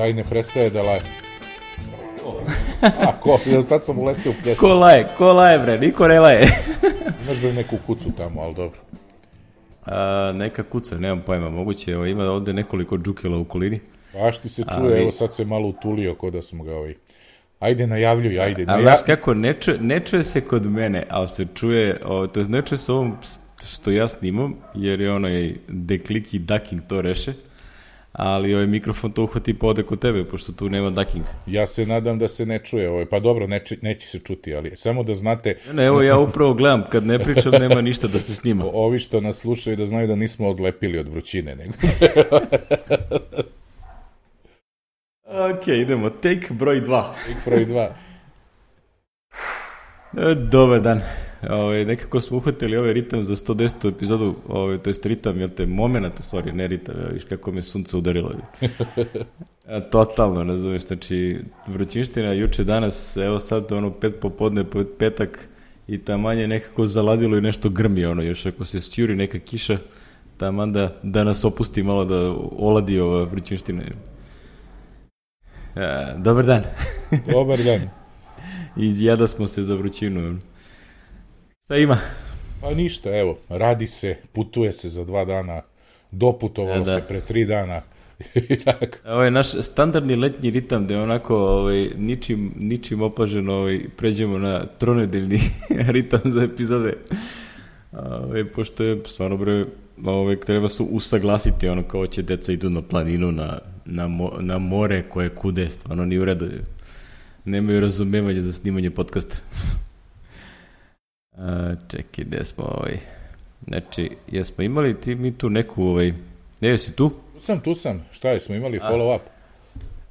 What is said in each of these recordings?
taj ne prestaje da laje. A, ko, sad sam uletio u pjesmu. Ko laje, ko laje bre, niko ne laje. Imaš bre neku kucu tamo, ali dobro. A, neka kuca, nemam pojma, moguće, evo, ima ovde nekoliko džukela u okolini. Baš ti se čuje, Ali- evo sad se malo utulio ko da smo ga ovaj... Ajde, najavljuj, ajde. A naja- znaš kako, ne čuje, ne čuje se kod mene, ali se čuje, o, to je ne čuje se ovom što ja snimam, jer je onaj deklik i ducking to reše, ali ovaj mikrofon to uhvati pa ode kod tebe, pošto tu nema ducking. Ja se nadam da se ne čuje, ovaj, pa dobro, neće, neće se čuti, ali samo da znate, Ne, evo ja upravo gledam, kad ne pričam nema ništa da se snima. ovi što nas slušaju da znaju da nismo odlepili od vrućine, nego Ok, idemo, take broj 2. broj dva. E, Dobar dan. Ove, nekako smo uhvatili ovaj ritam za 110. epizodu, ove, to jest ritam, jel te, moment u stvari, ne ritam, evo, viš kako me sunce udarilo. E, Totalno, razumeš, znači, vrućinština juče danas, evo sad, ono, pet popodne, pet, petak, i taman je nekako zaladilo i nešto grmi, ono, još ako se sjuri neka kiša, taman da, da nas opusti malo da oladi ova vrućinština. E, dobar dan. Dobar dan. Izjada smo se za vrućinu. Šta ima? Pa ništa, evo, radi se, putuje se za dva dana, doputovalo E, da. se pre tri dana i tako. Ovo je naš standardni letnji ritam da je onako ovaj, ničim, ničim opaženo ovaj, pređemo na tronedeljni ritam za epizode. Ovaj, pošto je stvarno bre, ovaj, treba se usaglasiti ono kao će deca idu na planinu, na, na, mo, na more koje kude, stvarno nije u redu. Nemaju razumevanja za snimanje podcasta. A, čekaj, gde smo ovaj... Znači, jesmo imali ti mi tu neku ovaj... Ne, jesi tu? Tu sam, tu sam, šta je, smo imali follow up?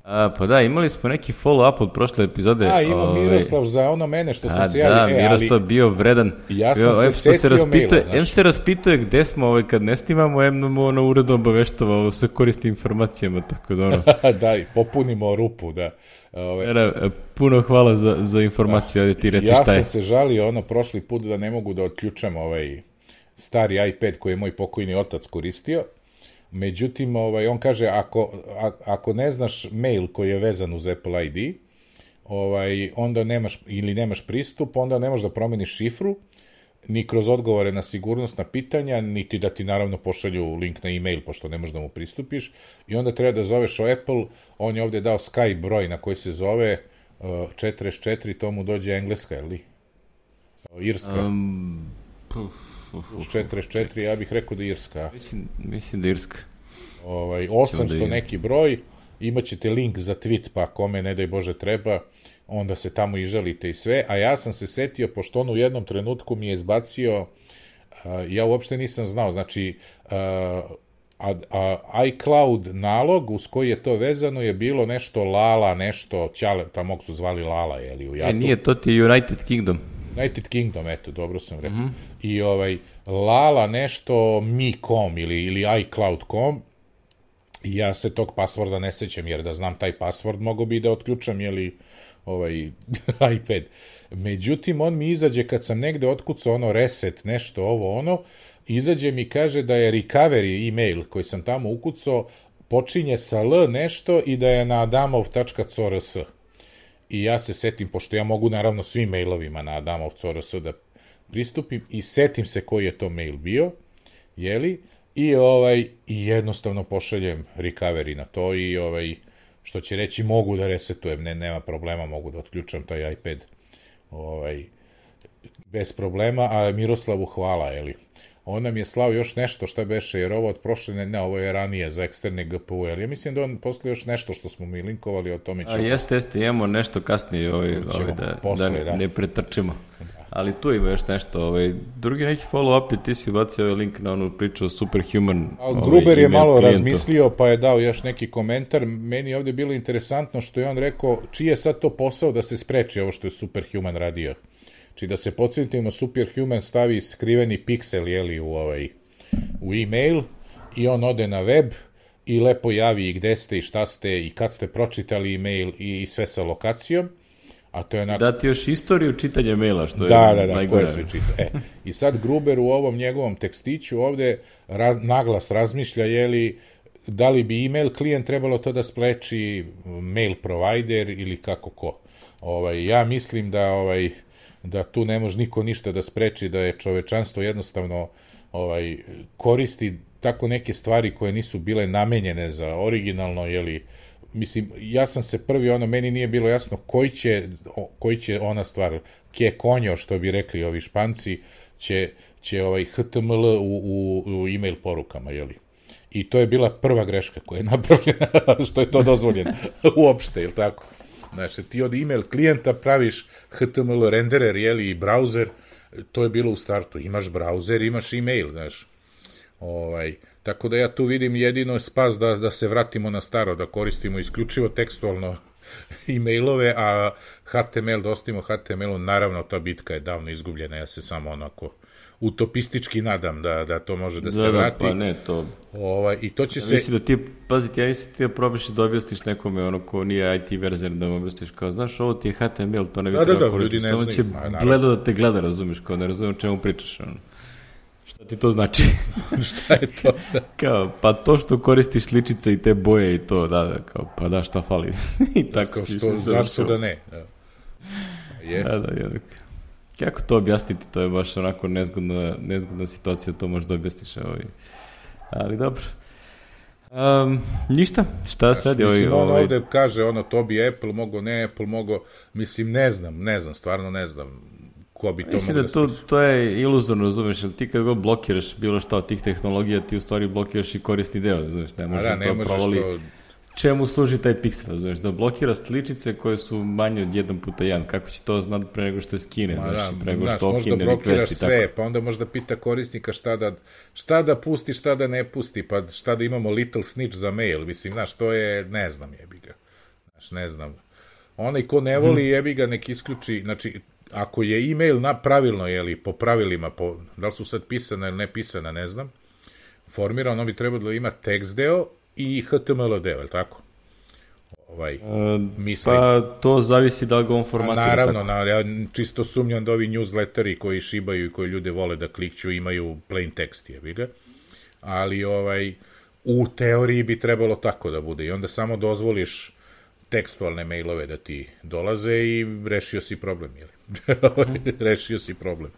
A, pa da, imali smo neki follow-up od prošle epizode. A, ima ovaj, Miroslav za ono mene što sam se da, javio. E, Miroslav bio vredan. Ja sam bio, se setio raspituje, maila, em se raspituje gde smo ovaj, kad ne snimamo, em nam ono uredno obaveštava o sve koristim informacijama, tako da ono. ali, daj, popunimo rupu, da. Ove, Era, puno hvala za, za informaciju, ajde ti reci ja šta je. sam se žalio ono prošli put da ne mogu da otključam ovaj stari iPad koji je moj pokojni otac koristio. Međutim, ovaj, on kaže, ako, a, ako ne znaš mail koji je vezan uz Apple ID, ovaj, onda nemaš, ili nemaš pristup, onda ne možeš da promeniš šifru, ni kroz odgovore na sigurnosna pitanja, niti da ti naravno pošalju link na e-mail, pošto ne možeš da mu pristupiš, i onda treba da zoveš o Apple, on je ovde dao Skype broj na koji se zove uh, 44, to mu dođe engleska, ili? Uh, Irska. Um, puf, Uz 44, ja bih rekao da je Irska. mislim, mislim da je Irska. Ovaj, da 800 idem. neki broj, imaćete link za tweet, pa kome ne daj Bože treba, onda se tamo i želite i sve, a ja sam se setio, pošto on u jednom trenutku mi je izbacio, ja uopšte nisam znao, znači, a, a, a, iCloud nalog uz koji je to vezano je bilo nešto Lala, nešto, Ćale, tamo su zvali Lala, jeli, u Jatu. E, nije, to ti je United Kingdom. United Kingdom, eto, dobro sam rekao. I ovaj, Lala nešto mi.com ili, ili iCloud.com, ja se tog pasvorda ne sećam, jer da znam taj pasvord, mogo bi da otključam, jeli, ovaj, iPad. Međutim, on mi izađe kad sam negde otkucao ono reset, nešto ovo ono, izađe mi kaže da je recovery email koji sam tamo ukucao počinje sa L nešto i da je na adamov.crs. I ja se setim, pošto ja mogu naravno svim mailovima na Adamov.rs da pristupim i setim se koji je to mail bio, jeli, i ovaj i jednostavno pošaljem recovery na to i ovaj što će reći mogu da resetujem, ne nema problema, mogu da otključam taj iPad. Ovaj bez problema, a Miroslavu hvala, jeli. On nam je slao još nešto šta beše, jer ovo od prošle, ne, ne, ovo je ranije za eksterne GPU, ali ja mislim da on poslije još nešto što smo mi linkovali, o tome A ćemo jeste, jeste, imamo nešto kasnije ovaj, ovaj, da, posle, da, da. ne pretrčimo. Ali tu ima još nešto. Ovaj, drugi neki follow-up je ti si ubacio ovaj link na onu priču o Superhuman. A ovaj, Gruber je email malo klijentu. razmislio, pa je dao još neki komentar. Meni je ovde bilo interesantno što je on rekao, čiji je sad to posao da se spreči ovo što je Superhuman radio. Či da se podsjetimo, Superhuman stavi skriveni piksel, jeli, u, ovaj, u e-mail i on ode na web i lepo javi i gde ste i šta ste i kad ste pročitali e-mail i sve sa lokacijom. A to je onako... Dati još istoriju čitanja maila, što je Da, da, da, najgore. sve čita. E, I sad Gruber u ovom njegovom tekstiću ovde raz, naglas razmišlja, je li, da li bi email klijent trebalo to da spleči mail provider ili kako ko. Ovaj, ja mislim da ovaj, da tu ne može niko ništa da spreči, da je čovečanstvo jednostavno ovaj koristi tako neke stvari koje nisu bile namenjene za originalno, jeli, mislim, ja sam se prvi, ono, meni nije bilo jasno koji će, koji će ona stvar, ke konjo, što bi rekli ovi španci, će, će ovaj HTML u, u, u email porukama, jeli? I to je bila prva greška koja je napravljena, što je to dozvoljeno uopšte, ili tako? Znači, ti od email klijenta praviš HTML renderer, jeli, i browser, to je bilo u startu. Imaš browser, imaš email, znaš. Ovaj, tako da ja tu vidim jedino spas da, da se vratimo na staro, da koristimo isključivo tekstualno e-mailove, a HTML, da ostavimo HTML-u, naravno ta bitka je davno izgubljena, ja se samo onako utopistički nadam da, da to može da, da se da, vrati. Pa ne, to... Ovaj, I to će ja se... Mislim da ti, pazite, ja mislim da ti da probaš da objasniš nekome, ono ko nije IT verzer, da mu objasniš kao, znaš, ovo ti je HTML, to ne bi da, treba da, da, koristiti. Samo će gleda da te gleda, razumiješ, kao ne razumem čemu pričaš, ono. Šta ti to znači? šta je to? kao, pa to što koristiš sličice i te boje i to, da, da, kao, pa da, šta fali? I tako kao što, zašto da ne? Da. Yes. Da, da, jednak. Kako to objasniti? To je baš onako nezgodna, nezgodna situacija, to možda objasniš. Ovaj. Ali dobro. Um, ništa, šta sad je ovaj... Mislim, on ovaj... ovde kaže, ono, to bi Apple mogo, ne Apple mogo, mislim, ne znam, ne znam, stvarno ne znam ko bi to Mislim da, da to, to je iluzorno, razumeš, jer ti kad god blokiraš bilo šta od tih tehnologija, ti u stvari blokiraš i korisni deo, razumeš, ne možeš da, ne to možeš provali. To čemu služi taj piksel, znaš, da blokira sličice koje su manje od 1 puta 1, kako će to znati pre nego što je skine, Ma, znaš, da, pre nego što okine okine blokiraš sve, tako. pa onda možda pita korisnika šta da, šta da pusti, šta da ne pusti, pa šta da imamo little snitch za mail, mislim, znaš, to je, ne znam, jebi ga, znaš, ne znam. Onaj ko ne voli, hmm. jebi ga, nek isključi, znači, ako je e-mail na pravilno, jeli, po pravilima, po, da li su sad pisane ili ne pisane, ne znam, formira, ono bi trebalo da ima tekst deo i HTML deo, je li tako? ovaj, uh, mislim. Pa to zavisi da li ga on formatira naravno, tako. Na, ja čisto sumnjam da ovi newsletteri koji šibaju i koji ljude vole da klikću imaju plain text, jebi ga. Ali ovaj, u teoriji bi trebalo tako da bude i onda samo dozvoliš tekstualne mailove da ti dolaze i rešio si problem, jel? rešio si problem.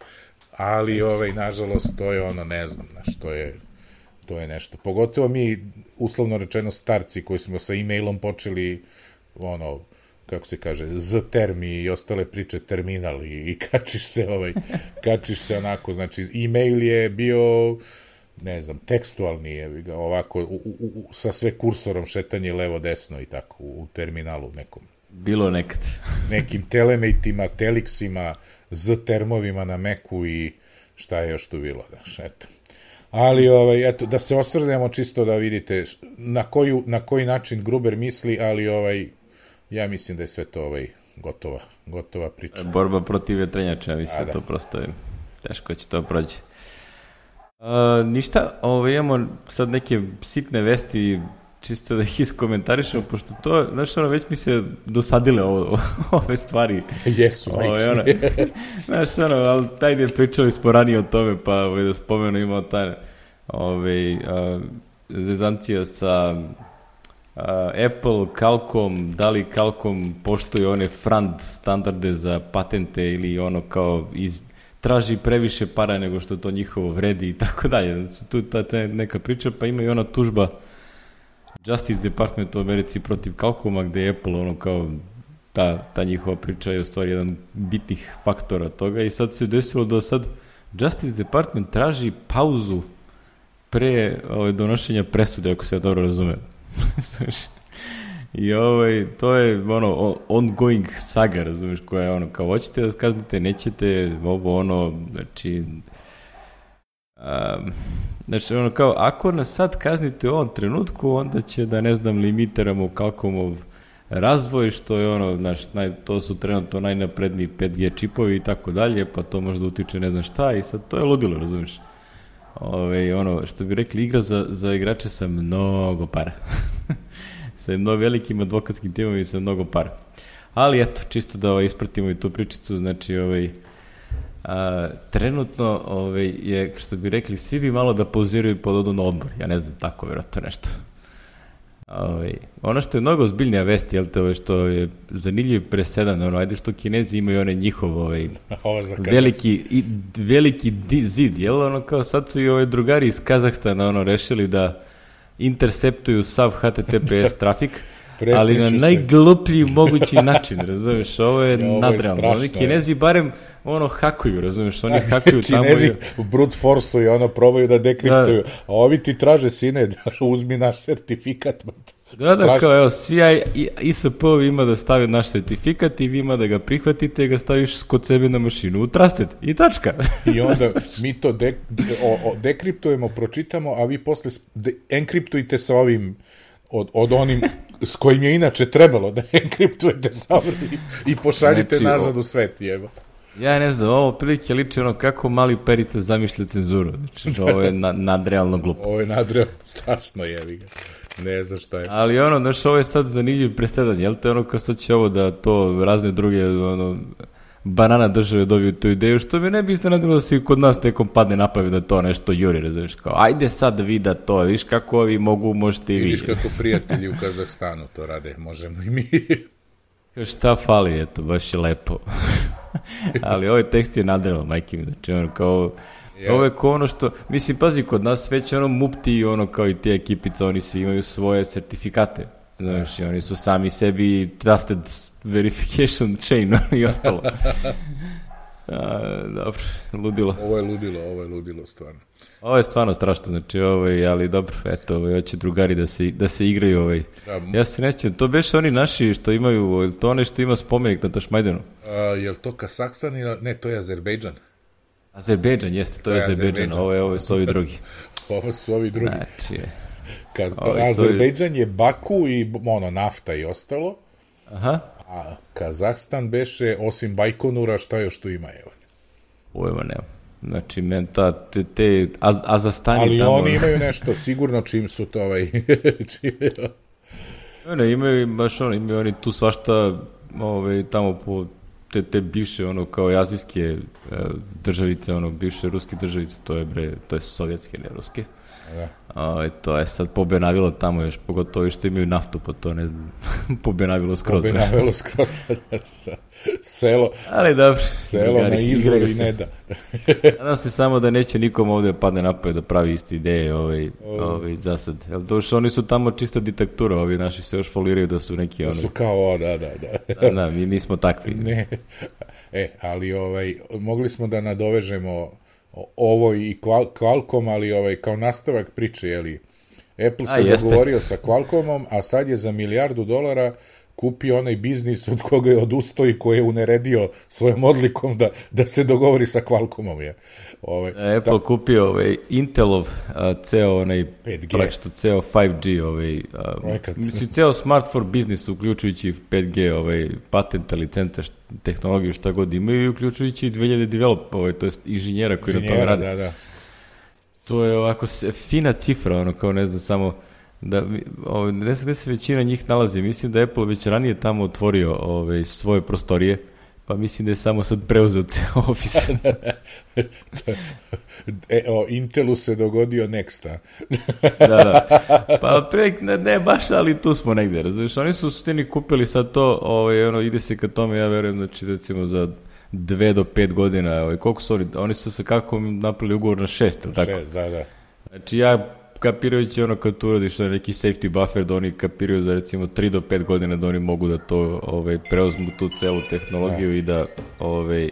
Ali, ovaj, nažalost, to je ono, ne znam, znaš, to je to je nešto. Pogotovo mi, uslovno rečeno, starci koji smo sa e-mailom počeli, ono, kako se kaže, z termi i ostale priče terminal i, i kačiš se ovaj, kačiš se onako, znači e-mail je bio ne znam, tekstualni je ovako u, u, u, sa sve kursorom šetanje levo desno i tako u terminalu nekom. Bilo nekad. nekim telemejtima, teliksima, z termovima na meku i šta je još tu bilo, daš, eto. Ali, ovaj, eto, da se osvrnemo čisto da vidite na, koju, na koji način Gruber misli, ali ovaj, ja mislim da je sve to ovaj, gotova, gotova priča. Borba protiv vetrenjača, mislim, da. to prosto je teško će to prođe. Ništa, ovaj, imamo sad neke sitne vesti čisto da ih iskomentarišemo, pošto to, znaš, ono, već mi se dosadile ovo, ove stvari. Jesu, ovaj, ono, znaš, ono, ali taj gde pričali smo ranije o tome, pa ovaj, da spomenu imao taj, ovaj, a, zezancija sa a, Apple, Qualcomm, da li Qualcomm poštuje one frand standarde za patente ili ono kao iz, traži previše para nego što to njihovo vredi i tako dalje. Znači, tu ta, ta neka priča, pa ima i ona tužba Justice Department u Americi protiv Qualcomma, gde je Apple ono kao ta, ta njihova priča je u stvari jedan bitnih faktora toga i sad se desilo da sad Justice Department traži pauzu pre ovaj, donošenja presude, ako se ja dobro razumem. I ovaj, to je ono ongoing saga, razumeš, koja je ono, kao hoćete da skaznite, nećete, ovo ono, znači, um, znači ono kao, ako nas sad kaznite u ovom trenutku, onda će da, ne znam, limiteramo Qualcommov razvoj, što je ono, znaš, naj, to su trenutno najnapredniji 5G čipovi i tako dalje, pa to možda utiče ne znam šta i sad to je ludilo, razumiješ? Ove, ono, što bi rekli, igra za, za igrače sa mnogo para. sa mnogo velikim advokatskim timom i sa mnogo para. Ali eto, čisto da ovaj, ispratimo i tu pričicu, znači ovaj, a, trenutno ovaj, je, što bi rekli, svi bi malo da pauziraju pod odu na odmor. Ja ne znam, tako vjerojatno nešto. Ovaj, ono što je mnogo ozbiljnija vest, jel te, ovaj, što je zanimljiv presedan, ono, ajde što kinezi imaju onaj njihov, ovaj, veliki, i, veliki di, zid, jel, ono, kao sad su i ovaj drugari iz Kazahstana, ono, rešili da interceptuju sav HTTPS trafik, ali na najgluplji mogući način, razumeš, ovo je ja, nadrealno. Oni kinezi barem ono hakuju, razumeš, oni hakuju tamo. Kinezi u brute force i ono probaju da dekriptuju, da. a ovi ti traže sine da uzmi naš sertifikat. Da, da, kao evo, svi ISP-ovi ima da stavi naš sertifikat i vi ima da ga prihvatite i ga staviš kod sebe na mašinu u Trusted i tačka. I onda mi to de, o, o, dekriptujemo, pročitamo, a vi posle de, enkriptujte sa ovim od, od onim s kojim je inače trebalo da enkriptujete savrli i pošaljite znači, nazad u svet, jeba. Ja ne znam, ovo prilike liči ono kako mali perica zamišlja cenzuru. Znači, ovo je na, nadrealno glupo. ovo je nadrealno, strašno jevi ga. Ne znam šta je. Ali ono, znaš, ovo je sad zanimljiv presedan, jel te ono kao sad će ovo da to razne druge, ono, banana države dobiju tu ideju, što mi ne bi iznenadilo da se kod nas nekom padne napavi da to nešto juri, razumiješ, kao, ajde sad vi da to, viš kako ovi mogu, možete i vi. Vidiš kako prijatelji u Kazahstanu to rade, možemo i mi. Šta fali, eto, baš je lepo. Ali ovaj tekst je nadreal, majke mi, znači ono kao... Yeah. Ovo je kao ono što, mislim, pazi, kod nas već ono mupti i ono kao i te ekipice, oni svi imaju svoje sertifikate. Znaš, i oni su sami sebi trusted verification chain i ostalo. A, dobro, ludilo. Ovo je ludilo, ovo je ludilo, stvarno. Ovo je stvarno strašno, znači, ovaj, ali dobro, eto, ovaj, hoće drugari da se, da se igraju, ovaj. Da, ja se nećem, to beš oni naši što imaju, to one što ima spomenik na Tašmajdenu. A, je li to Kazakstan ili, ne, to je Azerbejdžan. Azerbejdžan, jeste, to, je Azerbejdžan, ovo je, ovo su ovi drugi. ovo su ovi drugi. Znači, Kaz, Azerbejdžan je Baku i ono, nafta i ostalo. Aha. A Kazahstan beše, osim Bajkonura, šta još tu ima, evo? Pojma nema. Znači, men ta, te, te az, Azastani Ali tamo... oni imaju nešto, sigurno čim su to ovaj... čim je... Ne, ne, imaju baš ono, imaju oni tu svašta ovaj, tamo po te, te bivše ono kao azijske e, državice, ono bivše ruske državice, to je bre, to je sovjetske, ne ruske. Da. A, to je sad pobenavilo tamo još, pogotovo što imaju naftu, pa to ne znam, pobenavilo skroz. Pobenavilo skroz, da, selo. Ali dobro. Selo na izvor i ne da. Nadam se samo da neće nikom ovde padne napad da pravi iste ideje ovaj, ovaj, za sad. Jel to što oni su tamo čista diktatura, ovi naši se još foliraju da su neki... Da su kao, da, da, da. da, da, mi nismo takvi. Ne. E, ali ovaj, mogli smo da nadovežemo ovo i Qualcomm, ali ovaj, kao nastavak priče, jeli, Apple se dogovorio sa Qualcommom, a sad je za milijardu dolara kupio onaj biznis od koga je odustao i koji je uneredio svojom odlikom da, da se dogovori sa Qualcommom. Je. Ovaj, Apple da, kupio ovaj Intelov a, ceo onaj 5G. Praktično ceo 5G ovaj a, mislim ceo smart for business uključujući 5G ovaj patent licence tehnologiju šta god imaju uključujući 2000 develop ovaj to jest inženjera koji Inženjera, na tome rade. Da, da. To je ovako fina cifra ono kao ne znam samo da ovaj, gde se, gde se većina njih nalazi. Mislim da Apple već ranije tamo otvorio ovaj, svoje prostorije, pa mislim da je samo sad preuzeo ceo ofis. e, o, Intelu se dogodio Nexta. da, da. Pa pre, ne, ne, baš, ali tu smo negde, razumiješ? Oni su u sutini kupili sad to, ovaj, ono, ide se ka tome, ja verujem, znači, recimo, za dve do pet godina, ovaj, koliko su oni, oni su se kako napravili ugovor na šest, ili tako? Šest, da, da. Znači, ja kapirajući ono kad tu uradiš na neki safety buffer da oni kapiraju za recimo 3 do 5 godina da oni mogu da to ovaj, preuzmu tu celu tehnologiju da. i da ovaj,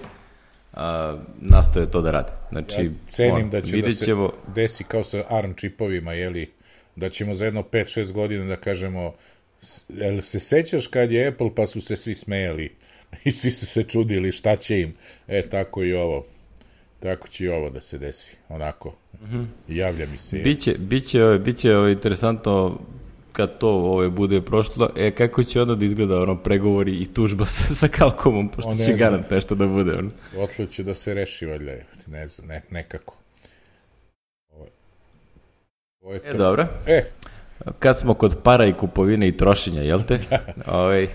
a, nastave to da rade. Znači, ja cenim on, da će da se ćemo... desi kao sa ARM čipovima, jeli, da ćemo za jedno 5-6 godina da kažemo jel se sećaš kad je Apple pa su se svi smejali i svi su se čudili šta će im. E, tako i ovo. Tako će i ovo da se desi, onako. Mm -hmm. Javlja mi se. Biće, biće, biće ovo interesantno kad to ovo bude prošlo, e, kako će onda da izgleda ono pregovori i tužba sa, sa Kalkomom, pošto će garant nešto da bude. Ono. Otle će da se reši, valjda, ne znam, ne, nekako. Ovo, ovo je e, dobro. E. Kad smo kod para i kupovine i trošenja, jel te? ovaj,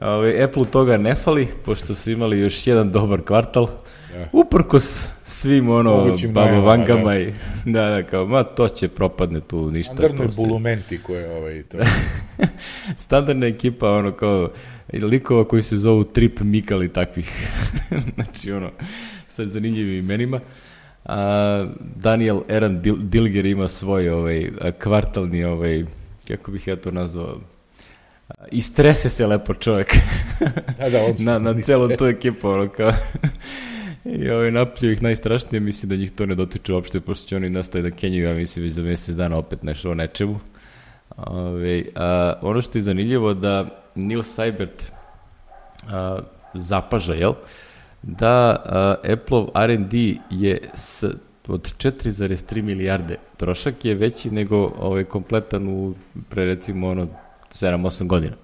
Ove, Apple toga ne fali, pošto su imali još jedan dobar kvartal. Da. Uprkos svim ono Mogućim babo najavama, vangama da. i da, da, kao, ma to će propadne tu ništa. Standardne bulumenti koje ovaj, to, Standardna ekipa, ono kao likova koji se zovu Trip Mikal i takvih. znači, ono, sa zanimljivim imenima. A, Daniel Eran Dil Dilger ima svoj ovaj, kvartalni, ovaj, kako bih ja to nazvao, a, istrese se lepo čovjek da, da, on na, na celom tu ekipu, ono kao... I ovaj, naplju ih najstrašnije, mislim da njih to ne dotiče uopšte, pošto će oni nastaje da kenjaju, ja mislim, za mjesec dana opet nešto o nečemu. Ove, a, ono što je zanimljivo da Neil Seibert a, zapaža, jel? Da a, Apple R&D je s, od 4,3 milijarde trošak je veći nego ovaj, kompletan u pre recimo ono 7-8 godina.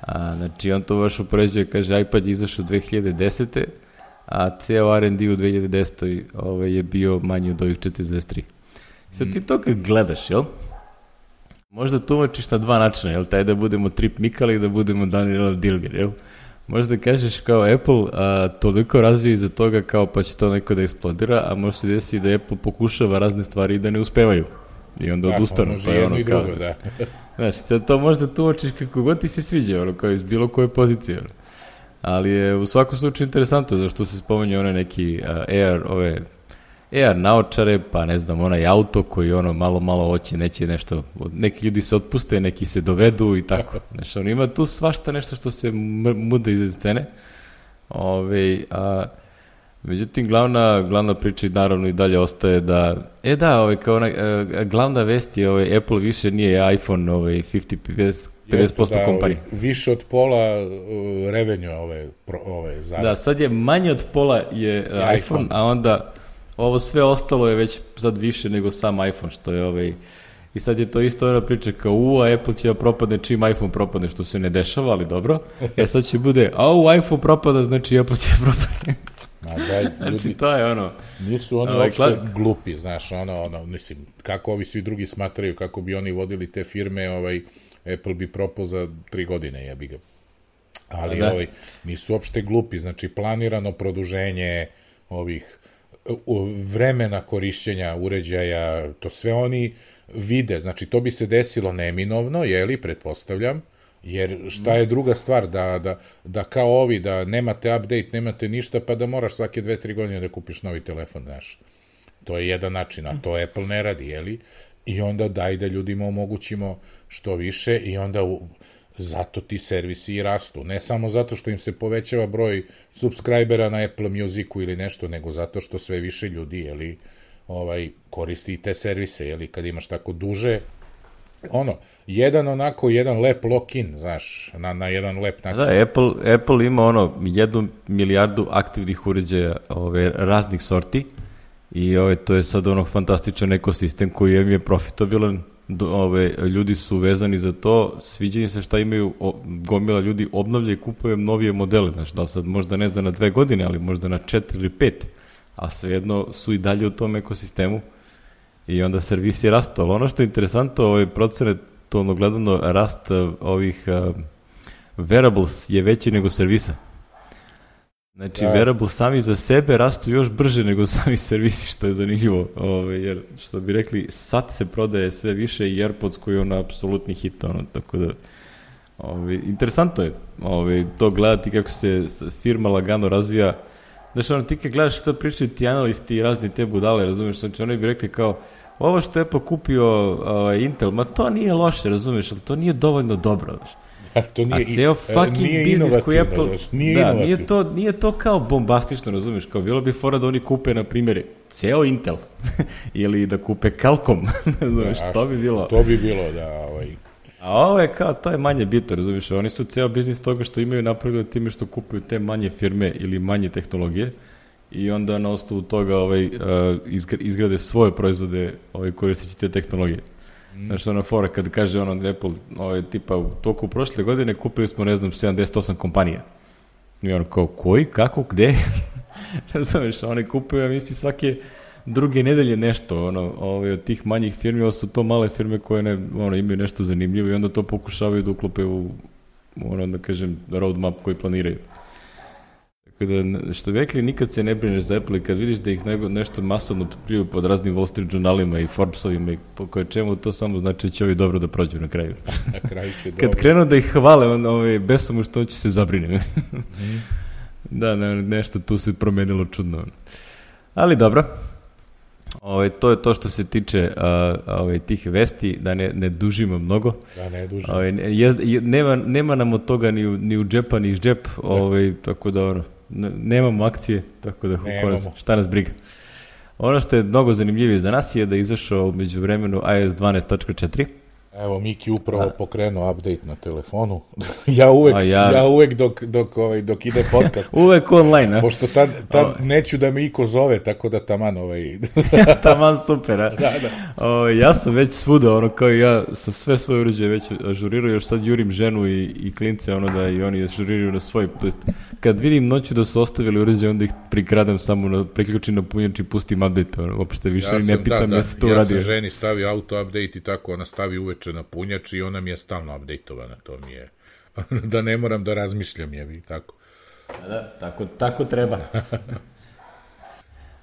A, znači on to baš upoređuje, kaže iPad je izašao 2010. A ceo R&D u 2010. Ovaj, je bio manji od ovih 4,3. Sad ti to kad gledaš, jel? Možda tumačiš na dva načina, jel? Taj da budemo Trip Mikali i da budemo Daniel Dilger, jel? Možda kažeš kao Apple a, toliko razvije iza toga kao pa će to neko da eksplodira, a može se desiti da Apple pokušava razne stvari i da ne uspevaju. I onda da, odustanu. može pa je jedno ono i kao, drugo, da. Znaš, sad to možda tumačiš kako god ti se sviđa, ono, kao iz bilo koje pozicije. Ono. Ali je u svakom slučaju interesantno, zašto se spomenje one neki uh, AR, ove AR naočare, pa ne znam, onaj auto koji ono malo, malo hoće, neće nešto, neki ljudi se otpuste, neki se dovedu i tako. Znaš, ono, ima tu svašta nešto što se muda iza scene. Ove, a, Međutim, glavna, glavna priča i naravno i dalje ostaje da... E da, ovaj, kao ona, e, glavna vest je ovaj, Apple više nije iPhone ovaj, 50, 50, 50% Jeste da, kompanije. ovaj, više od pola uh, revenju ove, pro, ove zarade. Da, sad je manje od pola je uh, iPhone, iPhone. a onda ovo sve ostalo je već sad više nego sam iPhone, što je ovaj... I sad je to isto ona priča kao u, a Apple će da propadne čim iPhone propadne, što se ne dešava, ali dobro. E sad će bude, a u iPhone propada, znači Apple će da propadne. Ma, da, Znači ljudi, to je ono... nisu oni Ovaj, uopšte kla- glupi, znaš, ono, ono, mislim, kako ovi svi drugi smatraju, kako bi oni vodili te firme, ovaj, Apple bi propao za tri godine, jebi ga. Ali, Da. ovaj, nisu uopšte glupi, znači, planirano produženje ovih vremena korišćenja uređaja, to sve oni vide, znači to bi se desilo neminovno, jeli, pretpostavljam, jer šta je druga stvar, da, da, da kao ovi, da nemate update, nemate ništa, pa da moraš svake dve, tri godine da kupiš novi telefon, znaš. To je jedan način, a to Apple ne radi, jeli? I onda daj da ljudima omogućimo što više i onda u, zato ti servisi i rastu. Ne samo zato što im se povećava broj subscribera na Apple Musicu ili nešto, nego zato što sve više ljudi, jeli, ovaj, koristi te servise, jeli, kad imaš tako duže, ono, jedan onako, jedan lep lock-in, znaš, na, na jedan lep način. Da, Apple, Apple ima ono jednu milijardu aktivnih uređaja ove, raznih sorti i ove, to je sad ono fantastičan ekosistem koji im je profitabilan Do, ove, ljudi su vezani za to, sviđa se šta imaju, o, gomila ljudi obnavlja i kupuje novije modele, znaš, da sad možda ne zna na dve godine, ali možda na četiri ili pet, a svejedno su i dalje u tom ekosistemu i onda servisi rastu, ali ono što je interesantno, ovaj ono gledano, rast uh, ovih uh, wearables je veći nego servisa. Znači, Da. wearables sami za sebe rastu još brže nego sami servisi, što je zanimljivo. Ove, jer, što bi rekli, sad se prodaje sve više i AirPods koji je ono apsolutni hit, ono, tako da... Ove, interesantno je ove, to gledati kako se firma lagano razvija. Znaš, ono, ti kad gledaš što pričaju ti analisti i razni te budale, razumiješ, znači oni bi rekli kao, ovo što je Apple kupio ovaj, Intel, ma to nije loše, razumiješ, ali to nije dovoljno dobro, znaš. to A nije, i- ceo e, fucking nije biznis koji Apple... znaš, nije da, nije to, nije to kao bombastično, razumiješ, kao bilo bi fora da oni kupe, na primjer, ceo Intel, ili da kupe Qualcomm, razumiješ, A to bi bilo... To bi bilo, da, ovaj, A ovo je kao, to je manje bitno, razumiješ, oni su ceo biznis toga što imaju napravili time što kupuju te manje firme ili manje tehnologije i onda na osnovu toga ovaj, izgra- izgrade svoje proizvode ovaj, koristeći te tehnologije. Mm. Znaš, ono fora kad kaže ono Apple, ovaj, tipa, u toku prošle godine kupili smo, ne znam, 78 kompanija. I ono kao, koji, kako, gde? Razumeš, oni kupuju, ja mislim, svake druge nedelje nešto, ono, ovaj, od tih manjih firmi, ovo su to male firme koje ne, ono, imaju nešto zanimljivo i onda to pokušavaju da uklope u, ono da kažem, roadmap koji planiraju. Da, što bi rekli, nikad se ne brineš za Apple i kad vidiš da ih nego, nešto masovno pljuju pod raznim Wall Street žurnalima i Forbesovima i po koje čemu, to samo znači da će ovi dobro da prođu na kraju. Na kraju će kad dobro. krenu da ih hvale, onda ovaj, besom što će se zabrinem. da, ne, nešto tu se promenilo čudno. Ali dobro, Ove, to je to što se tiče a, ove, tih vesti, da ne, ne dužimo mnogo. Da, ne dužim. Ove, ne, je, je- nema, nema nam od toga ni u, ni u džepa, ni iz džep, ove, tako da ono, nemamo akcije, tako da nas- šta nas briga. Ono što je mnogo zanimljivije za nas je da je izašao među vremenu iOS 12.4. Evo, Miki upravo pokrenuo update na telefonu. ja uvek, A ja... ja- ja uvek dok, dok, ovaj, dok ide podcast, Uvek online, a? pošto tad, tad neću da me Iko zove, tako da taman ovaj... Taman super, a? Da, da. O, ja sam već svuda, ono, kao i ja, sam sve svoje uređaje već ažurirao, još sad jurim ženu i, i klince, ono, da i oni ažuriraju na svoj, to jest, kad vidim noću da su ostavili uređaje, onda ih prikradam samo na, priključim na punjač i pustim update, ono, uopšte više ja ne pitam, da, da, ja se to ja uradio. sam ženi stavio auto update i tako, ona stavi uveče na punjač i ona mi je stalno updateovana, to mi je... da ne moram da razmišljam, jebi, tako. Da, tako, tako treba.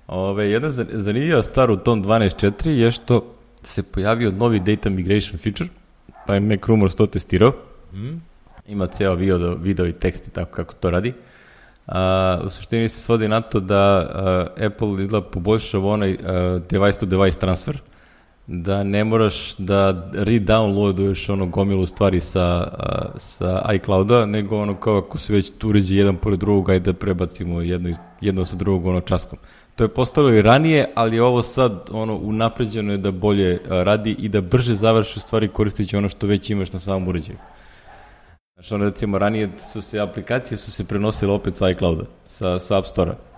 Ove, jedna za- zanimljiva stvar u tom 12.4 je što se pojavio novi data migration feature, pa je Mac Rumors to testirao. Ima ceo video, video i tekst i tako kako to radi. A, u suštini se svodi na to da a, Apple izgleda poboljšava onaj a, device transfer, da ne moraš da re-downloaduješ ono gomilu stvari sa, sa iClouda, nego ono kao ako se već tu uređe jedan pored drugog, ajde da prebacimo jedno, jedno sa drugog ono časkom. To je postalo i ranije, ali ovo sad ono unapređeno je da bolje radi i da brže završi stvari koristeći ono što već imaš na samom uređaju. Znači, ono, recimo, ranije su se aplikacije su se prenosile opet sa iClouda, sa, sa App Store-a.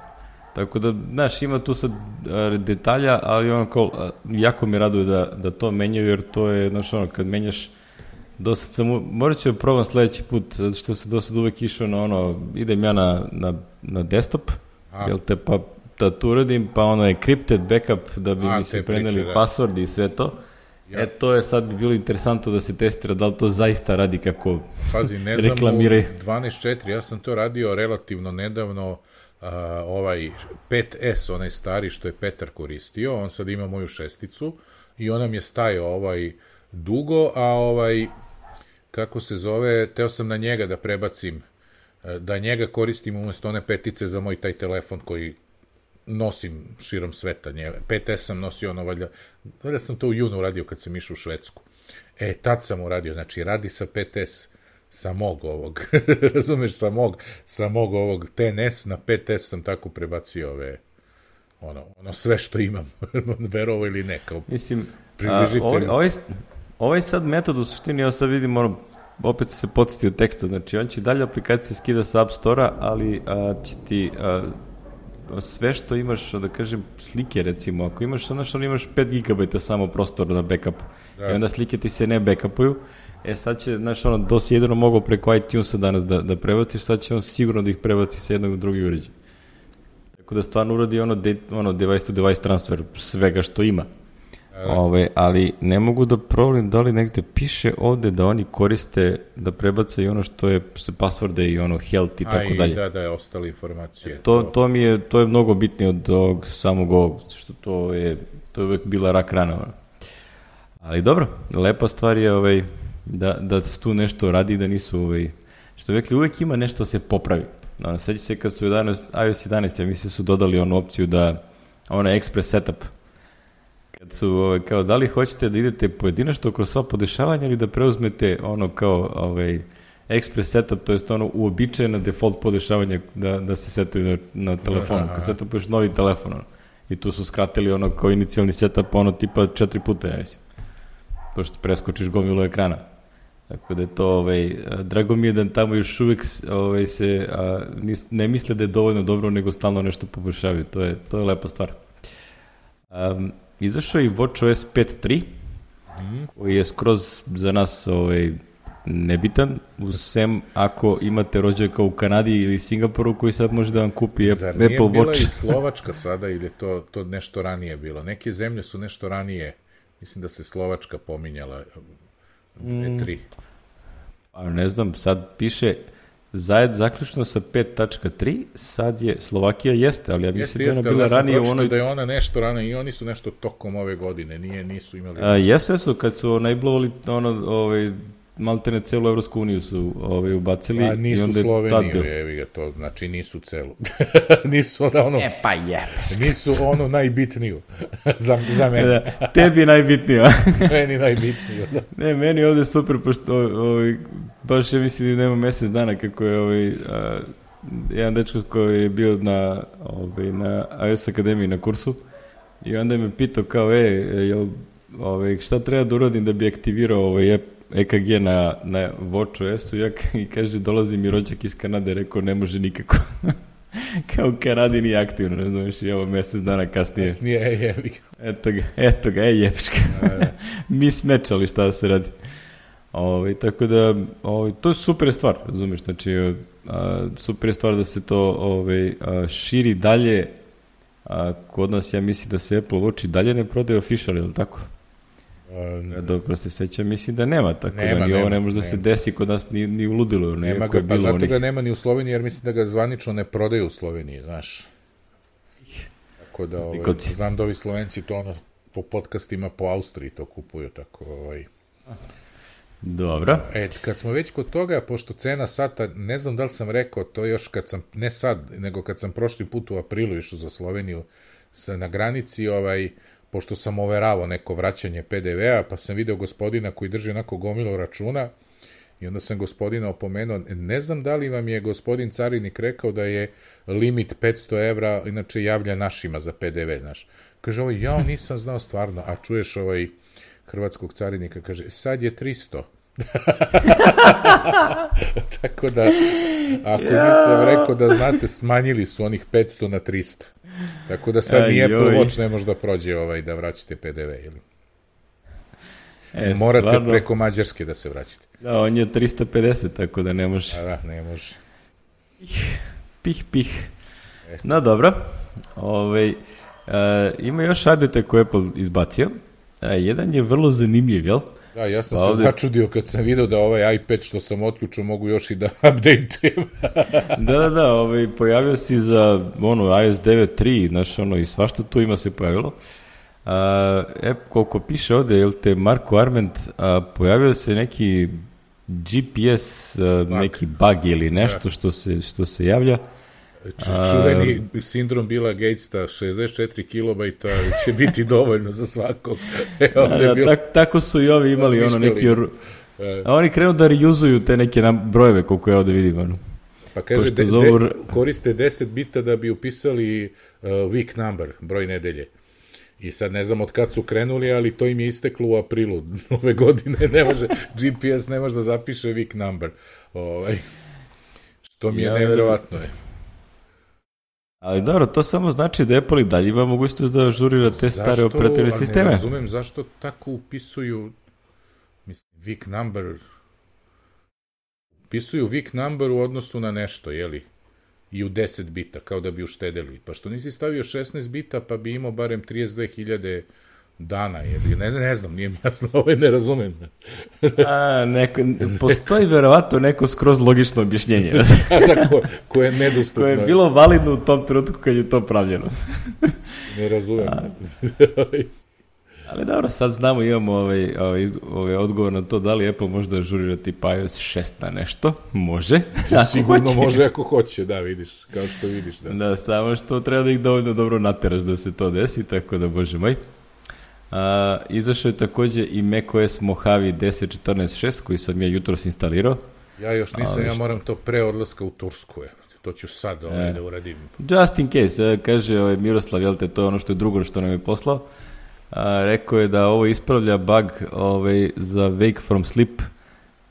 Tako da, znaš, ima tu sad detalja, ali ono kao, jako me raduje da, da to menjaju, jer to je, znaš, ono, kad menjaš, do sad sam, morat ću da probam sledeći put, zato što se do sad uvek išao na ono, idem ja na, na, na desktop, A. jel te, pa da tu uradim, pa ono encrypted backup da bi A, mi se preneli da. password i sve to. Ja. E, to je sad bi bilo interesantno da se testira da li to zaista radi kako Pazi, ne znam, Reklamiraj. u 12.4, ja sam to radio relativno nedavno, a, ovaj 5S, onaj stari što je Petar koristio, on sad ima moju šesticu i ona mi je stajao ovaj dugo, a ovaj, kako se zove, teo sam na njega da prebacim, e, da njega koristim umesto one petice za moj taj telefon koji nosim širom sveta. Nje. 5S sam nosio ono valjda, valjda sam to u junu uradio kad sam išao u Švedsku. E, tad sam uradio, znači radi sa 5S, sa mog ovog, razumeš, sa mog, sa mog ovog TNS na 5S sam tako prebacio ove, ono, ono sve što imam, verovo ili ne, kao Mislim, Približite ovaj, ovaj, ovaj sad metod u suštini, ja sad vidim, ono, opet se podsjetio teksta, znači on će dalje aplikacije skida sa App Store-a, ali a, će ti a, sve što imaš, da kažem, slike recimo, ako imaš, znaš, ono imaš 5 GB samo prostora na backupu Da. i onda slike ti se ne backupuju, e sad će, znaš, ono, do si jedino mogao preko iTunesa danas da, da prebaciš, sad će on sigurno da ih prebaci sa jednog u drugi uređaj. Tako da stvarno uradi ono, de, ono device to device transfer svega što ima. Ove, ali ne mogu da provalim da li negde piše ovde da oni koriste da prebace i ono što je se passworde i ono health i tako dalje. da, da je ostale informacije. To, to mi je, to je mnogo bitnije od ovog samog ovog, što to je, to je uvek bila rak rana. Ali dobro, lepa stvar je ovaj, da, da se tu nešto radi i da nisu, ovaj, što rekli, uvek ima nešto da se popravi. Ono, seća se kad su 11, iOS 11, ja mislim su dodali onu opciju da, ono express setup, kad su ovaj, kao da li hoćete da idete pojedinačno kroz sva podešavanja ili da preuzmete ono kao ovaj express setup, to jest ono uobičajeno default podešavanje da, da se setuju na, na telefonu, kad setupuješ novi telefon. Ono. I tu su skratili ono kao inicijalni setup ono tipa četiri puta, ja mislim. Pošto preskočiš gomilu ekrana. Tako da je to, ovaj, drago mi je da tamo još uvek ovaj, se a, nis, ne misle da je dovoljno dobro, nego stalno nešto poboljšavaju. To je, to je lepa stvar. Um, izašao je i WatchOS 5.3, koji je skroz za nas ovaj, nebitan, sem ako imate rođaka u Kanadi ili Singapuru koji sad može da vam kupi Zar Apple nije bila Watch. i Slovačka sada ili je to, to nešto ranije bilo? Neke zemlje su nešto ranije, mislim da se Slovačka pominjala, dve, tri. A ne znam, sad piše Zajed zaključno sa 5.3, sad je, Slovakija jeste, ali ja mislim Jeste, da je ona bila ranije u onoj... da je ona nešto ranije i oni su nešto tokom ove godine, nije, nisu imali... A, jesu, jesu, kad su najblovali ono, ovaj, maltene celu Evropsku uniju su ovaj, ubacili A i nisu onda tad Sloveniju, jevi ga to, znači nisu celu. nisu onda ono, E pa je. nisu ono najbitniju. za, za mene. Da, tebi je najbitnije. Meni najbitniju, da. ne, meni je ovde super, pošto ovaj, baš ja mislim da nema mesec dana kako je ovaj, a, jedan dečko koji je bio na, ovaj, na iOS Akademiji na kursu i onda je me pitao kao, e, jel, ovaj, šta treba da uradim da bi aktivirao ovaj app EKG na, na WatchOS-u ja, i kaže, dolazi mi rođak iz Kanade, rekao, ne može nikako. kao Kanadi nije aktivno, razumiješ, i evo mesec dana kasnije. Nije, jevi ga. Eto ga, eto ga, ej jebeška. Mi smečali šta da se radi. Ovaj, tako da, ovaj, to je super stvar, razumiješ, znači, a, super stvar da se to ovaj, a, širi dalje, a, kod nas ja mislim da se Apple Watch i dalje ne prodaje official, je li tako? Ja dobro se sećam, mislim da nema, tako Nema, da ni ovo nema, ne može da se desi kod nas ni, ni u ludilu. Nema je ga, pa bilo zato onih- ga nema ni u Sloveniji, jer mislim da ga zvanično ne prodaju u Sloveniji, znaš. Tako da, ovaj, Zlikoci. znam da ovi Slovenci to ono, po podcastima po Austriji to kupuju, tako ovaj... Dobro. E, kad smo već kod toga, pošto cena sata, ne znam da li sam rekao to još kad sam, ne sad, nego kad sam prošli put u aprilu išao za Sloveniju, sa, na granici, ovaj, pošto sam overavao neko vraćanje PDV-a, pa sam video gospodina koji drži onako gomilo računa, i onda sam gospodina opomenuo, ne znam da li vam je gospodin carinik rekao da je limit 500 evra, inače javlja našima za PDV, znaš. Kaže, ovaj, ja nisam znao stvarno, a čuješ ovaj hrvatskog carinika, kaže, sad je 300. Tako da, ako nisam rekao da znate, smanjili su onih 500 na 300. Tako da sad ni Aj, Apple. Watch ne može da prođe ovaj, da vraćate PDV, ili? E, Morate stvarno, preko Mađarske da se vraćate. Da, on je 350, tako da ne može. A da, ne može. Pih, pih. No, dobro. Ove, ima još update koje je Apple izbacio. E, jedan je vrlo zanimljiv, jel? Da, ja sam Pa se ovde- začudio kad sam video da ovaj iPad što sam otključio mogu još i da updateujem. da, da, da, ovaj, pojavio si za ono, iOS 9.3, znaš, ono, i svašta tu ima se pojavilo. A, e, koliko piše ovde, jel te Marko Arment, a, pojavio se neki GPS, a, neki bug ili nešto što se, što se javlja. Ču- Čuveni sindrom Bila Gatesa, 64 kilobajta će biti dovoljno za svakog. Evo, je Da, bilo- tak, tako su i ovi imali ono neki... Ru- A oni krenu da reuzuju te neke nam brojeve, koliko ja ovde vidim. Ono. Pa kaže, de, zovu- de, koriste 10 bita da bi upisali uh, week number, broj nedelje. I sad ne znam od kad su krenuli, ali to im je isteklo u aprilu ove godine. Ne može, GPS ne može da zapiše week number. Ovaj. Što mi je Ja, nevjerovatno je. Ali dobro, to samo znači da Apple i dalje ima mogućnost da ažurira te stare Zašto, operativne ali sisteme. Ne razumem zašto tako upisuju mislim, week number upisuju week number u odnosu na nešto, jeli? I u 10 bita, kao da bi uštedeli. Pa što nisi stavio 16 bita, pa bi imao barem 32.000 dana, jeli? Ne, ne, znam, nije mi jasno, ovaj ne razumem. A, neko, postoji verovatno neko skroz logično objašnjenje da, ko, ko je nedostupno. koje je bilo validno u tom trenutku kad je to pravljeno. Ne razumem. Ali dobro, sad znamo, imamo ovaj, ovaj, ovaj odgovor na to da li Apple može da ažurira tipa iOS 6 na nešto. Može. Ako Sigurno hoće. može ako hoće, da, vidiš, kao što vidiš, da. Da, samo što treba da ih dovoljno dobro nateraš da se to desi, tako da, bože moj. A, izašao je takođe i macOS Mojave 10.14.6 koji sam ja jutros instalirao. Ja još nisam, ja moram to pre odlaska u Tursku, evo. To ću sad ovaj, da uradim. Just in case, e, kaže ovaj Miroslav, jel te, to je ono što je drugo što nam je poslao. A, rekao je da ovo ispravlja bug ovaj, za Wake from Sleep,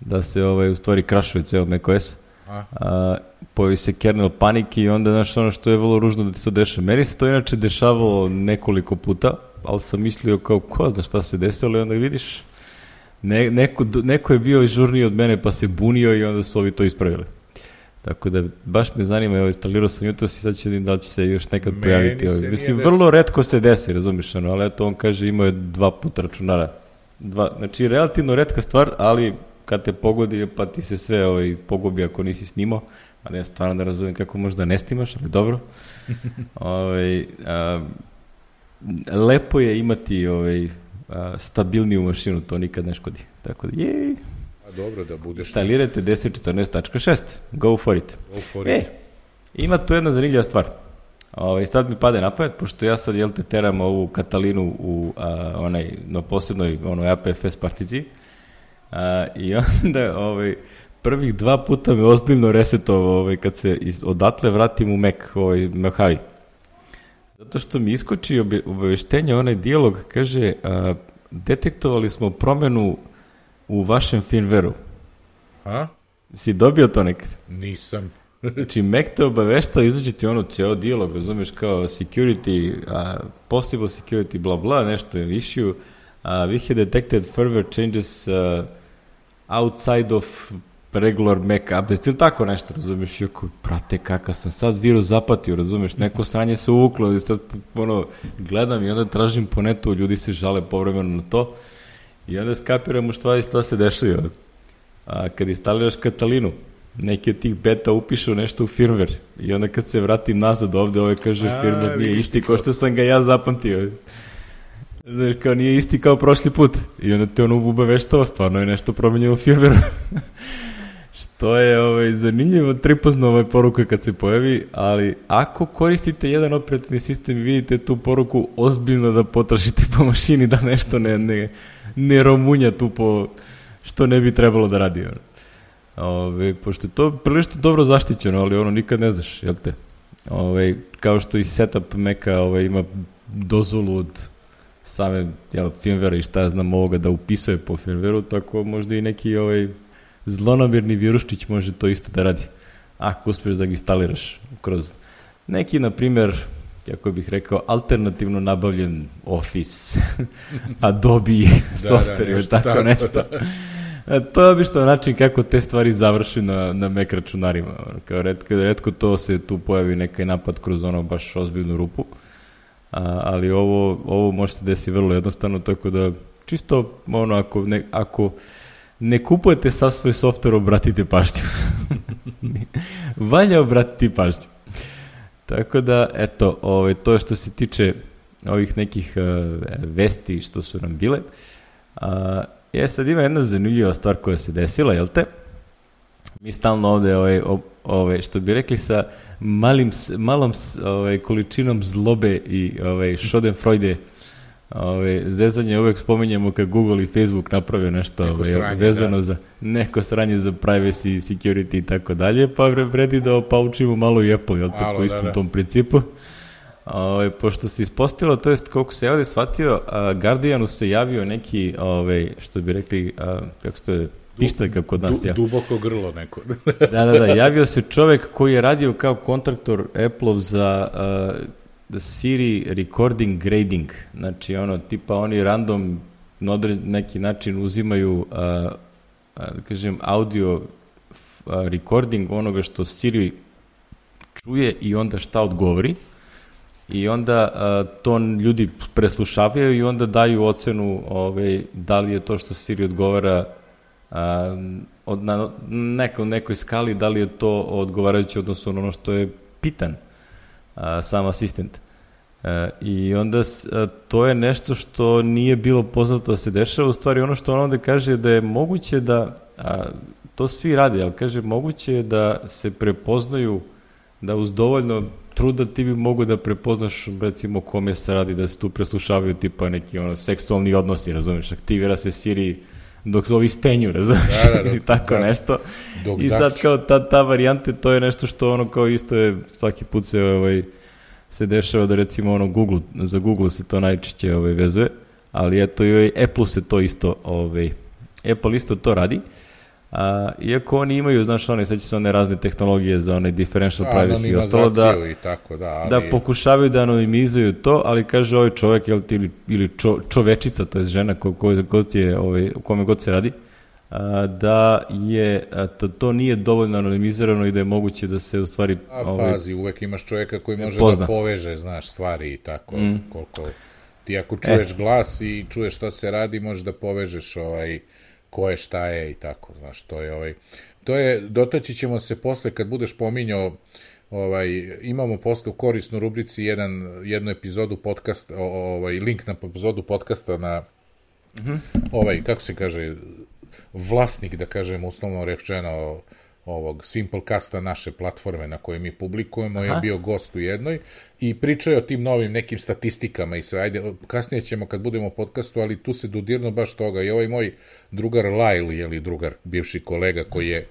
da se ovaj, u stvari krašuje ceo macOS. A? A, pojavi se kernel panike i onda, znaš, ono što je vrlo ružno da ti se to dešava. Meni se to inače dešavalo nekoliko puta, ali sam mislio kao, ko zna šta se desilo i onda vidiš, ne, neko, neko je bio žurniji od mene pa se bunio i onda su ovi to ispravili. Tako da baš me zanima, evo instalirao sam jutros i sad će da će se još nekad Meni pojaviti. Ovaj. Mislim, desilo. vrlo redko se desi, razumiješ, ono, ali eto on kaže imao je dva puta računara. Dva, znači, relativno redka stvar, ali kad te pogodi, pa ti se sve ovaj, pogubi ako nisi snimao, a ne, stvarno da razumijem kako možda ne snimaš, ali dobro. ovaj, a, lepo je imati ovaj, stabilniju mašinu, to nikad ne škodi. Tako da, jej! A dobro da budeš... Instalirajte 1014.6, go for it. Go for E, it. ima tu jedna zanimljiva stvar. Ovaj, sad mi pade na pamet, pošto ja sad, jel te, teram ovu Katalinu u a, onaj, na posebnoj onoj APFS particiji. A, I onda, ovaj, prvih dva puta me ozbiljno resetovao ovaj, kad se iz, odatle vratim u Mac, ovaj, Mojave. Zato što mi iskoči obaveštenje, onaj dijalog, kaže, a, detektovali smo promenu u vašem firmwareu. A? Si dobio to nekad? Nisam. Znači, Mac te obavešta, izađe ti ono ceo dijalog, razumeš, kao security, uh, possible security, bla bla, nešto je issue, uh, we have detected further changes uh, outside of regular Mac updates, ili tako nešto, razumeš, i ako, prate, kakav sam sad virus zapatio, razumeš, neko sranje se uvuklo i sad, ono, gledam i onda tražim po netu, ljudi se žale povremeno na to i onda skapiramo šta, šta se dešava. A, kad instaliraš Katalinu, neki od tih beta upišu nešto u firmware i onda kad se vratim nazad ovde, ovaj kaže firmware nije isti kao što sam ga ja zapamtio. Znaš, kao nije isti kao prošli put. I onda te ono ubaveštava, stvarno je nešto promenjeno u firmware. Što je ovaj, zanimljivo, tripozno ovaj poruka kad se pojavi, ali ako koristite jedan operativni sistem i vidite tu poruku, ozbiljno da potražite po mašini da nešto ne, ne, ne romunja tu po što ne bi trebalo da radi. Ove, pošto je to prilično dobro zaštićeno, ali ono nikad ne znaš, jel te? Ove, kao što i setup Maca ove, ima dozvolu od same jel, firmware i šta ja znam ovoga da upisuje po firmwareu, tako možda i neki ovaj, zlonamirni viruščić može to isto da radi. Ako uspeš da ga instaliraš kroz neki, na primjer, kako bih rekao, alternativno nabavljen Office, Adobe software ili nešto tako, tako, nešto. da. E, to je obično način kako te stvari završi na, na Mac računarima. Kao redko, redko to se tu pojavi neki napad kroz ono baš ozbiljnu rupu. A, ali ovo, ovo može se desiti vrlo jednostavno, tako da čisto ono, ako ne, ako ne kupujete sa svoj software, obratite pažnju. Valja obratiti pažnju. Tako da, eto, ovaj, to je što se tiče ovih nekih uh, vesti što su nam bile. A, je, sad ima jedna zanimljiva stvar koja se desila, jel te? Mi stalno ovde, ovaj, o- ovaj, što bi rekli sa malim, malom ovaj, količinom zlobe i ovaj, schadenfreude, ovaj, zezanje uvek spominjemo kad Google i Facebook naprave nešto Neko ovaj, sranje, vezano da. za neko sranje za privacy, security i tako dalje, pa vre- vredi da opaučimo malo i Apple, jel Malo, po da, istom da. tom principu. Ovaj, pošto se ispostavilo, to jest koliko se ovde shvatio, a, Guardianu se javio neki, ovaj, što bi rekli, a, kako se to je, pištaljka kod nas. Du, ja. duboko grlo neko. Da, da, da, javio se čovek koji je radio kao kontraktor Apple za uh, the Siri recording grading. Znači, ono, tipa oni random na neki način uzimaju, uh, uh, da kažem, audio f- uh, recording onoga što Siri čuje i onda šta odgovori. I onda uh, to ljudi preslušavaju i onda daju ocenu ovaj, da li je to što Siri odgovara a, od, na neko, nekoj skali, da li je to odgovarajuće odnosno ono što je pitan a, sam asistent. E, I onda a, to je nešto što nije bilo poznato da se dešava, u stvari ono što on onda kaže da je moguće da, a, to svi rade, ali kaže moguće je da se prepoznaju, da uz dovoljno truda ti bi mogu da prepoznaš recimo kome se radi, da se tu preslušavaju tipa neki ono, seksualni odnosi, razumeš, aktivira se Siri dok se ovi stenju, razumeš, Da, da, da, ili tako da. nešto. Dok I sad kao ta, ta varijante, to je nešto što ono kao isto je, svaki put se ovaj, se dešava da recimo ono Google, za Google se to najčešće ovaj, vezuje, ali eto i ovaj Apple se to isto, ovaj, Apple isto to radi, a, iako oni imaju, znaš, one, sad će se one razne tehnologije za onaj differential privacy i ostalo, da, i tako, da, ali... da pokušavaju da anonimizuju to, ali kaže ovaj čovjek jel ti, ili, ili čo, čovečica, to je žena ko, ko, god je, ovaj, u kome god se radi, a, da je a, to, to nije dovoljno anonimizirano i da je moguće da se u stvari A, ovaj, pazi, uvek imaš čovjeka koji može pozna. da poveže, znaš, stvari i tako, koliko... Ti ako čuješ E. glas i čuješ šta se radi, možeš da povežeš ovaj ko je šta je i tako, znaš, to je ovaj, to je, dotaći ćemo se posle kad budeš pominjao ovaj, imamo posle u korisnu rubrici jedan, jednu epizodu podcasta, ovaj, link na epizodu podcasta na mm -hmm. ovaj, kako se kaže, vlasnik, da kažem, uslovno rečeno, ovog Simplecasta naše platforme na kojoj mi publikujemo Aha. je bio gost u jednoj i pričao je o tim novim nekim statistikama i sve. Ajde, kasnije ćemo kad budemo u podcastu, ali tu se dodirno baš toga. I ovaj moj drugar Lyle, je li drugar, bivši kolega koji je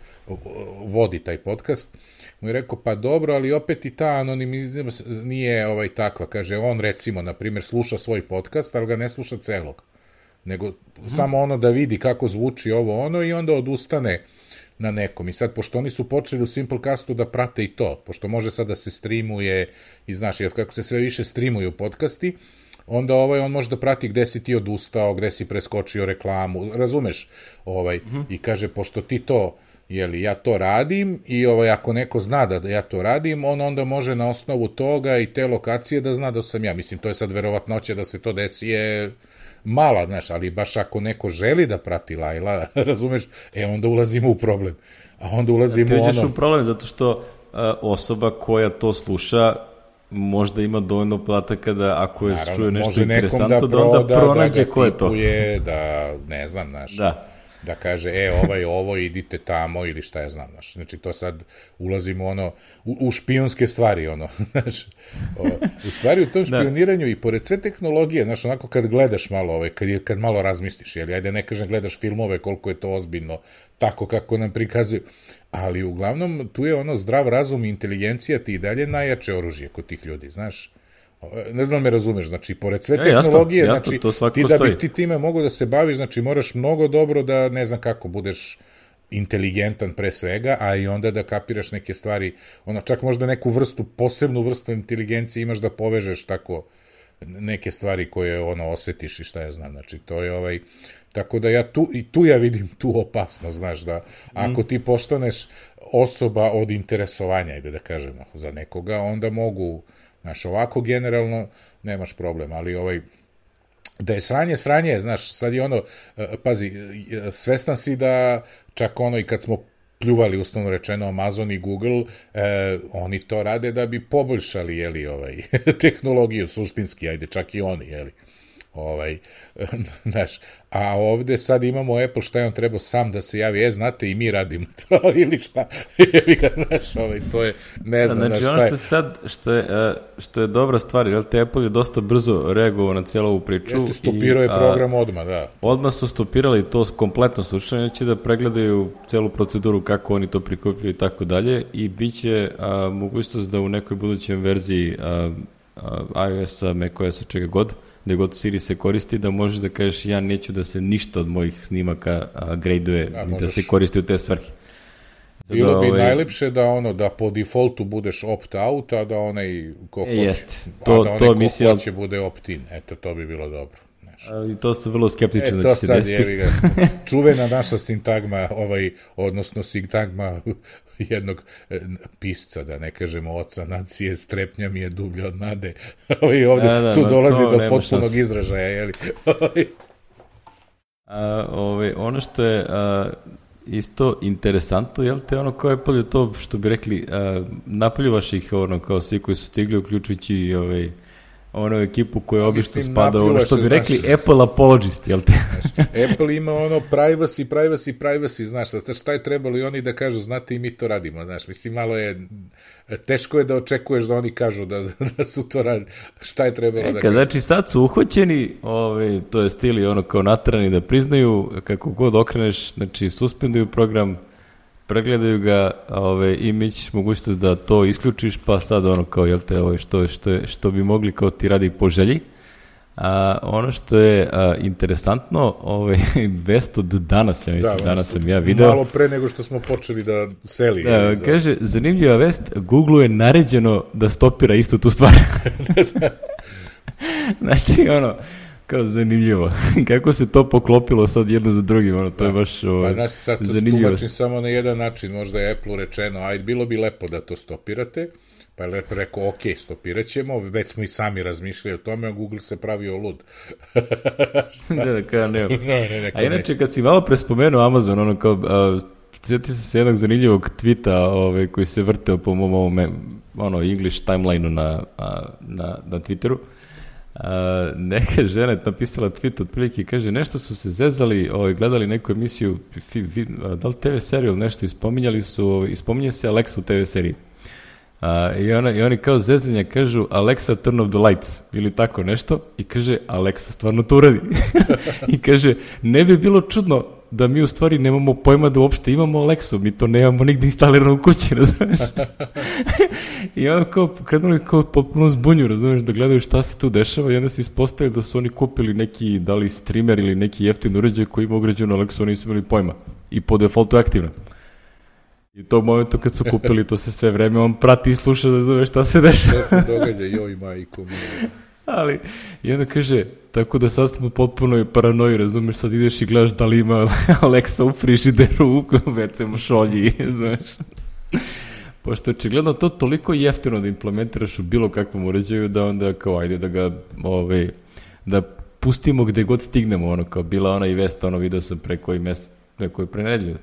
vodi taj podcast, mu je rekao, pa dobro, ali opet i ta anonimizam nije ovaj takva. Kaže, on recimo, na primjer, sluša svoj podcast, ali ga ne sluša celog. Nego mm. samo ono da vidi kako zvuči ovo ono i onda odustane na nekom. I sad, pošto oni su počeli u Simplecastu da prate i to, pošto može sad da se streamuje i znaš, jer kako se sve više streamuju podcasti, onda ovaj on može da prati gde si ti odustao, gde si preskočio reklamu, razumeš? Ovaj mm -hmm. i kaže pošto ti to jeli, ja to radim i ovaj, ako neko zna da ja to radim, on onda može na osnovu toga i te lokacije da zna da sam ja. Mislim, to je sad verovatnoće da se to desi je mala, znaš, ali baš ako neko želi da prati Lajla, razumeš, e onda ulazimo u problem. A onda ulazimo u ono... u problem, zato što uh, osoba koja to sluša možda ima dovoljno podataka da ako je Naravno, čuje nešto interesantno, da, da onda da pronađe da ko je to. Da, ne znam, znaš. Da da kaže, e, ovaj, ovo, idite tamo ili šta ja znam, znaš. Znači, to sad ulazimo ono, u, u špionske stvari, ono, znaš. O, u stvari, u tom da. špioniranju da. i pored sve tehnologije, znaš, onako kad gledaš malo, ovaj, kad, kad malo razmisliš, jel, ajde ne kažem gledaš filmove, koliko je to ozbiljno, tako kako nam prikazuju, ali uglavnom tu je ono zdrav razum i inteligencija ti i dalje najjače oružje kod tih ljudi, znaš ne znam da me razumeš, znači, pored sve e, tehnologije, jasno, znači, jasno, ti da bi ti time mogu da se baviš, znači, moraš mnogo dobro da, ne znam kako, budeš inteligentan pre svega, a i onda da kapiraš neke stvari, ono, čak možda neku vrstu, posebnu vrstu inteligencije imaš da povežeš tako neke stvari koje, ono, osetiš i šta ja znam, znači, to je ovaj, tako da ja tu, i tu ja vidim tu opasnost, znaš, da ako ti postaneš osoba od interesovanja, ajde da kažemo, za nekoga, onda mogu, Znaš, ovako generalno nemaš problem, ali ovaj, da je sranje, sranje, znaš, sad je ono, e, pazi, e, svestan si da čak ono i kad smo pljuvali uslovno rečeno Amazon i Google, e, oni to rade da bi poboljšali, jeli, ovaj, tehnologiju suštinski, ajde, čak i oni, jeli. Ovaj, znaš, a ovde sad imamo Apple, šta je on trebao sam da se javi, e, znate, i mi radimo to, ili šta, ili ga, znaš, ovaj, to je, ne znam, znači, znaš, ono što je sad, što je, e, što je dobra stvar, jel te Apple je dosta brzo reagovao na cijelu ovu priču. Jeste, stopirao je program odmah, da. Odmah su stopirali to kompletno slučajno, će da pregledaju celu proceduru kako oni to prikupljaju i tako dalje i bit će a, mogućnost da u nekoj budućem verziji a, a, iOS-a, macOS-a, čega god, gde god Siri se koristi, da možeš da kažeš ja neću da se ništa od mojih snimaka graduje da, da se koristi u te svrhe. Sada, Bilo bi ovaj... najlepše da ono da po defaultu budeš opt-out, a da onaj ko hoće, Jest. To, a da onaj to ko misli, hoće bude opt-in. Eto, to bi bilo dobro. Ali to se vrlo skeptično e, da će se desiti. Je, čuvena naša sintagma, ovaj, odnosno sintagma jednog e, pisca, da ne kažemo oca nacije, strepnja mi je dublja od nade. I ovde, da, da, tu dolazi do potpunog šansi. izražaja, jeli? a, ovaj, ono što je a, isto interesantno, jel te ono kao Apple je to što bi rekli, a, napoljuvaš ih ono kao svi koji su stigli, uključujući ovaj, ono ekipu koja obično spada ono što bi rekli znaš, Apple apologist, jel te? Znaš, Apple ima ono privacy, privacy, privacy, znaš, šta je trebalo i oni da kažu, znate i mi to radimo, znaš, mislim, malo je, teško je da očekuješ da oni kažu da, da su to radili, šta je trebalo e, da kažu. Znači sad su uhoćeni, ovaj, to je stili ono kao natrani da priznaju, kako god okreneš, znači suspenduju program, pregledaju ga ove, i mi ćeš mogućnost da to isključiš, pa sad ono kao, jel te, ove, što, što, je, što bi mogli kao ti radi po želji. A, ono što je a, interesantno, ovaj, vest od danas, ja mislim, da, danas sam ja video. Malo pre nego što smo počeli da seli. Da, za... kaže, zanimljiva vest, Google je naređeno da stopira istu tu stvar. znači, ono, kao zanimljivo. Kako se to poklopilo sad jedno za drugim, ono, to da. je baš o, pa, znaš, sad zanimljivo. Pa samo na jedan način, možda je Apple rečeno, ajde, bilo bi lepo da to stopirate, Pa je lepo rekao, ok, stopirat ćemo, već smo i sami razmišljali o tome, a Google se pravio lud. ne, da, kao ne. ne, ne, ne, A inače, kad si malo prespomenuo Amazon, ono kao, a, sjeti se se jednog zanimljivog tvita ovaj, koji se vrteo po mom ovome, ono, English timelineu na, a, na, na Twitteru. A, neka žena je napisala tweet otprilike i kaže nešto su se zezali, ovaj, gledali neku emisiju, fi, vi, da li TV seriju ili nešto, ispominjali su, ovaj, ispominje se Alexa u TV seriji. A, i, ona, I oni kao zezanja kažu Alexa turn off the lights ili tako nešto i kaže Alexa stvarno to uradi. I kaže ne bi bilo čudno da mi u stvari nemamo pojma da uopšte imamo Alexu, mi to nemamo nigde instalirano u kući, razumeš? I onda kao krenuli kao potpuno zbunju, razumeš, da gledaju šta se tu dešava i onda se ispostavili da su oni kupili neki, da li streamer ili neki jeftin uređaj koji ima ugrađenu Alexu, nisu imali pojma. I po defaultu je aktivna. I u tom momentu kad su kupili to se sve vreme, on prati i sluša da zove šta se dešava. Šta se događa, joj majko mi. Ali, i onda kaže, tako da sad smo potpuno paranoji, razumeš, sad ideš i gledaš da li ima Alexa u frižideru, u WC šolji, znaš. Pošto očigledno to toliko jeftino da implementiraš u bilo kakvom uređaju da onda kao ajde da ga, ovaj, da pustimo gde god stignemo, ono kao bila ona i vest, ono video sam pre koji mesec, pre koji pre nedelju,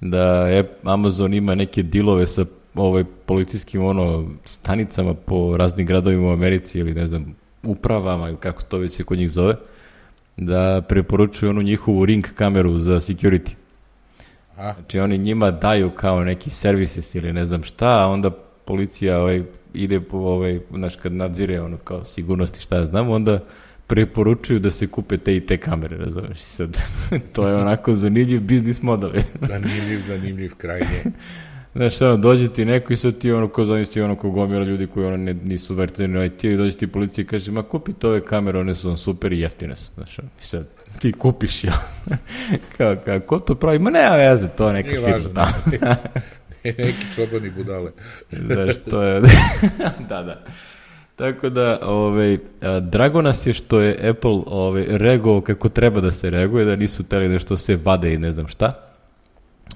da je Amazon ima neke dilove sa ovaj policijskim ono stanicama po raznim gradovima u Americi ili ne znam upravama ili kako to već se kod njih zove da preporučuju onu njihovu ring kameru za security. Aha. Znači oni njima daju kao neki services ili ne znam šta, a onda policija ovaj, ide po ovaj, znaš, kad nadzire ono kao sigurnosti šta ja znam, onda preporučuju da se kupe te i te kamere, razumeš? Sad, to je onako zanimljiv biznis model. Zanimljiv, zanimljiv krajnje. Znaš, ono, dođe ti neko i sad ti ono, ko zamisli ono, ko gomila ljudi koji ono ne, nisu verteni IT i dođe ti policija i kaže, ma kupite ove kamere, one su vam super i jeftine su. Znaš, ono, i sad ti kupiš, ja. kao, kao, ko to pravi? Ma nema veze, to je neka Nije firma važno. tamo. Neki čobani budale. Znaš, to je... da, da. Tako da, ovaj, drago nas je što je Apple ovaj, reagovao kako treba da se reaguje, da nisu teli nešto se vade i ne znam šta.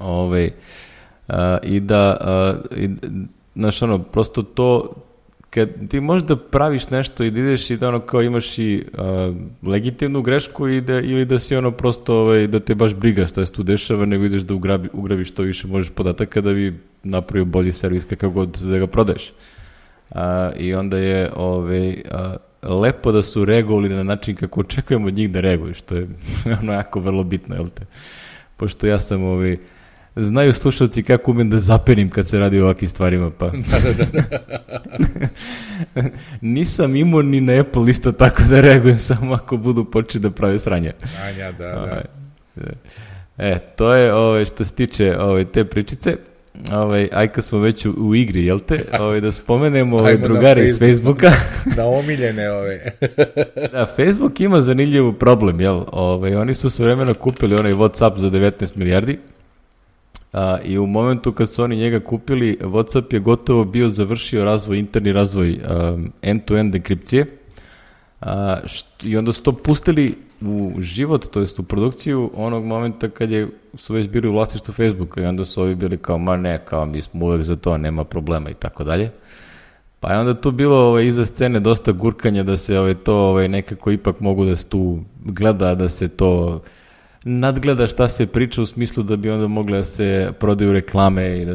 Ovaj, I da, i, znaš, ono, prosto to, kad ti možda praviš nešto i da ideš i da ono kao imaš i a, legitimnu grešku i da, ili da si ono prosto ovaj, da te baš briga šta se tu dešava, nego ideš da ugrabi, ugrabiš što više možeš podataka da bi napravio bolji servis kakav god da ga prodaješ. A, I onda je ovaj, lepo da su reagovali na način kako očekujemo od njih da reaguju, što je ono jako vrlo bitno, jel te? Pošto ja sam ovaj, znaju slušalci kako umem da zapenim kad se radi o ovakvim stvarima, pa... Nisam imao ni na Apple isto tako da reagujem samo ako budu početi da prave sranje. Anja, da, da. Ovaj, E, to je ovaj, što se tiče ovaj, te pričice. Ovaj, aj kad smo već u, u igri, jel te? Ovaj, da spomenemo na drugare iz Facebook. Facebooka. Na omiljene ove. da, Facebook ima zanimljiv problem, jel? Ovaj, oni su sve vremena kupili onaj Whatsapp za 19 milijardi. A, I u momentu kad su oni njega kupili, Whatsapp je gotovo bio završio razvoj, interni razvoj end-to-end enkripcije. A, št, I onda su to pustili u život, to jest u produkciju onog momenta kad je, su već bili u vlasništvu Facebooka i onda su ovi bili kao, ma ne, kao mi smo uvek za to, nema problema i tako dalje. Pa je onda tu bilo ovaj, iza scene dosta gurkanja da se ovaj, to ovaj, nekako ipak mogu da se tu gleda, da se to nadgleda šta se priča u smislu da bi onda mogle da se prodaju reklame i da,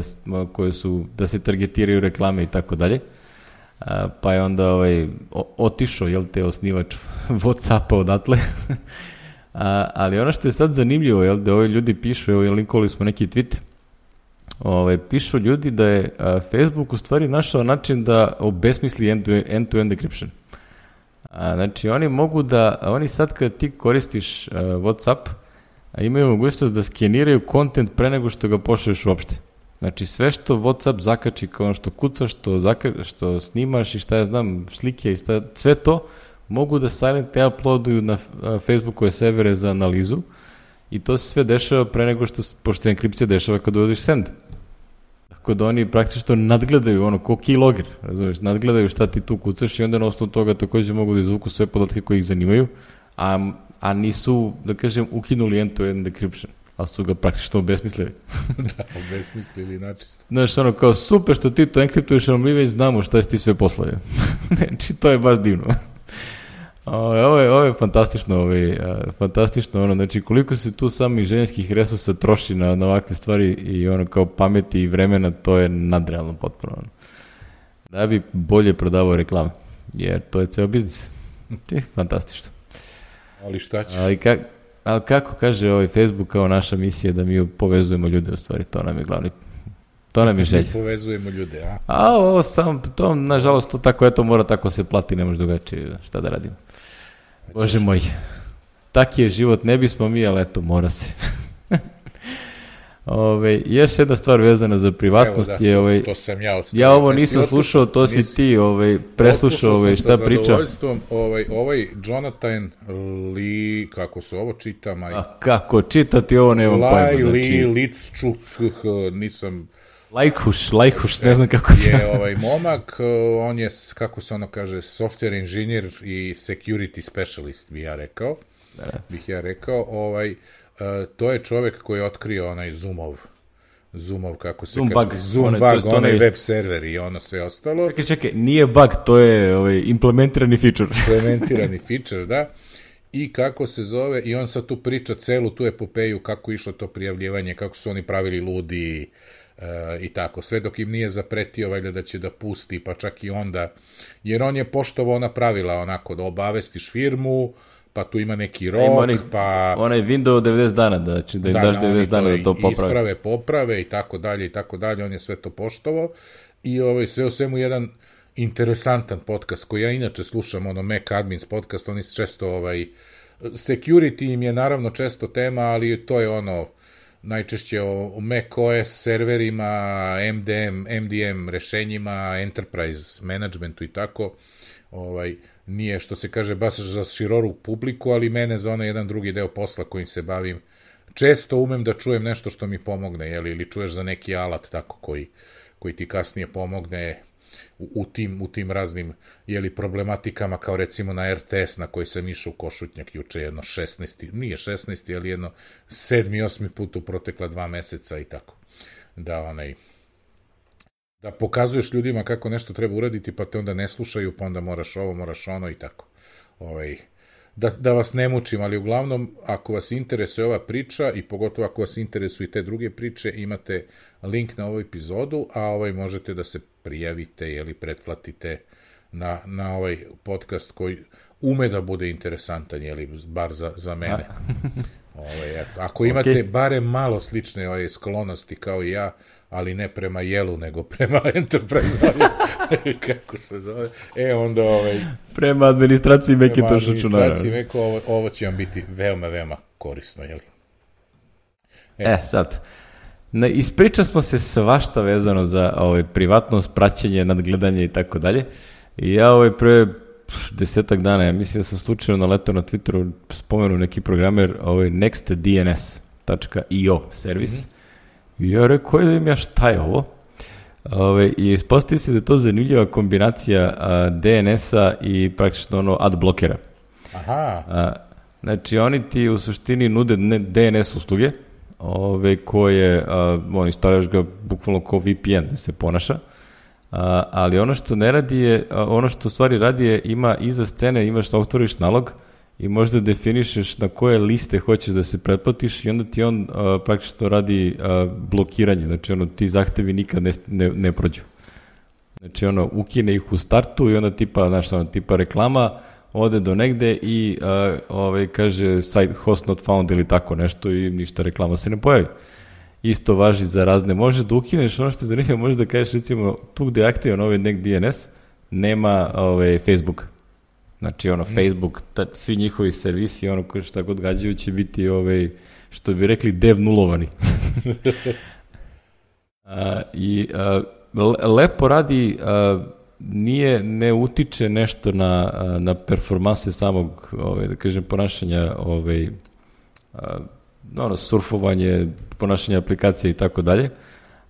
koje su, da se targetiraju reklame i tako dalje. Pa je onda ovaj, otišao, jel te, osnivač Whatsappa odatle. A, ali ono što je sad zanimljivo, jel, da ovi ljudi pišu, evo, linkovali smo neki tweet, ovaj, pišu ljudi da je a, Facebook u stvari našao način da obesmisli end-to-end encryption. A, znači, oni mogu da, oni sad kad ti koristiš a, Whatsapp, a imaju mogućnost da skeniraju kontent pre nego što ga pošalješ uopšte. Znači, sve što Whatsapp zakači, kao što kucaš, što, zaka, što snimaš i šta ja znam, slike i šta, sve to mogu da silent uploaduju na Facebookove servere za analizu i to se sve dešava pre nego što, pošto enkripcija dešava kad uradiš send. Tako da oni praktično nadgledaju ono, ko keylogger, razumiješ, nadgledaju šta ti tu kucaš i onda na osnovu toga takođe mogu da izvuku sve podatke koji ih zanimaju, a, a nisu, da kažem, ukinuli end-to-end encryption. ali su ga praktično obesmislili. da, obesmislili načisto. Znaš, ono, kao super što ti to enkriptuješ, ali mi već znamo šta si ti sve poslavio. znači, to je baš divno. Ovo je, ovo je, ovo je fantastično, ovo je, uh, fantastično, ono, znači koliko se tu samih ženskih resursa troši na, na ovakve stvari i ono kao pameti i vremena, to je nadrealno potpuno. Ono. Da bi bolje prodavao reklame, jer to je ceo biznis. Ti, fantastično. Ali šta ćeš? Ali, ka, ali kako kaže ovaj Facebook kao naša misija da mi povezujemo ljude, u stvari, to nam je glavni To nam je želja. Povezujemo ljude, a? A ovo sam, to nažalost to tako, eto mora tako se plati, ne može drugačije, šta da radimo. Bože moj, tak je život, ne bismo mi, ali eto, mora se. Ove, još jedna stvar vezana za privatnost Evo, da, je... Ovaj, to sam ja ostavio. ja ovo nisam slušao, to si ti ovaj, preslušao ovaj, šta priča. Ovaj, ovaj Jonathan Lee, kako se ovo čita, maj... A kako čitati ovo nemam Laj, pojma. Li, Znači, Litčuk, nisam, lajkuš, lajkuš, ne znam kako je ovaj momak, on je, kako se ono kaže, software inženjer i security specialist, bi ja rekao, bih ja rekao, ovaj, to je čovek koji je otkrio onaj Zoomov, Zoomov, kako se Zoom kaže, bug, Zoom onaj- bug, to onaj web server i ono sve ostalo. Čekaj, čekaj, nije bug, to je ovaj, implementirani feature. implementirani feature, da, i kako se zove, i on sad tu priča celu tu epopeju kako išlo to prijavljivanje, kako su oni pravili ludi e, i tako, sve dok im nije zapretio valjda da će da pusti, pa čak i onda, jer on je poštovao ona pravila onako da obavestiš firmu, pa tu ima neki rok, Ima onaj, pa... onaj window 90 dana, da, znači da im daš oni 90 dana da to popravi. Isprave, poprave i tako dalje i tako dalje, on je sve to poštovao i ovaj, sve u svemu jedan interesantan podcast koji ja inače slušam, ono Mac Admins podcast, oni često ovaj, security im je naravno često tema, ali to je ono najčešće o Mac OS serverima, MDM, MDM rešenjima, enterprise managementu i tako. Ovaj, nije, što se kaže, baš za široru publiku, ali mene za onaj jedan drugi deo posla kojim se bavim, često umem da čujem nešto što mi pomogne, jeli, ili čuješ za neki alat tako koji, koji ti kasnije pomogne u, u, tim, u tim raznim jeli, problematikama, kao recimo na RTS na koji sam išao u Košutnjak juče jedno 16, nije 16, ali jedno 7. 8. put u protekla dva meseca i tako. Da, onaj, da pokazuješ ljudima kako nešto treba uraditi, pa te onda ne slušaju, pa onda moraš ovo, moraš ono i tako. Ovaj, da, da vas ne mučim, ali uglavnom, ako vas interesuje ova priča i pogotovo ako vas interesuju i te druge priče, imate link na ovu epizodu, a ovaj možete da se prijavite ili pretplatite na, na ovaj podcast koji ume da bude interesantan, jeli, bar za, za mene. Ove, eto, ako imate okay. barem malo slične ove sklonosti kao i ja, ali ne prema jelu, nego prema Enterprise, kako se zove, e onda ovaj, Prema administraciji Macintosh prema računara. administraciji Macu, ovo, ovo će vam biti veoma, veoma korisno, jeli? E, sad, na, ispriča smo se svašta vezano za ovaj, privatnost, praćenje, nadgledanje i tako dalje. I ja ovaj pre desetak dana, ja mislim da sam slučajno naletao na Twitteru, spomenu neki programer, ovaj nextdns.io servis. Mm -hmm. I ja rekao, da ja šta je ovo? Ove, I ispostavi se da je to zanimljiva kombinacija DNS-a i praktično ono ad blokera. Aha, A, znači, oni ti u suštini nude DNS usluge, ove, koje, a, on instaliraš ga bukvalno kao VPN da se ponaša, a, ali ono što ne radi je, a, ono što u stvari radi je, ima iza scene, imaš da otvoriš nalog i možda definišeš na koje liste hoćeš da se pretplatiš i onda ti on a, praktično radi a, blokiranje, znači ono, ti zahtevi nikad ne, ne, ne prođu. Znači ono, ukine ih u startu i onda tipa, znaš, ono, tipa reklama, ode do negde i uh, ovaj, kaže site host not found ili tako nešto i ništa reklama se ne pojavi. Isto važi za razne, možeš da ukineš ono što je zanimljivo, možeš da kažeš recimo tu gde je aktivan ovaj nek DNS, nema ovaj, Facebook. Znači ono, mm. Facebook, ta, svi njihovi servisi, ono šta god gađaju će biti ovaj, što bi rekli dev nulovani. A, I a, le- lepo radi, a, nije, ne utiče nešto na, a, na performanse samog, ovaj, da kažem, ponašanja ovaj, a, ono, surfovanje, ponašanje aplikacije i tako dalje.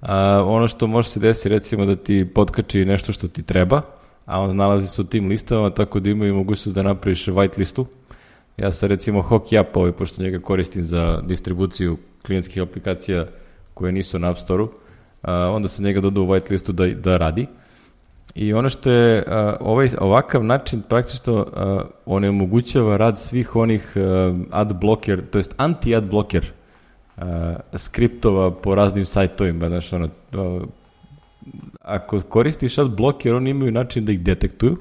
A, ono što može se desiti, recimo da ti potkači nešto što ti treba, a on nalazi se u tim listama, tako da imaju mogućnost da napraviš white listu. Ja sam recimo Hockey App, ovaj, pošto njega koristim za distribuciju klijentskih aplikacija koje nisu na App Store-u, onda se njega doda u whitelistu da, da radi. I ono što je a, ovaj, ovakav način praktično onemogućava rad svih onih a, ad blocker, to jest anti-ad blocker a, skriptova po raznim sajtovima, znaš, ono, a, ako koristiš ad blocker, oni imaju način da ih detektuju,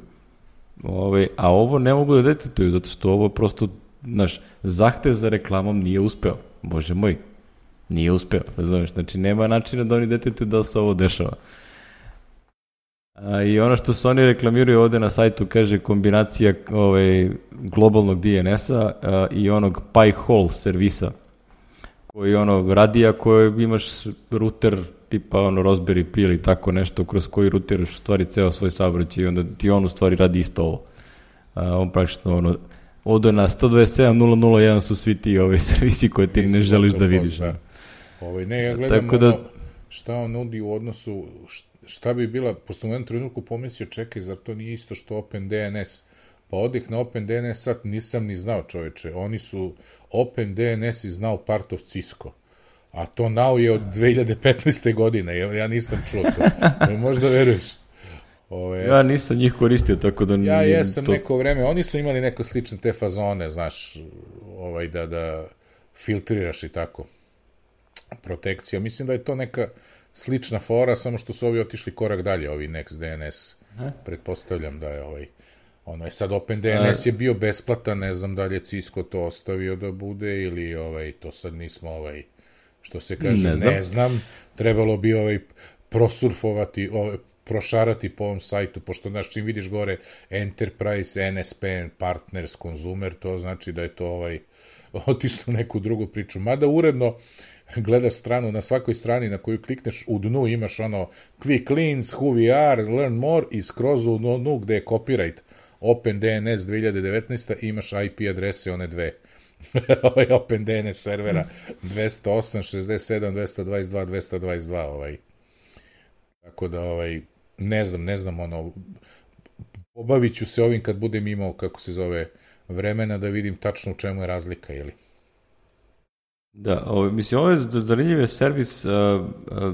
ovaj, a ovo ne mogu da detektuju, zato što ovo prosto, znaš, zahtev za reklamom nije uspeo, bože moj, nije uspeo, razumeš, znači nema načina da oni detektuju da se ovo dešava. A, I ono što se oni reklamiraju ovde na sajtu kaže kombinacija ovaj, globalnog DNS-a i onog Pi-hole servisa koji ono radija koji imaš router tipa ono Raspberry Pi ili tako nešto kroz koji rutiraš u stvari ceo svoj saobraćaj i onda ti on u stvari radi isto ovo. A, on praktično ono Odo na 127.001 su svi ti ovi servisi koje ti ne želiš da vidiš. Da. Ovaj, ne, ja gledam Tako da, ono, šta on nudi u odnosu, šta bi bila, posle u jednom trenutku pomislio, čekaj, zar to nije isto što OpenDNS? Pa odih na OpenDNS, sad nisam ni znao čoveče, oni su, OpenDNS is now part of Cisco. A to now je od 2015. godine, ja nisam čuo to. Možda veruješ. Ove, ja nisam njih koristio, tako da... Ja jesam to... neko vreme, oni su imali neko slične te fazone, znaš, ovaj, da, da filtriraš i tako protekcija. Mislim da je to neka slična fora, samo što su ovi otišli korak dalje, ovi NextDNS. Aha. Pretpostavljam da je ovaj ono je sad OpenDNS je bio besplatan, ne znam da li je Cisco to ostavio da bude ili ovaj to sad nismo ovaj što se kaže ne znam, ne znam. trebalo bi ovaj prosurfovati ovaj, prošarati po ovom sajtu, pošto znaš, čim vidiš gore Enterprise, NSPN, Partners, Consumer, to znači da je to ovaj, otišlo neku drugu priču. Mada uredno, gledaš stranu, na svakoj strani na koju klikneš u dnu imaš ono quick links, who we are, learn more i skroz u dnu gde je copyright OpenDNS 2019 imaš IP adrese one dve. ovaj OpenDNS servera 208, 67, 222, 222 ovaj. Tako da ovaj ne znam, ne znam ono obavit ću se ovim kad budem imao kako se zove vremena da vidim tačno u čemu je razlika, ili? Da, ovo, mislim, ovo je zanimljiv servis, a, a,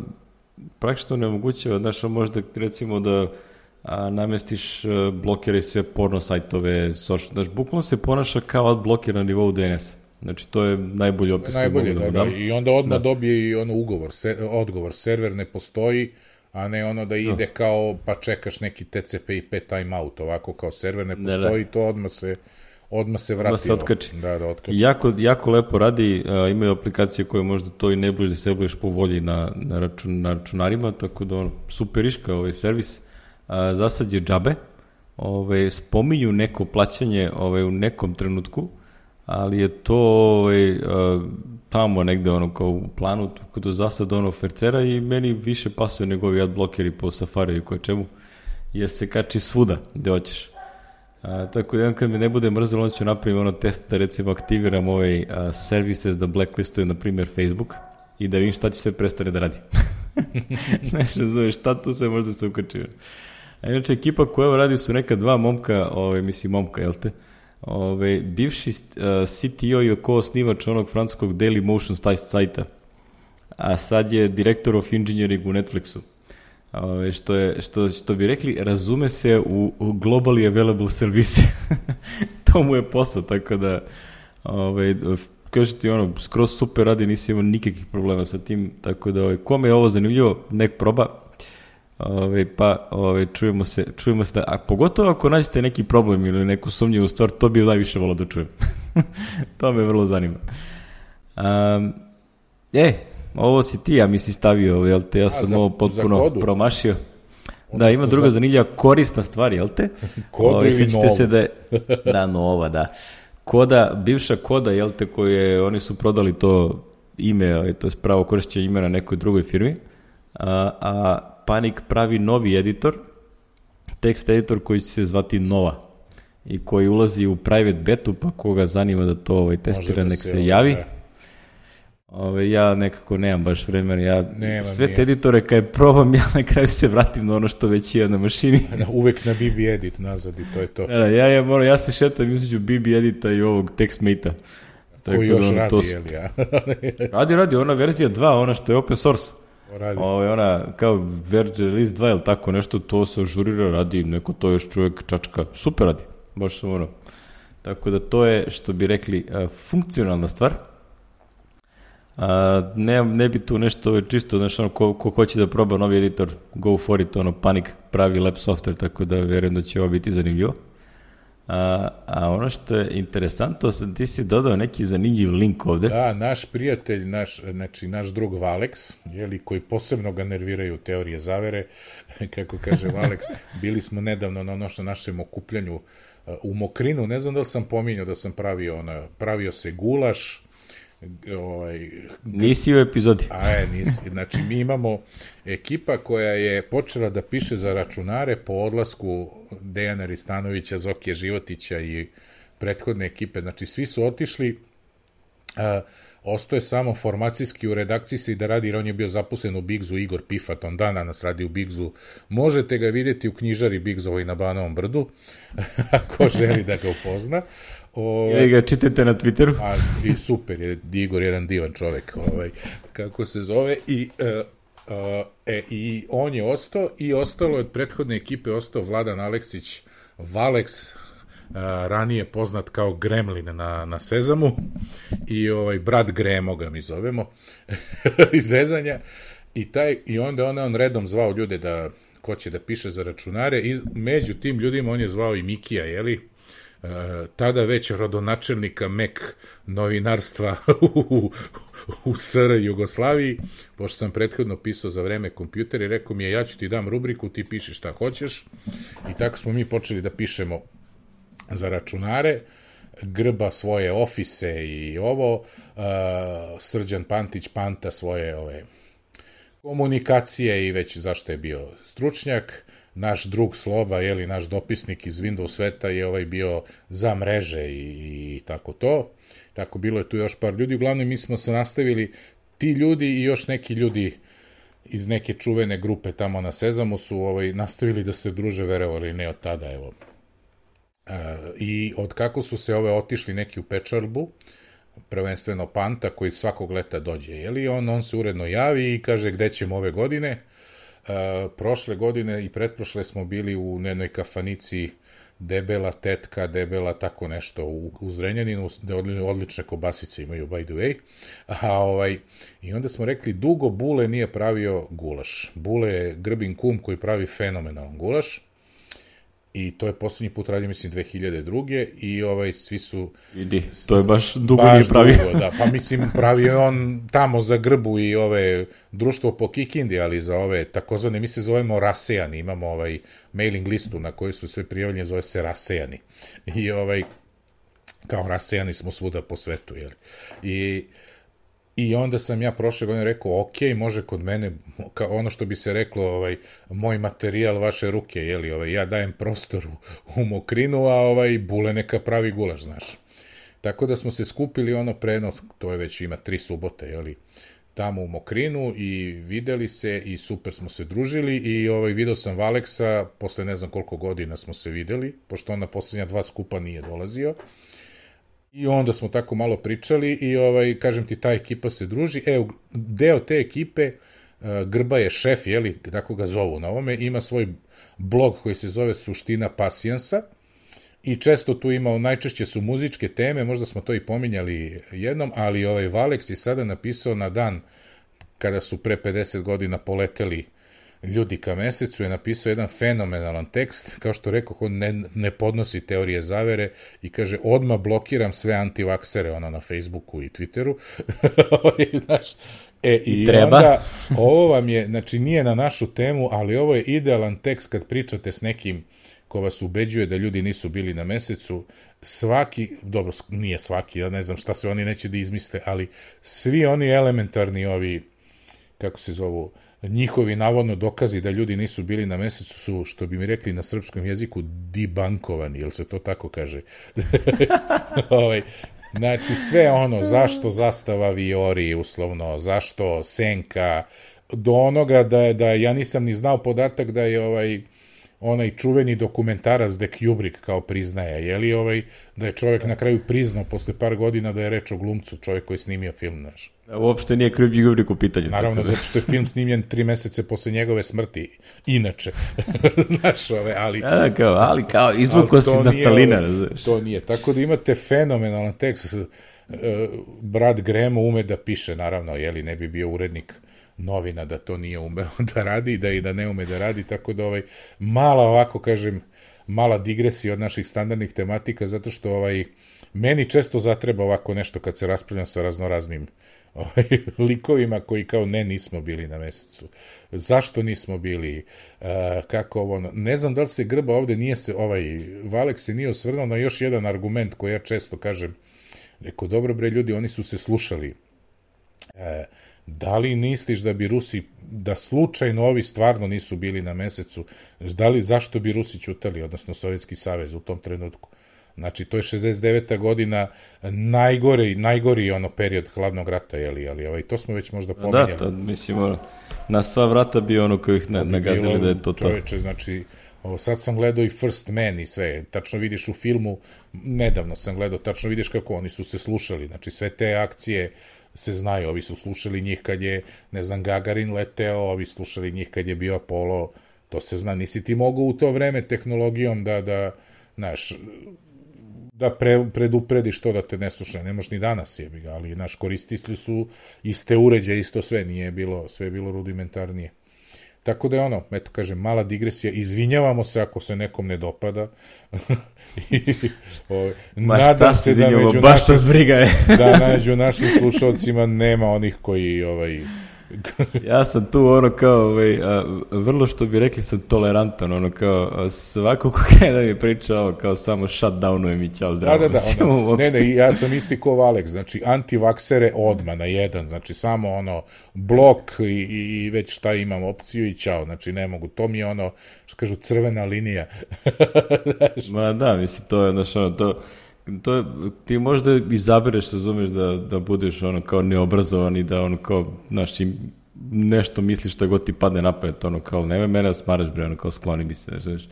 praktično nemoguće, znaš, možda recimo da a, namestiš a, blokere i sve porno sajtove, social, znaš, bukvalno se ponaša kao ad bloker na nivou DNS. Znači, to je najbolji opis najbolje, da, da, da, I onda odmah da. dobije i ono ugovor, se, odgovor, server ne postoji, a ne ono da ide da. kao, pa čekaš neki TCP IP timeout, ovako kao server ne postoji, da, da. to odmah se odmah se vrati. Odmah se otkači. Da, da, otkači. Jako, jako lepo radi, uh, imaju aplikacije koje možda to i ne bliže da se bliže po volji na, na, račun, na računarima, tako da ono, super iška ovaj servis. Uh, za sad je džabe, ovaj, spominju neko plaćanje ovaj, u nekom trenutku, ali je to ovaj, uh, tamo negde ono kao u planu, tako da sad ono fercera i meni više pasuje nego ovi adblokeri po Safari i koje čemu, jer se kači svuda gde hoćeš. A, tako da kad me ne bude mrzelo, onda ću napraviti ono test da recimo aktiviram ovaj a, services da blacklistujem na primjer Facebook i da vidim šta će sve prestane da radi. Nešto zove šta tu se možda se ukači. A inače ekipa koja radi su neka dva momka, ovaj, mislim momka, jel te? Ove, bivši uh, CTO i oko osnivač onog francuskog Daily Motion sajta, a sad je direktor of engineering u Netflixu. Ove, što, je, što, što bi rekli, razume se u, u globally available service. to mu je posao, tako da ove, kaže ti ono, skroz super radi, nisi imao nikakvih problema sa tim, tako da ove, kome je ovo zanimljivo, nek proba, Ove, pa ove, čujemo, se, čujemo se da, a pogotovo ako nađete neki problem ili neku sumnjivu stvar, to bi najviše volao da čujem. to me vrlo zanima. Um, e, ovo si ti, ja mi si stavio, jel te, ja sam a, za, ovo potpuno promašio. Da, ima druga za... zanimljiva korisna stvar, jel te? Koda ili nova? se da je, da, nova, da. Koda, bivša koda, jel te, koje oni su prodali to ime, to je pravo korišćenje imena nekoj drugoj firmi, a, a Panik pravi novi editor, tekst editor koji će se zvati Nova i koji ulazi u private betu, pa koga zanima da to ovaj, testira, da nek se, javi. Da. Ove, ja nekako nemam baš vremena, ja Nema, sve te editore kad probam, ja na kraju se vratim na ono što već je na mašini. Da, uvek na BB Edit nazad i to je to. Da, da ja, ja, moram, ja se šetam između BB Edita i ovog TextMate-a. Koji još da, radi, to- jeli, ja? Radi, radi, ona verzija 2, ona što je open source. Ovo je ona, kao Verge Release 2 ili tako nešto, to se ažurira, radi, neko to još čovjek čačka, super radi, baš sam ono. Tako da to je, što bi rekli, funkcionalna stvar. A, ne, ne bi tu nešto ovo je čisto, znaš, ono, ko, ko hoće da proba novi editor, go for it, ono, Panik pravi lab software, tako da verujem da će ovo biti zanimljivo. A, a ono što je interesantno, ti si dodao neki zanimljiv link ovde. Da, naš prijatelj, naš, znači, naš drug Valex, jeli, koji posebno ga nerviraju teorije zavere, kako kaže Valex, bili smo nedavno na ono što našem okupljanju u Mokrinu, ne znam da li sam pominjao da sam pravio, ono, pravio se gulaš, ovaj, Nisi u epizodi. A je, nisi. Znači, mi imamo ekipa koja je počela da piše za računare po odlasku Dejana Ristanovića, Zokije Životića i prethodne ekipe. Znači, svi su otišli, a, ostoje samo formacijski u redakciji i da radi, jer on je bio zaposlen u Bigzu, Igor Pifat, on dan danas radi u Bigzu. Možete ga vidjeti u knjižari Bigzovoj na Banovom brdu, ako želi da ga upozna. O, Ili ga čitate na Twitteru. A, i super je Igor jedan divan čovek, ovaj, kako se zove, i, e, e, e, i on je ostao i ostalo od prethodne ekipe ostao Vladan Aleksić, Valex, a, ranije poznat kao Gremlin na, na Sezamu. I ovaj brat Gremo ga mi zovemo iz vezanja i taj i onda on, on redom zvao ljude da ko će da piše za računare. I među tim ljudima on je zvao i Mikija, jeli? E, tada već rodonačelnika MEK novinarstva u, u SR Jugoslaviji, pošto sam prethodno pisao za vreme kompjuter i rekao mi je ja ću ti dam rubriku, ti piši šta hoćeš. I tako smo mi počeli da pišemo za računare, grba svoje ofise i ovo, uh, Srđan Pantić panta svoje ove komunikacije i već zašto je bio stručnjak, naš drug Sloba, jeli naš dopisnik iz Windows sveta je ovaj bio za mreže i, i tako to. Tako bilo je tu još par ljudi, uglavnom mi smo se nastavili ti ljudi i još neki ljudi iz neke čuvene grupe tamo na Sezamu su ovaj nastavili da se druže verovali ne od tada evo E, I od kako su se ove otišli neki u Pečarbu, prvenstveno Panta, koji svakog leta dođe, jeli, on, on se uredno javi i kaže gde ćemo ove godine. E, prošle godine i pretprošle smo bili u jednoj kafanici debela tetka, debela tako nešto u, u Zrenjaninu, odlične kobasice imaju by the way. A, ovaj, I onda smo rekli, dugo Bule nije pravio gulaš. Bule je Grbin kum koji pravi fenomenalan gulaš i to je poslednji put radio, mislim, 2002. i ovaj, svi su Vidi, to je baš dugo nije baš pravio. dugo, da, pa mislim, pravio on tamo za grbu i ove društvo po Kikindi, ali za ove takozvane, mi se zovemo Rasejani, imamo ovaj mailing listu na kojoj su sve prijavljene, zove se Rasejani. I ovaj, kao Rasejani smo svuda po svetu, jel? I I onda sam ja prošle godine rekao, ok, može kod mene, ono što bi se reklo, ovaj, moj materijal, vaše ruke, jeli, ovaj, ja dajem prostor u, u mokrinu, a ovaj, bule neka pravi gulaš, znaš. Tako da smo se skupili ono preno, to je već ima tri subote, jeli, tamo u Mokrinu i videli se i super smo se družili i ovaj video sam Valeksa, posle ne znam koliko godina smo se videli, pošto on na poslednja dva skupa nije dolazio. I onda smo tako malo pričali i ovaj kažem ti ta ekipa se druži. E deo te ekipe uh, Grba je šef, je li tako ga zovu na ovome, ima svoj blog koji se zove Suština pasijansa i često tu ima, najčešće su muzičke teme, možda smo to i pominjali jednom, ali ovaj Valex je sada napisao na dan kada su pre 50 godina poleteli ljudi ka mesecu, je napisao jedan fenomenalan tekst, kao što rekao, on ne, ne podnosi teorije zavere i kaže, odma blokiram sve antivaksere, ono na Facebooku i Twitteru. Znaš, e, i Treba. onda, ovo vam je, znači nije na našu temu, ali ovo je idealan tekst kad pričate s nekim ko vas ubeđuje da ljudi nisu bili na mesecu, svaki, dobro, nije svaki, ja ne znam šta se oni neće da izmisle, ali svi oni elementarni ovi, kako se zovu, njihovi navodno dokazi da ljudi nisu bili na mesecu su, što bi mi rekli na srpskom jeziku, dibankovani, jel se to tako kaže? ovaj, znači, sve ono, zašto zastava Viori, uslovno, zašto Senka, do onoga da, da ja nisam ni znao podatak da je ovaj onaj čuveni dokumentarac de Kubrick kao priznaje, je li ovaj, da je čovjek na kraju priznao posle par godina da je reč o glumcu, čovjek koji je snimio film, znaš. Uopšte nije Kubrick Kubrick u pitanju. Naravno, zato što je film snimljen tri mesece posle njegove smrti, inače, znaš, ove, ali... Ja, da, kao, ali kao, izvuko si naftalina, znaš. To nije, tako da imate fenomenalan tekst, brat Gremo ume da piše, naravno, jeli, ne bi bio urednik novina da to nije umeo da radi, da i da ne ume da radi, tako da ovaj, mala ovako, kažem, mala digresija od naših standardnih tematika, zato što ovaj, meni često zatreba ovako nešto kad se raspravljam sa raznoraznim ovaj, likovima koji kao ne nismo bili na mesecu. Zašto nismo bili? E, kako ovo? Ne znam da li se grba ovde nije se, ovaj, Valek se nije osvrnao na još jedan argument koji ja često kažem, Rekao, dobro bre ljudi, oni su se slušali. E, da li misliš da bi Rusi, da slučajno ovi stvarno nisu bili na mesecu, da li, zašto bi Rusi ćutali, odnosno Sovjetski savez u tom trenutku? Znači, to je 69. godina, najgore, najgori ono period hladnog rata, jeli, ali ovaj, to smo već možda pomenjali. Da, to, mislim, na sva vrata bi ono koji ih nagazili da je to to. Čoveče, znači, O, sad sam gledao i First Man i sve, tačno vidiš u filmu, nedavno sam gledao, tačno vidiš kako oni su se slušali, znači sve te akcije se znaju, ovi su slušali njih kad je, ne znam, Gagarin leteo, ovi slušali njih kad je bio Apollo, to se zna, nisi ti mogu u to vreme tehnologijom da, da, znaš, da pre, preduprediš to da te ne sluša, ne možeš ni danas jebi ga, ali, znaš, koristili su iste uređaje, isto sve, nije bilo, sve je bilo rudimentarnije. Tako da je ono, eto kažem, mala digresija, izvinjavamo se ako se nekom ne dopada. I, o, Ma nadam se da među baš našim, zbriga je. da među našim slušalcima nema onih koji ovaj, ja sam tu ono kao, ovaj, a, vrlo što bi rekli sam tolerantan, ono kao svako ko kada mi pričao kao samo shutdownujem i ćao zdravo. Da, da, da, ono, ne, ne, ja sam isti ko Valek, znači antivaksere odma na jedan, znači samo ono blok i, i, i već šta imam opciju i ćao, znači ne mogu, to mi je ono, što kažu, crvena linija. Ma da, mislim, to je, znači, ono, to, to ti možda izabereš, razumeš, da, da budeš ono kao neobrazovan i da ono kao, znaš, nešto misliš šta god ti padne na pamet, ono kao, nemoj mene da smaraš, bre, ono kao, skloni mi se, znaš,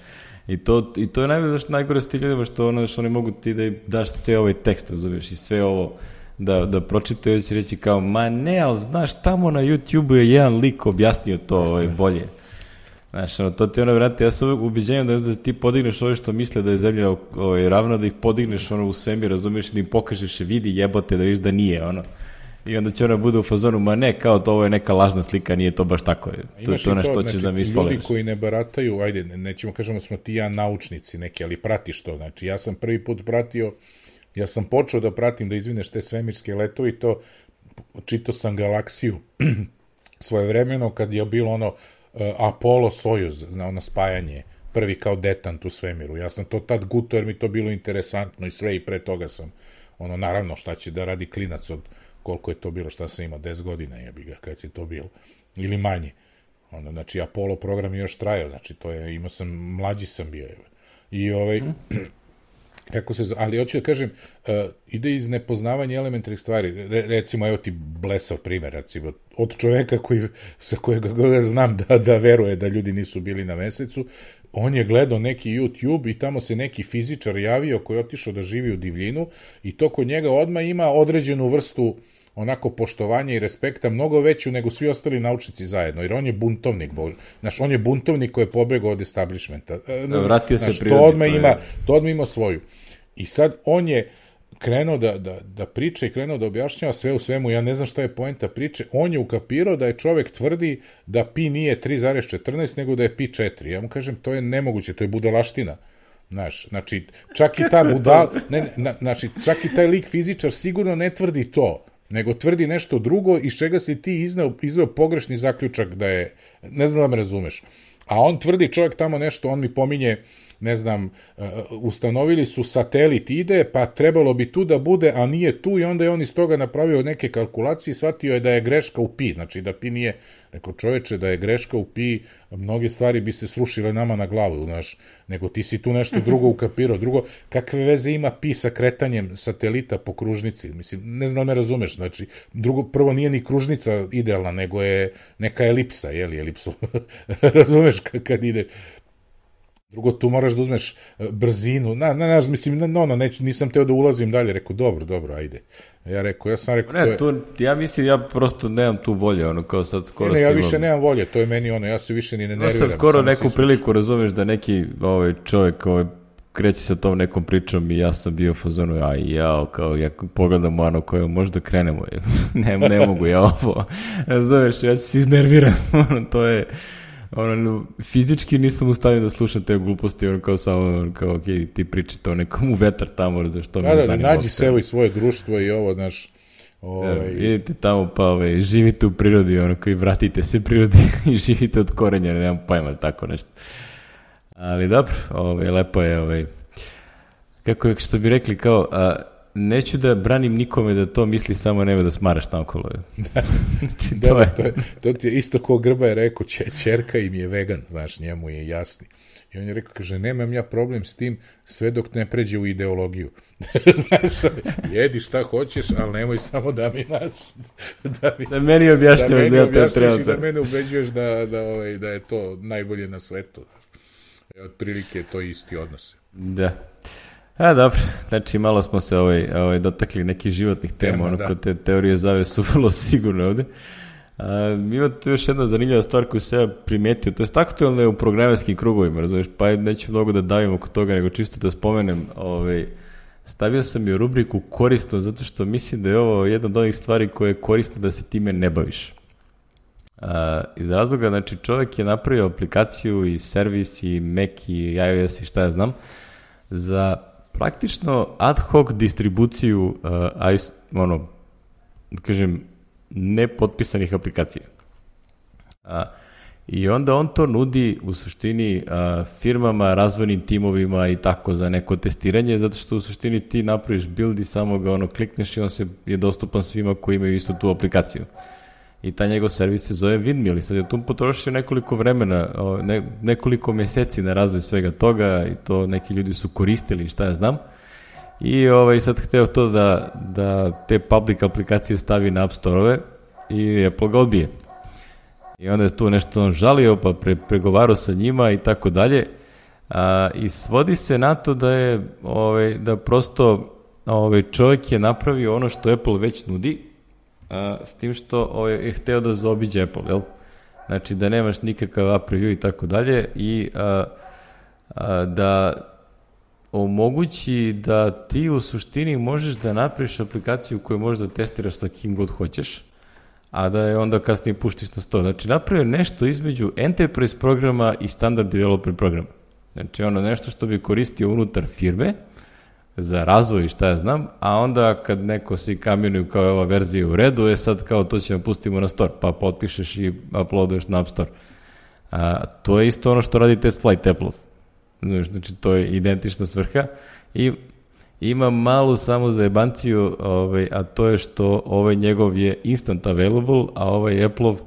I to, i to je najbolje, znaš, najgore s ti ljudima što, ono, što ne mogu ti da daš ceo ovaj tekst, razumeš, i sve ovo, da, da pročitaju, će reći kao, ma ne, ali znaš, tamo na YouTube-u je jedan lik objasnio to ovaj, bolje. Znaš, ono, to ti ono, vrati, ja sam ubiđenjem da, da ti podigneš ovo što misle da je zemlja ovaj, ravna, da ih podigneš ono u svemir, razumiješ, da im pokažeš, vidi jebote, da viš da nije, ono. I onda će ona bude u fazonu, ma ne, kao to ovo je neka lažna slika, nije to baš tako. To je to nešto što ćeš znači, da mi isfoleš. Ljudi koji ne barataju, ajde, nećemo kažemo smo ti ja naučnici neki, ali pratiš to. Znači, ja sam prvi put pratio, ja sam počeo da pratim, da izvineš te svemirske letovi, to čito sam galaksiju svoje vremeno kad je bilo ono Apollo Sojuz, na ono spajanje, prvi kao detant u svemiru. Ja sam to tad guto jer mi to bilo interesantno i sve i pre toga sam, ono, naravno, šta će da radi klinac od koliko je to bilo, šta sam imao, 10 godina je bi ga, kad je to bilo, ili manje. Onda, znači, Apollo program je još trajao, znači, to je, imao sam, mlađi sam bio. I ovaj, mm. Kako se, ali hoću da kažem, uh, ide iz nepoznavanja elementarnih stvari. Re, recimo, evo ti blesav primer, recimo, od čoveka koji, sa kojega ga znam da, da veruje da ljudi nisu bili na mesecu, on je gledao neki YouTube i tamo se neki fizičar javio koji je otišao da živi u divljinu i to kod njega odmah ima određenu vrstu onako poštovanja i respekta mnogo veću nego svi ostali naučnici zajedno, jer on je buntovnik, bož, znaš, on je buntovnik koji je pobegao od establishmenta. E, ne, Vratio znaš, se prirodi. To odmah, ima, to odmah ima svoju. I sad on je krenuo da, da, da priča i krenuo da objašnjava sve u svemu, ja ne znam šta je poenta priče, on je ukapirao da je čovek tvrdi da pi nije 3,14, nego da je pi 4. Ja mu kažem, to je nemoguće, to je budalaština. Znaš, znači, čak i ta budal, ne, ne, znači, čak i taj lik fizičar sigurno ne tvrdi to, nego tvrdi nešto drugo iz čega si ti iznao, izveo pogrešni zaključak da je, ne znam da me razumeš. A on tvrdi čovjek tamo nešto, on mi pominje, ne znam, uh, ustanovili su satelit ide, pa trebalo bi tu da bude, a nije tu i onda je on iz toga napravio neke kalkulacije i shvatio je da je greška u pi, znači da pi nije, rekao čoveče da je greška u pi, mnoge stvari bi se srušile nama na glavu, znaš, nego ti si tu nešto drugo ukapirao, drugo, kakve veze ima pi sa kretanjem satelita po kružnici, mislim, ne znam me razumeš, znači, drugo, prvo nije ni kružnica idealna, nego je neka elipsa, jeli, elipsu, razumeš kad ide, Drugo, tu moraš da uzmeš e, brzinu. Na, na, na, mislim, na, no, no, neću, nisam teo da ulazim dalje. Rekao, dobro, dobro, ajde. Ja rekao, ja sam rekao... Ne, to je... tu, ja mislim, ja prosto nemam tu volje, ono, kao sad skoro ne, ne, ja više nemam volje, to je meni ono, ja se više ni ne nerviram. Ja sam skoro neku priliku, razumeš, da neki ovaj, čovjek ovaj, kreće sa tom nekom pričom i ja sam bio u fazonu, aj jao, kao ja pogledam ono koje možda krenemo, ne, ne mogu ja ovo, znaš, ja se iznerviram, ono, to je, ono, fizički nisam ustavio da slušam te gluposti, ono kao samo, kao, ok, ti priči to nekom u vetar tamo, za što da, me da, zanima. Da, nađi se i svoje društvo i ovo, znaš, Ovaj... Ja, idite tamo pa ovaj, živite u prirodi, ono koji vratite se prirodi i živite od korenja, nemam pojma, tako nešto. Ali dobro, ovaj, lepo je, ovaj, kako je, što bi rekli, kao, a, neću da branim nikome da to misli samo nema da smaraš okolo. da, znači, da, to, da, je... to, je, to ti je isto ko Grba je rekao, če, čerka im je vegan, znaš, njemu je jasni. I on je rekao, kaže, nemam ja problem s tim sve dok ne pređe u ideologiju. Znaš, jedi šta hoćeš, ali nemoj samo da mi naš... Da, mi, da meni objašnjavaš da, da ja to treba. Da, da mene ubeđuješ da, da, ovaj, da je to najbolje na svetu. E, otprilike je to isti odnos. Da. A, dobro, znači malo smo se ovaj, ovaj, dotakli nekih životnih tema, tema ono da. kod te teorije zave su vrlo sigurne ovde. A, ima tu još jedna zanimljiva stvar koju se ja primetio, to je aktualno je u programarskim krugovima, razumiješ, pa neću mnogo da davim oko toga, nego čisto da spomenem, ovaj, stavio sam i u rubriku korisno, zato što mislim da je ovo jedna od onih stvari koje je korisno da se time ne baviš. A, iz razloga, znači čovjek je napravio aplikaciju i servis i Mac i iOS i šta ja znam, za praktično ad hoc distribuciju uh, ono, da kažem, nepotpisanih aplikacija. A, I onda on to nudi u suštini a, firmama, razvojnim timovima i tako za neko testiranje, zato što u suštini ti napraviš build i samo ga ono klikneš i on se je dostupan svima koji imaju isto tu aplikaciju. I ta njegov servis se zove Windmill i sad je tu potrošio nekoliko vremena, ne, nekoliko meseci na razvoj svega toga i to neki ljudi su koristili šta ja znam. I ovaj, sad hteo to da, da te public aplikacije stavi na App Store-ove i Apple ga odbije. I onda je tu nešto on žalio, pa pre, pregovarao sa njima i tako dalje. A, I svodi se na to da je, ovaj, da prosto ovaj, čovjek je napravio ono što Apple već nudi, a, s tim što ovaj, je hteo da zaobiđe Apple, jel? Znači da nemaš nikakav app review i tako dalje i a, a, da omogući da ti u suštini možeš da napraviš aplikaciju koju možeš da testiraš sa kim god hoćeš, a da je onda kasnije puštiš na sto. Znači, napravio nešto između enterprise programa i standard developer programa. Znači, ono nešto što bi koristio unutar firme za razvoj i šta ja znam, a onda kad neko si kamionuju kao ova verzija u redu, je sad kao to ćemo pustimo na store, pa potpišeš i uploaduješ na App Store. A, to je isto ono što radi test flight Apple. Znači, to je identična svrha i ima malu samo zajebanciju, ovaj, a to je što ovaj njegov je instant available, a ovaj Apple-ov,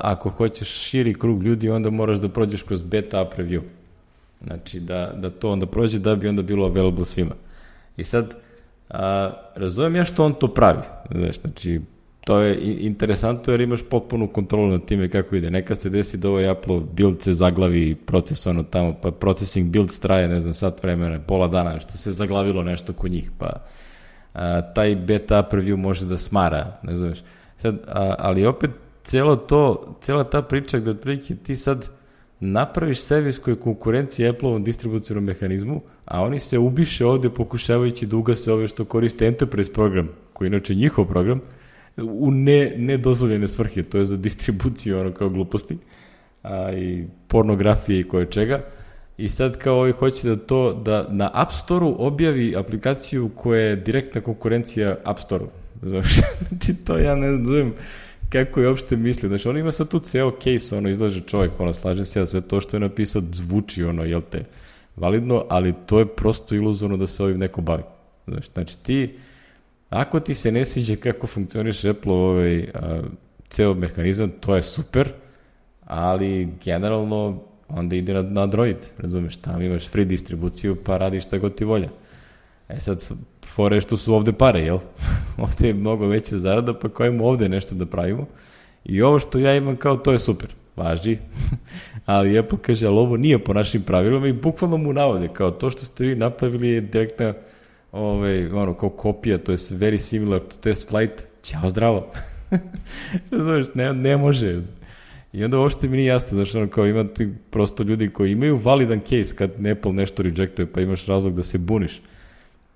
ako hoćeš širi krug ljudi, onda moraš da prođeš kroz beta app review. Znači, da, da to onda prođe da bi onda bilo available svima. I sad, a, razumem ja što on to pravi. Znaš, znači, to je interesantno jer imaš potpunu kontrolu nad time kako ide. Nekad se desi da ovaj Apple build se zaglavi proces ono tamo, pa processing build traje, ne znam, sat vremena, pola dana, što se zaglavilo nešto kod njih, pa a, taj beta preview može da smara, ne znaš. Sad, a, ali opet celo to, cela ta priča gde otprilike ti sad napraviš servis koji je konkurencija Apple-ovom distribucijnom mehanizmu, a oni se ubiše ovde pokušavajući da ugase ove što koriste Enterprise program, koji je inače njihov program, u ne, nedozvoljene svrhe, to je za distribuciju ono kao gluposti a, i pornografije i koje čega. I sad kao ovi hoće da to, da na App Store-u objavi aplikaciju koja je direktna konkurencija App Store-u. Znači, to ja ne znam kako je uopšte misli. Znači, on ima sad tu ceo case, ono, izlaže čovjek, ono, slažem se, ja sve to što je napisao zvuči, ono, jel te, validno, ali to je prosto iluzorno da se ovim neko bavi. Znači, znači ti, Ako ti se ne sviđa kako funkcioniš Apple ovaj, a, ceo mehanizam, to je super, ali generalno onda ide na, na Android, razumeš, tamo imaš free distribuciju pa radiš šta god ti volja. E sad, fore što su ovde pare, jel? ovde je mnogo veća zarada, pa kojemo ovde nešto da pravimo. I ovo što ja imam kao to je super, važi, ali Apple kaže, ali ovo nije po našim pravilima i bukvalno mu navode, kao to što ste vi napravili je direktna ovaj, ono, kao kopija, to je very similar to test flight, ćao zdravo. Znaš, ne, ne može. I onda uopšte mi nije jasno, znaš, ono, kao ima ti prosto ljudi koji imaju validan case kad Apple nešto rejectuje, pa imaš razlog da se buniš.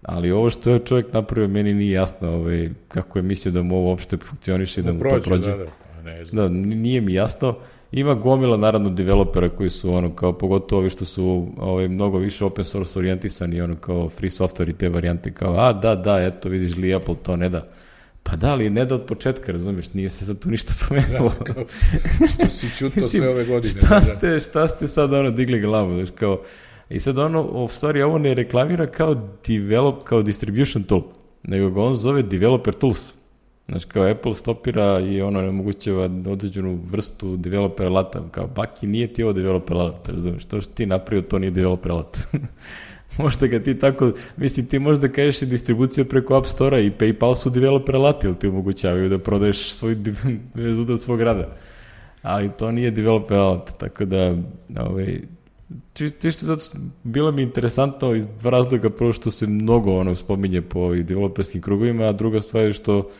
Ali ovo što je čovjek napravio, meni nije jasno ovaj, kako je mislio da mu ovo uopšte funkcioniše i da mu prođe, to prođe. Da, da, pa ne znam. da, nije mi jasno. Ima gomila naravno developera koji su ono kao pogotovo ovi što su ovaj mnogo više open source orijentisani ono kao free software i te varijante kao a da da eto vidiš li Apple to ne da. Pa da, ali ne da od početka, razumiješ, nije se sad tu ništa promenilo. Da, kao, što si čutao sve ove godine. Šta da. ste, šta ste sad ono digli glavu, znaš, kao, i sad ono, u stvari ovo ne reklamira kao develop, kao distribution tool, nego ga on zove developer tools. Znaš, kao Apple stopira i ono nemogućeva određenu vrstu developer alata. Kao, baki, nije ti ovo developer alat, razumiješ? To što ti napravio, to nije developer alat. možda ga ti tako, mislim, ti možda kažeš i distribucija preko App Store-a i PayPal su developer alati, ili ti omogućavaju da prodaješ svoj rezultat svog rada. Ali to nije developer alat, tako da, ovaj, čisto zato bilo mi interesantno iz dva razloga, prvo što se mnogo ono spominje po ovih developerskim krugovima, a druga stvar je što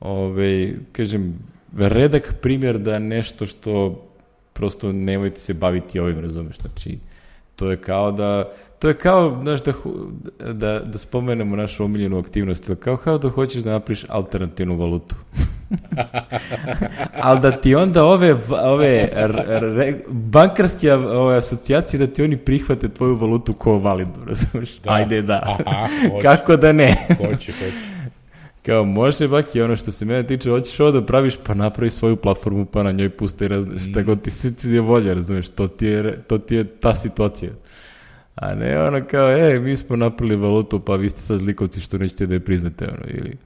ovaj, kažem, redak primjer da nešto što prosto nemojte se baviti ovim, razumeš, znači to je kao da to je kao, znaš, da, da, da spomenemo našu omiljenu aktivnost, kao, kao da hoćeš da napriš alternativnu valutu. Ali da ti onda ove, ove re, bankarske ove asocijacije da ti oni prihvate tvoju valutu ko validnu, razumiješ? Da. Ajde da. Aha, Kako da ne? hoće, hoće. Kao, može baki, ono što se mene tiče, hoćeš ovo da praviš, pa napravi svoju platformu, pa na njoj puste šta mm. god ti se je volja, razumeš, to ti je, to ti je ta situacija. A ne ono kao, e, mi smo napravili valutu, pa vi ste sad zlikovci što nećete da je priznate, ono, ili...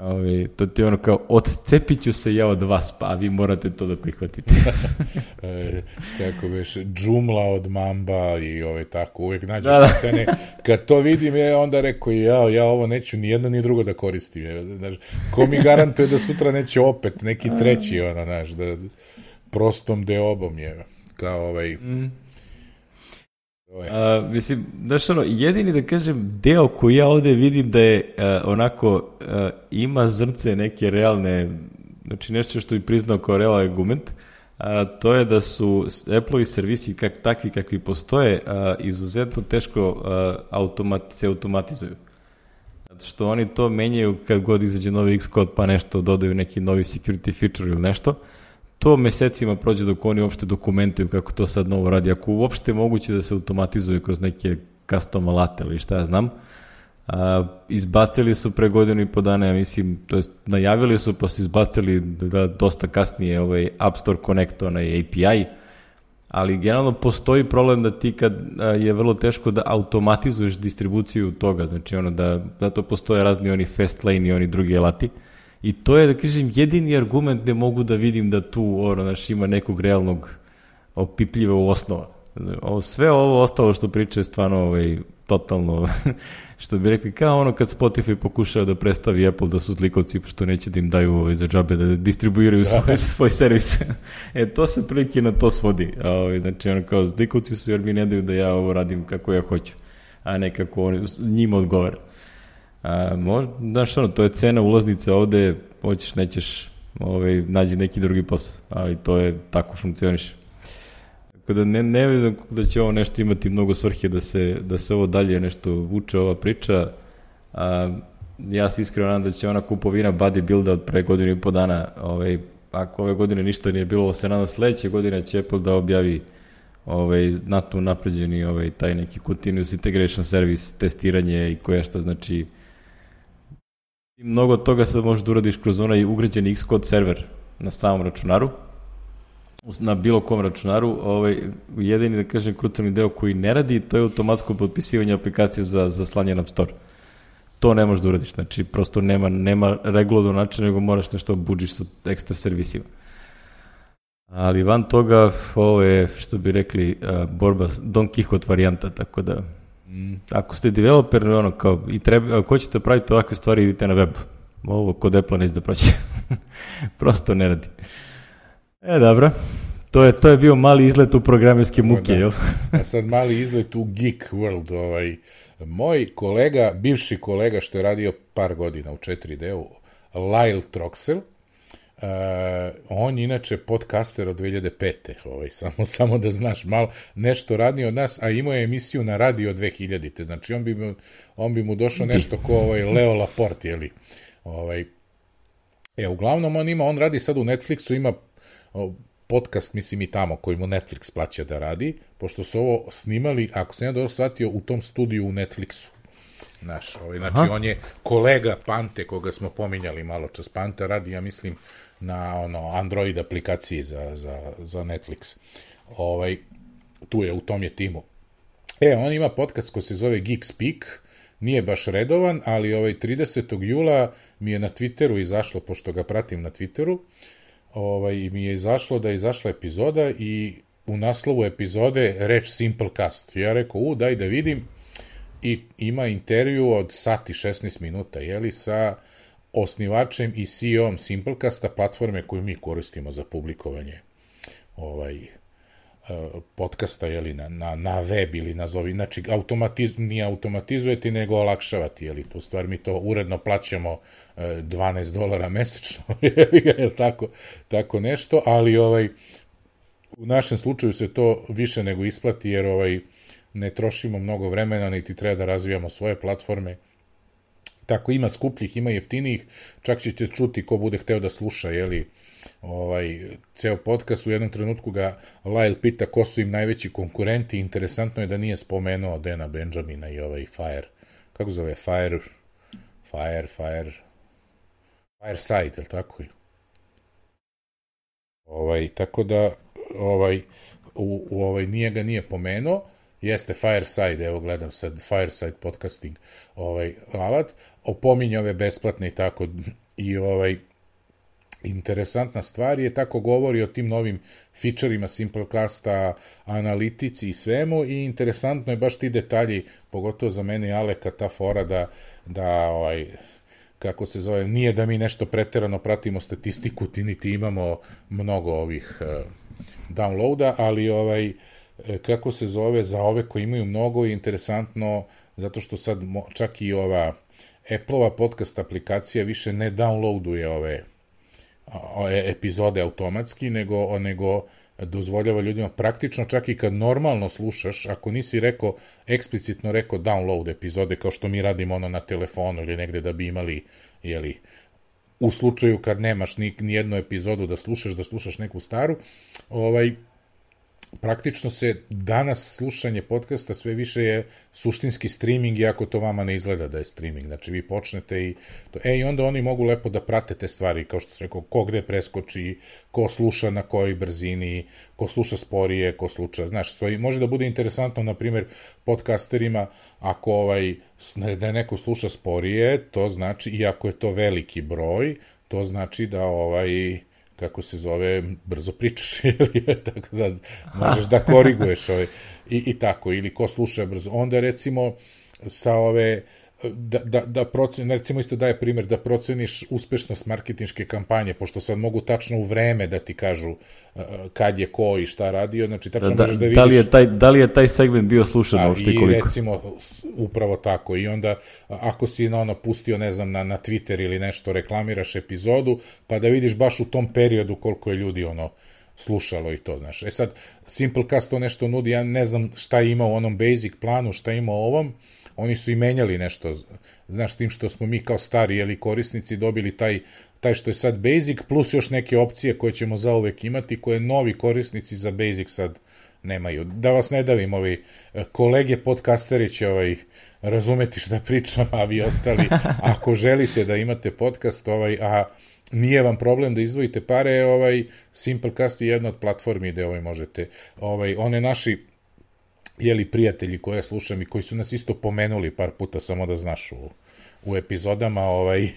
Ovi, to ti je ono kao, odcepit ću se ja od vas, pa vi morate to da prihvatite. e, kako veš, džumla od mamba i ove tako, uvek nađeš da, da. Tene, kad to vidim, je onda rekao, ja, ja ovo neću ni jedno ni drugo da koristim. Je, znaš, ko mi garantuje da sutra neće opet neki treći, ono, znaš, da prostom deobom je, kao ovaj... Mm A, mislim, znaš ono, jedini da kažem deo koji ja ovde vidim da je a, onako a, ima zrce neke realne, znači nešto što bi priznao kao realan argument, a, to je da su Apple-ovi servisi kak, takvi kakvi postoje a, izuzetno teško a, automat, se automatizuju. Zato što oni to menjaju kad god izađe novi Xcode pa nešto dodaju neki novi security feature ili nešto to mesecima prođe dok oni uopšte dokumentuju kako to sad novo radi. Ako uopšte moguće da se automatizuje kroz neke custom alate ili šta ja znam, a, izbacili su pre godinu i po dana, ja mislim, to jest najavili su pa su izbacili da, dosta kasnije ovaj App Store Connect, onaj API, ali generalno postoji problem da ti kad a, je vrlo teško da automatizuješ distribuciju toga, znači ono da, zato postoje razni oni fast lane i oni drugi alati, I to je, da kažem, jedini argument gde mogu da vidim da tu, ono, znaš, ima nekog realnog opipljiva osnova. Ovo, sve ovo ostalo što priča je stvarno ovaj, totalno, što bi rekli, kao ono kad Spotify pokušao da predstavi Apple da su zlikovci, što neće da im daju ovaj, za džabe da distribuiraju da. svoj, svoj servis. e, to se prilike na to svodi. A, ovaj, znači, ono kao zlikovci su jer mi ne daju da ja ovo radim kako ja hoću, a ne kako oni, njima odgovara. A, možda, znaš ono, to je cena ulaznice ovde, hoćeš, nećeš, ovaj, nađi neki drugi posao, ali to je, tako funkcioniš. Tako da ne, ne vidim da će ovo nešto imati mnogo svrhe da se, da se ovo dalje nešto vuče ova priča. A, ja se iskreno nadam da će ona kupovina bodybuilda od pre godinu i po dana, ovaj, ako ove godine ništa nije bilo, se nadam sledeće godine će Apple da objavi ovaj, NATO napređeni ovaj, taj neki continuous integration service, testiranje i koja šta znači Mnogo toga sad možeš da uradiš kroz onaj ugrađeni Xcode server na samom računaru, na bilo kom računaru, ovaj, jedini, da kažem, krucijalni deo koji ne radi, to je automatsko potpisivanje aplikacije za, za slanje na Store. To ne možeš da uradiš, znači prosto nema, nema regularno način, nego moraš nešto buđiš sa ekstra servisima. Ali van toga, ovo je, što bi rekli, borba Don Quixote varijanta, tako da Mm. Ako ste developer, ono, kao, i treba, ako hoćete praviti ovakve stvari, idite na web. Ovo kod Apple neće da proći. Prosto ne radi. E, dobro. To je, to je bio mali izlet u programerske muke, da. jel? A sad mali izlet u Geek World. Ovaj. Moj kolega, bivši kolega što je radio par godina u 4D-u, Lyle Troxel, Uh, on je inače podcaster od 2005. Ovaj, samo, samo da znaš, malo nešto radniji od nas, a imao je emisiju na radio 2000. Znači, on bi mu, on bi mu došao nešto ko ovaj, Leo Laporte, jeli? Ovaj, e, uglavnom on ima, on radi sad u Netflixu, ima podcast, mislim i tamo, koji mu Netflix plaća da radi, pošto su ovo snimali, ako se ne dobro shvatio, u tom studiju u Netflixu. Naš, ovaj, znači, Aha. on je kolega Pante, koga smo pominjali malo čas. Pante radi, ja mislim, na ono Android aplikaciji za, za, za Netflix. Ovaj, tu je, u tom je timu. E, on ima podcast koji se zove Geek Speak, nije baš redovan, ali ovaj 30. jula mi je na Twitteru izašlo, pošto ga pratim na Twitteru, ovaj, mi je izašlo da je izašla epizoda i u naslovu epizode reč Simplecast. Ja rekao, u, daj da vidim, i ima intervju od sati 16 minuta, jeli, sa osnivačem i CEO-om Simplecasta, platforme koju mi koristimo za publikovanje ovaj, e, podcasta jeli, na, na, na web ili nazovi, znači automatiz, nije automatizujete nego olakšavati, jeli, tu stvar mi to uredno plaćamo 12 e, dolara mesečno, je tako, tako nešto, ali ovaj, u našem slučaju se to više nego isplati, jer ovaj, ne trošimo mnogo vremena, niti treba da razvijamo svoje platforme, Tako ima skupljih, ima jeftinijih, čak ćete čuti ko bude hteo da sluša, jeli, ovaj, ceo podcast, u jednom trenutku ga Lyle pita ko su im najveći konkurenti, interesantno je da nije spomenuo Dena Benjamina i ovaj Fire, kako zove, Fire, Fire, Fire, Fireside, je li tako? Ovaj, tako da, ovaj, u, u ovaj, nije ga nije pomenuo, jeste Fireside, evo gledam sad Fireside podcasting ovaj alat, opominje ove besplatne i tako i ovaj interesantna stvar je tako govori o tim novim fičerima Simplecasta, analitici i svemu i interesantno je baš ti detalji, pogotovo za mene i Aleka ta fora da, da ovaj, kako se zove, nije da mi nešto preterano pratimo statistiku, ti niti imamo mnogo ovih uh, downloada, ali ovaj E, kako se zove, za ove koji imaju mnogo je interesantno, zato što sad čak i ova Apple-ova podcast aplikacija više ne downloaduje ove epizode automatski, nego, nego dozvoljava ljudima praktično čak i kad normalno slušaš, ako nisi rekao, eksplicitno rekao download epizode kao što mi radimo ono na telefonu ili negde da bi imali, jeli, u slučaju kad nemaš ni, ni jednu epizodu da slušaš, da slušaš neku staru, ovaj, praktično se danas slušanje podcasta sve više je suštinski streaming, iako to vama ne izgleda da je streaming. Znači, vi počnete i... To, e, i onda oni mogu lepo da prate te stvari, kao što se rekao, ko gde preskoči, ko sluša na kojoj brzini, ko sluša sporije, ko sluša... Znaš, sve, može da bude interesantno, na primjer, podcasterima, ako ovaj, da neko sluša sporije, to znači, iako je to veliki broj, to znači da ovaj kako se zove, brzo pričaš, tako da možeš da koriguješ ovaj, i, i tako, ili ko sluša brzo. Onda recimo sa ove, da, da, da procen, recimo isto daje primjer da proceniš uspešnost marketinške kampanje, pošto sad mogu tačno u vreme da ti kažu uh, kad je ko i šta radio, znači tačno da, možeš da vidiš... Da li je taj, da li je taj segment bio slušan uopšte koliko? I recimo, upravo tako, i onda ako si na ono pustio, ne znam, na, na Twitter ili nešto, reklamiraš epizodu, pa da vidiš baš u tom periodu koliko je ljudi ono slušalo i to, znaš. E sad, Simplecast to nešto nudi, ja ne znam šta ima u onom basic planu, šta ima u ovom, oni su i menjali nešto, znaš, tim što smo mi kao stari, jeli, korisnici dobili taj, taj što je sad basic, plus još neke opcije koje ćemo zauvek imati, koje novi korisnici za basic sad nemaju. Da vas ne davim, ovi e, kolege podcasteri će ovaj, razumeti šta pričam, a vi ostali, ako želite da imate podcast, ovaj, a nije vam problem da izdvojite pare, ovaj Simplecast je jedna od platformi gde ovaj možete, ovaj one naši jeli prijatelji koje slušam i koji su nas isto pomenuli par puta samo da znaš u, u epizodama ovaj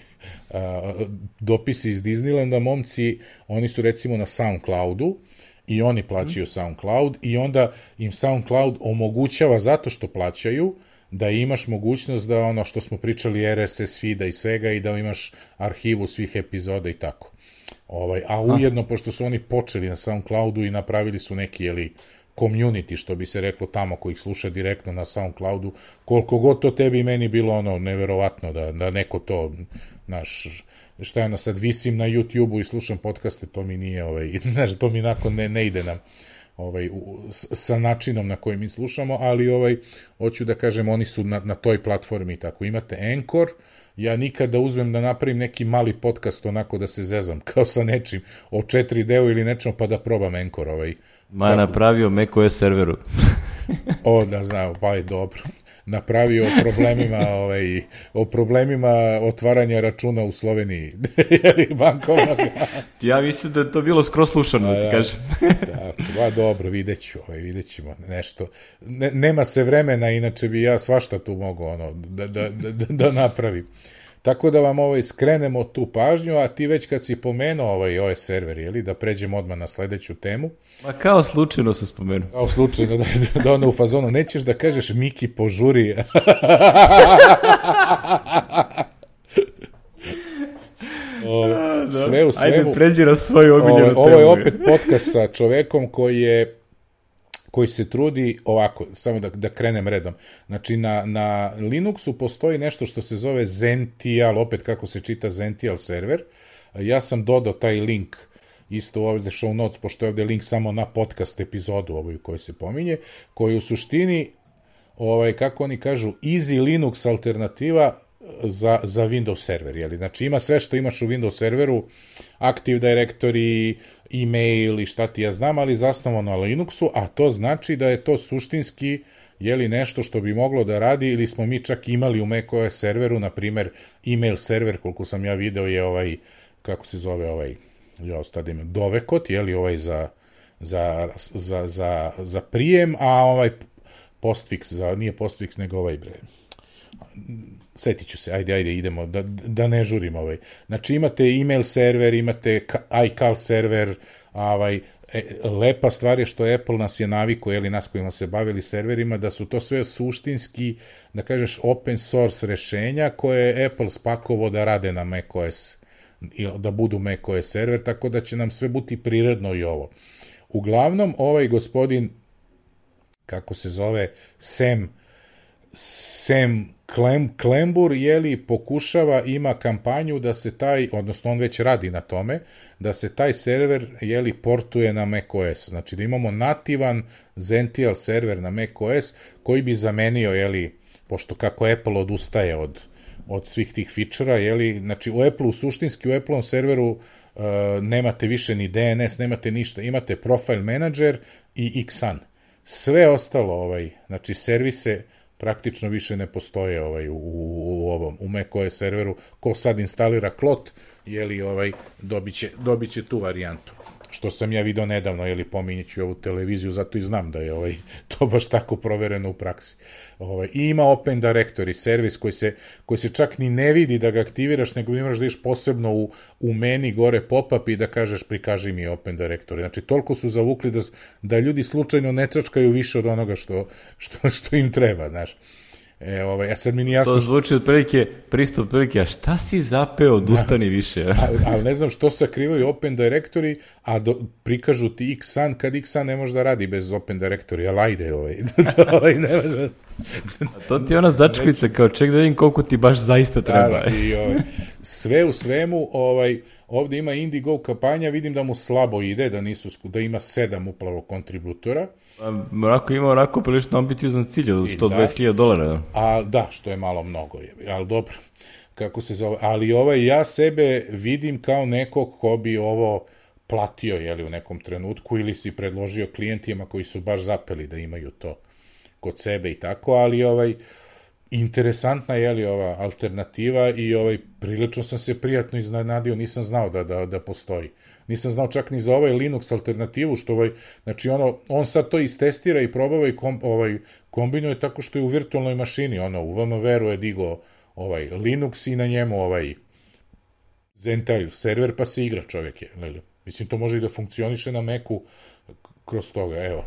a, dopisi iz Disneylanda momci oni su recimo na SoundCloudu i oni plaćaju SoundCloud i onda im SoundCloud omogućava zato što plaćaju da imaš mogućnost da ono što smo pričali RSS feeda i svega i da imaš arhivu svih epizoda i tako. Ovaj, a ujedno, pošto su oni počeli na SoundCloudu i napravili su neki, jeli, community, što bi se reklo tamo, koji ih sluša direktno na SoundCloudu, koliko god to tebi i meni bilo ono neverovatno da, da neko to, naš, šta je ono, sad visim na YouTube-u i slušam podcaste, to mi nije, ovaj, znaš, to mi nakon ne, ne ide nam ovaj, u, sa načinom na koji mi slušamo, ali ovaj, hoću da kažem, oni su na, na toj platformi tako. Imate Anchor, ja nikad da uzmem da napravim neki mali podcast onako da se zezam, kao sa nečim, o četiri deo ili nečem, pa da probam Anchor ovaj. Ma je napravio macOS serveru. o, da znam, pa je dobro napravio o problemima, ovaj, o problemima otvaranja računa u Sloveniji. Bankovna. ja mislim da je to bilo skroz slušano, da ti kažem. da, ba, dobro, vidjet ću, ovaj, vidjet ćemo nešto. Ne, nema se vremena, inače bi ja svašta tu mogu ono, da, da, da, da napravim. Tako da vam ovaj, skrenemo tu pažnju, a ti već kad si pomenuo ovaj OS server, jeli, da pređemo odmah na sledeću temu. Ma kao slučajno se spomenuo. Kao slučajno, da, da ono u fazonu, nećeš da kažeš Miki požuri. o, sve u svemu. Ajde, pređi na svoju omiljenu temu. Ovo je opet podcast sa čovekom koji je koji se trudi ovako, samo da, da krenem redom. Znači, na, na Linuxu postoji nešto što se zove Zential, opet kako se čita Zential server. Ja sam dodao taj link isto ovde show notes, pošto je ovde link samo na podcast epizodu ovoj koji se pominje, koji u suštini, ovaj, kako oni kažu, easy Linux alternativa za, za Windows server, jeli? Znači ima sve što imaš u Windows serveru, Active Directory, e-mail i šta ti ja znam, ali zasnovano na Linuxu, a to znači da je to suštinski je li nešto što bi moglo da radi ili smo mi čak imali u macOS serveru, na primer email server, koliko sam ja video je ovaj, kako se zove ovaj, ja ostadim, dovekot, je li ovaj za, za, za, za, za prijem, a ovaj postfix, za, nije postfix, nego ovaj bre, setit ću se, ajde, ajde, idemo, da, da ne žurimo ovaj. Znači imate email server, imate iCal server, ovaj, e, lepa stvar je što Apple nas je naviku, ili nas kojima se bavili serverima, da su to sve suštinski, da kažeš, open source rešenja koje je Apple spakovo da rade na macOS, da budu macOS server, tako da će nam sve biti prirodno i ovo. Uglavnom, ovaj gospodin, kako se zove, Sam, Sam Klem, Klembur jeli pokušava, ima kampanju da se taj, odnosno on već radi na tome, da se taj server jeli portuje na macOS. Znači da imamo nativan Zential server na macOS koji bi zamenio, jeli, pošto kako Apple odustaje od, od svih tih fičera, jeli, znači u Apple, suštinski u Apple serveru uh, nemate više ni DNS, nemate ništa, imate Profile Manager i Xan. Sve ostalo, ovaj, znači servise, praktično više ne postoje ovaj u, u, u ovom u macOS serveru. Ko sad instalira klot je li ovaj dobiće dobiće tu varijantu što sam ja video nedavno, ili pominjeću ovu televiziju, zato i znam da je ovaj, to baš tako provereno u praksi. Ovaj, I ima Open Directory servis koji se, koji se čak ni ne vidi da ga aktiviraš, nego imaš da iš posebno u, u meni gore pop-up i da kažeš prikaži mi Open Directory. Znači, toliko su zavukli da, da ljudi slučajno ne čačkaju više od onoga što, što, što im treba, znaš. E, ovaj, ja sad mi nije jasno... To zvuči otprilike, pristup otprilike, a šta si zapeo, odustani da. više. ali, ali ne znam što sakrivaju Open Directory, a do, prikažu ti Xan, kad Xan ne može da radi bez Open Directory, ali ajde, ovaj, ovaj ne može... A to ti je ona začkvica, kao ček da vidim koliko ti baš zaista da, treba. Da, i, ovaj, sve u svemu, ovaj, ovde ima Indigo kampanja, vidim da mu slabo ide, da nisu da ima sedam upravo kontributora. Morako ima onako prilično ambiciozan cilj od 120.000 da, dolara. A da, što je malo mnogo, je, ali dobro, kako se zove, ali ovaj, ja sebe vidim kao nekog ko bi ovo platio, jeli, u nekom trenutku, ili si predložio klijentima koji su baš zapeli da imaju to kod sebe i tako, ali ovaj, interesantna je li ova alternativa i ovaj prilično sam se prijatno iznenadio, nisam znao da da da postoji. Nisam znao čak ni za ovaj Linux alternativu što ovaj znači ono on sad to istestira i probava i kom, ovaj kombinuje tako što je u virtualnoj mašini, ono u VMware-u je digo ovaj Linux i na njemu ovaj Zentai server pa se igra čovjek je, ne, Mislim to može i da funkcioniše na Macu kroz toga, evo.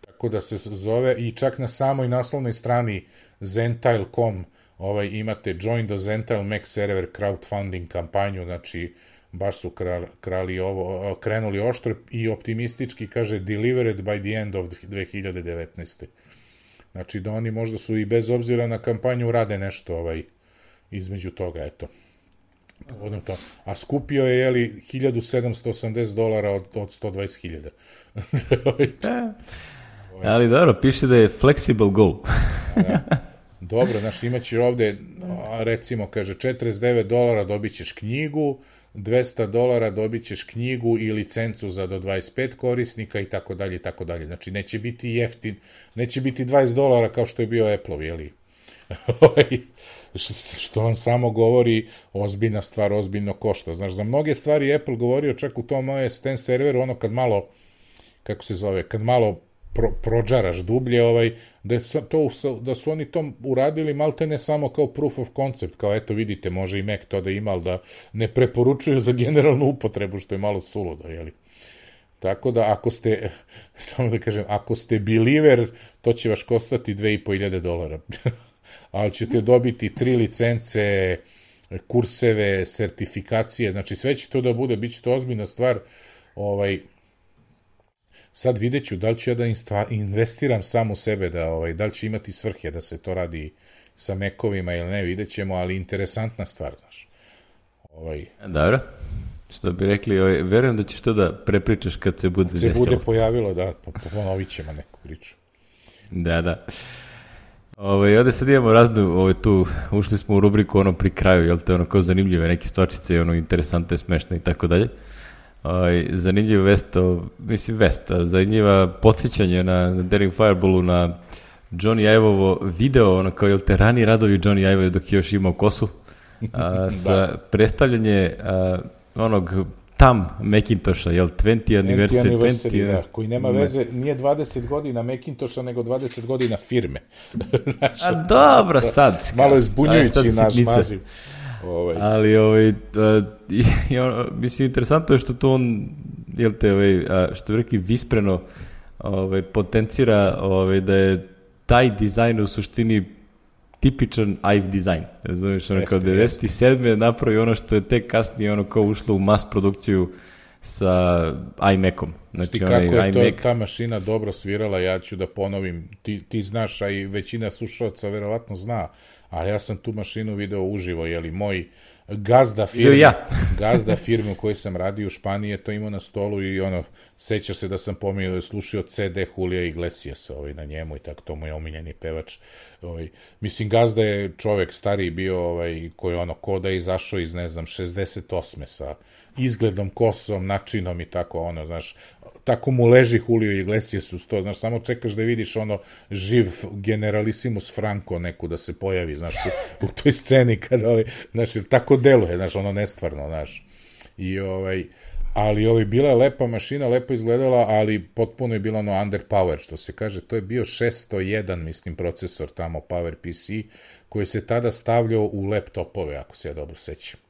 Tako da se zove i čak na samoj naslovnoj strani Zentile.com ovaj, imate Join the Zentile Mac Server crowdfunding kampanju, znači baš su krali, krali ovo, krenuli oštro i optimistički, kaže, delivered by the end of 2019. Znači da oni možda su i bez obzira na kampanju rade nešto ovaj, između toga, eto. Povodom to. A skupio je, jeli, 1780 dolara od, od 120.000. e, ali dobro, piše da je flexible goal. da. Dobro, znaš, imaće ovde, recimo, kaže, 49 dolara dobit ćeš knjigu, 200 dolara dobit ćeš knjigu i licencu za do 25 korisnika i tako dalje i tako dalje. Znači, neće biti jeftin, neće biti 20 dolara kao što je bio Apple, jeli? Ovaj, što vam samo govori ozbiljna stvar, ozbiljno košta. Znaš, za mnoge stvari Apple govorio čak u tom OS X serveru, ono kad malo, kako se zove, kad malo pro, prođaraš dublje, ovaj, da, to, da su oni to uradili malte ne samo kao proof of concept, kao eto vidite, može i Mac to da ima, ali da ne preporučuju za generalnu upotrebu, što je malo suludo, jeli? Tako da ako ste, samo da kažem, ako ste believer, to će vaš kostati 2500 dolara. ali ćete dobiti tri licence, kurseve, sertifikacije, znači sve će to da bude, bit će to ozbiljna stvar, ovaj, sad vidjet ću da li ću ja da investiram sam u sebe, da, ovaj, da li će imati svrhe da se to radi sa mekovima ili ne, vidjet ćemo, ali interesantna stvar, znaš. Ovaj... Dobro. Što bi rekli, ovaj, verujem da ćeš to da prepričaš kad se bude desilo. Se bude pojavilo, da, ponovit ćemo neku priču. Da, da. Ove, ovaj, ovde sad imamo raznu, ove, ovaj, tu, ušli smo u rubriku ono pri kraju, jel te, ono kao zanimljive neke stvačice, ono interesante, smešne i tako dalje. Ovaj, zanimljiv vest, o, mislim vest, zanimljiva podsjećanje na, na Daring Fireballu na Johnny Ivovo video, ono kao jel te rani radovi Johnny Ivo dok je još imao kosu, a, sa da. predstavljanje a, onog tam Macintosha, jel, 20 anniversary, 20, anniversary da, koji nema veze, nije 20 godina Macintosha, nego 20 godina firme. Znaš, A dobro, sad. Malo je zbunjujući naš naziv. Ovaj. Ali, ovaj, uh, i, ono, mislim, interesantno je što to on, jel te, ovaj, što bi rekli, vispreno ovaj, potencira ovaj, da je taj dizajn u suštini tipičan IVE dizajn. Razumiješ, ono kao 97. napravi ono što je tek kasnije ono kao ušlo u mas produkciju sa iMac-om. Znači, kako je to, iMac... ta mašina dobro svirala, ja ću da ponovim, ti, ti znaš, a i većina slušalaca verovatno zna, ali ja sam tu mašinu video uživo, jeli moj gazda firme, ja. gazda firme u kojoj sam radio u Španiji je to imao na stolu i ono, seća se da sam pominjao da je slušio CD Julija Iglesias ovaj, na njemu i tako, to mu je omiljeni pevač. Ovaj, mislim, gazda je čovek stariji bio ovaj, koji ono, koda je izašao iz, ne znam, 68. sa izgledom, kosom, načinom i tako, ono, znaš, tako mu leži Julio Iglesias uz to, znaš, samo čekaš da vidiš ono živ generalisimus Franco neku da se pojavi, znaš, u, u toj sceni kada, ovaj, znaš, tako deluje, znaš, ono nestvarno, znaš. I ovaj, ali ovaj, bila je lepa mašina, lepo izgledala, ali potpuno je bila ono underpower, što se kaže, to je bio 601, mislim, procesor tamo, Power PC, koji se tada stavljao u laptopove, ako se ja dobro sećam.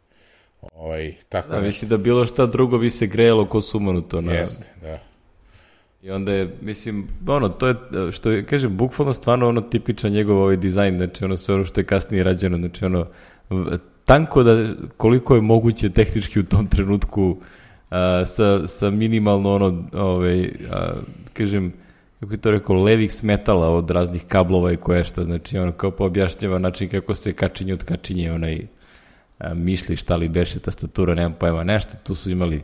Ovaj, tako da, mislim da bilo šta drugo bi se grejalo ko sumanuto. Na... Jeste, da. I onda je, mislim, ono, to je, što je, kažem, bukvalno stvarno ono tipičan njegov ovaj dizajn, znači ono sve ono što je kasnije rađeno, znači ono, tanko da koliko je moguće tehnički u tom trenutku a, sa, sa minimalno ono, ovaj, a, kažem, kako je to rekao, levih smetala od raznih kablova i koje šta, znači ono kao poobjašnjava način kako se kačinje od kačinje onaj a, mišli šta li beše tastatura, nemam pojma, nešto, tu su imali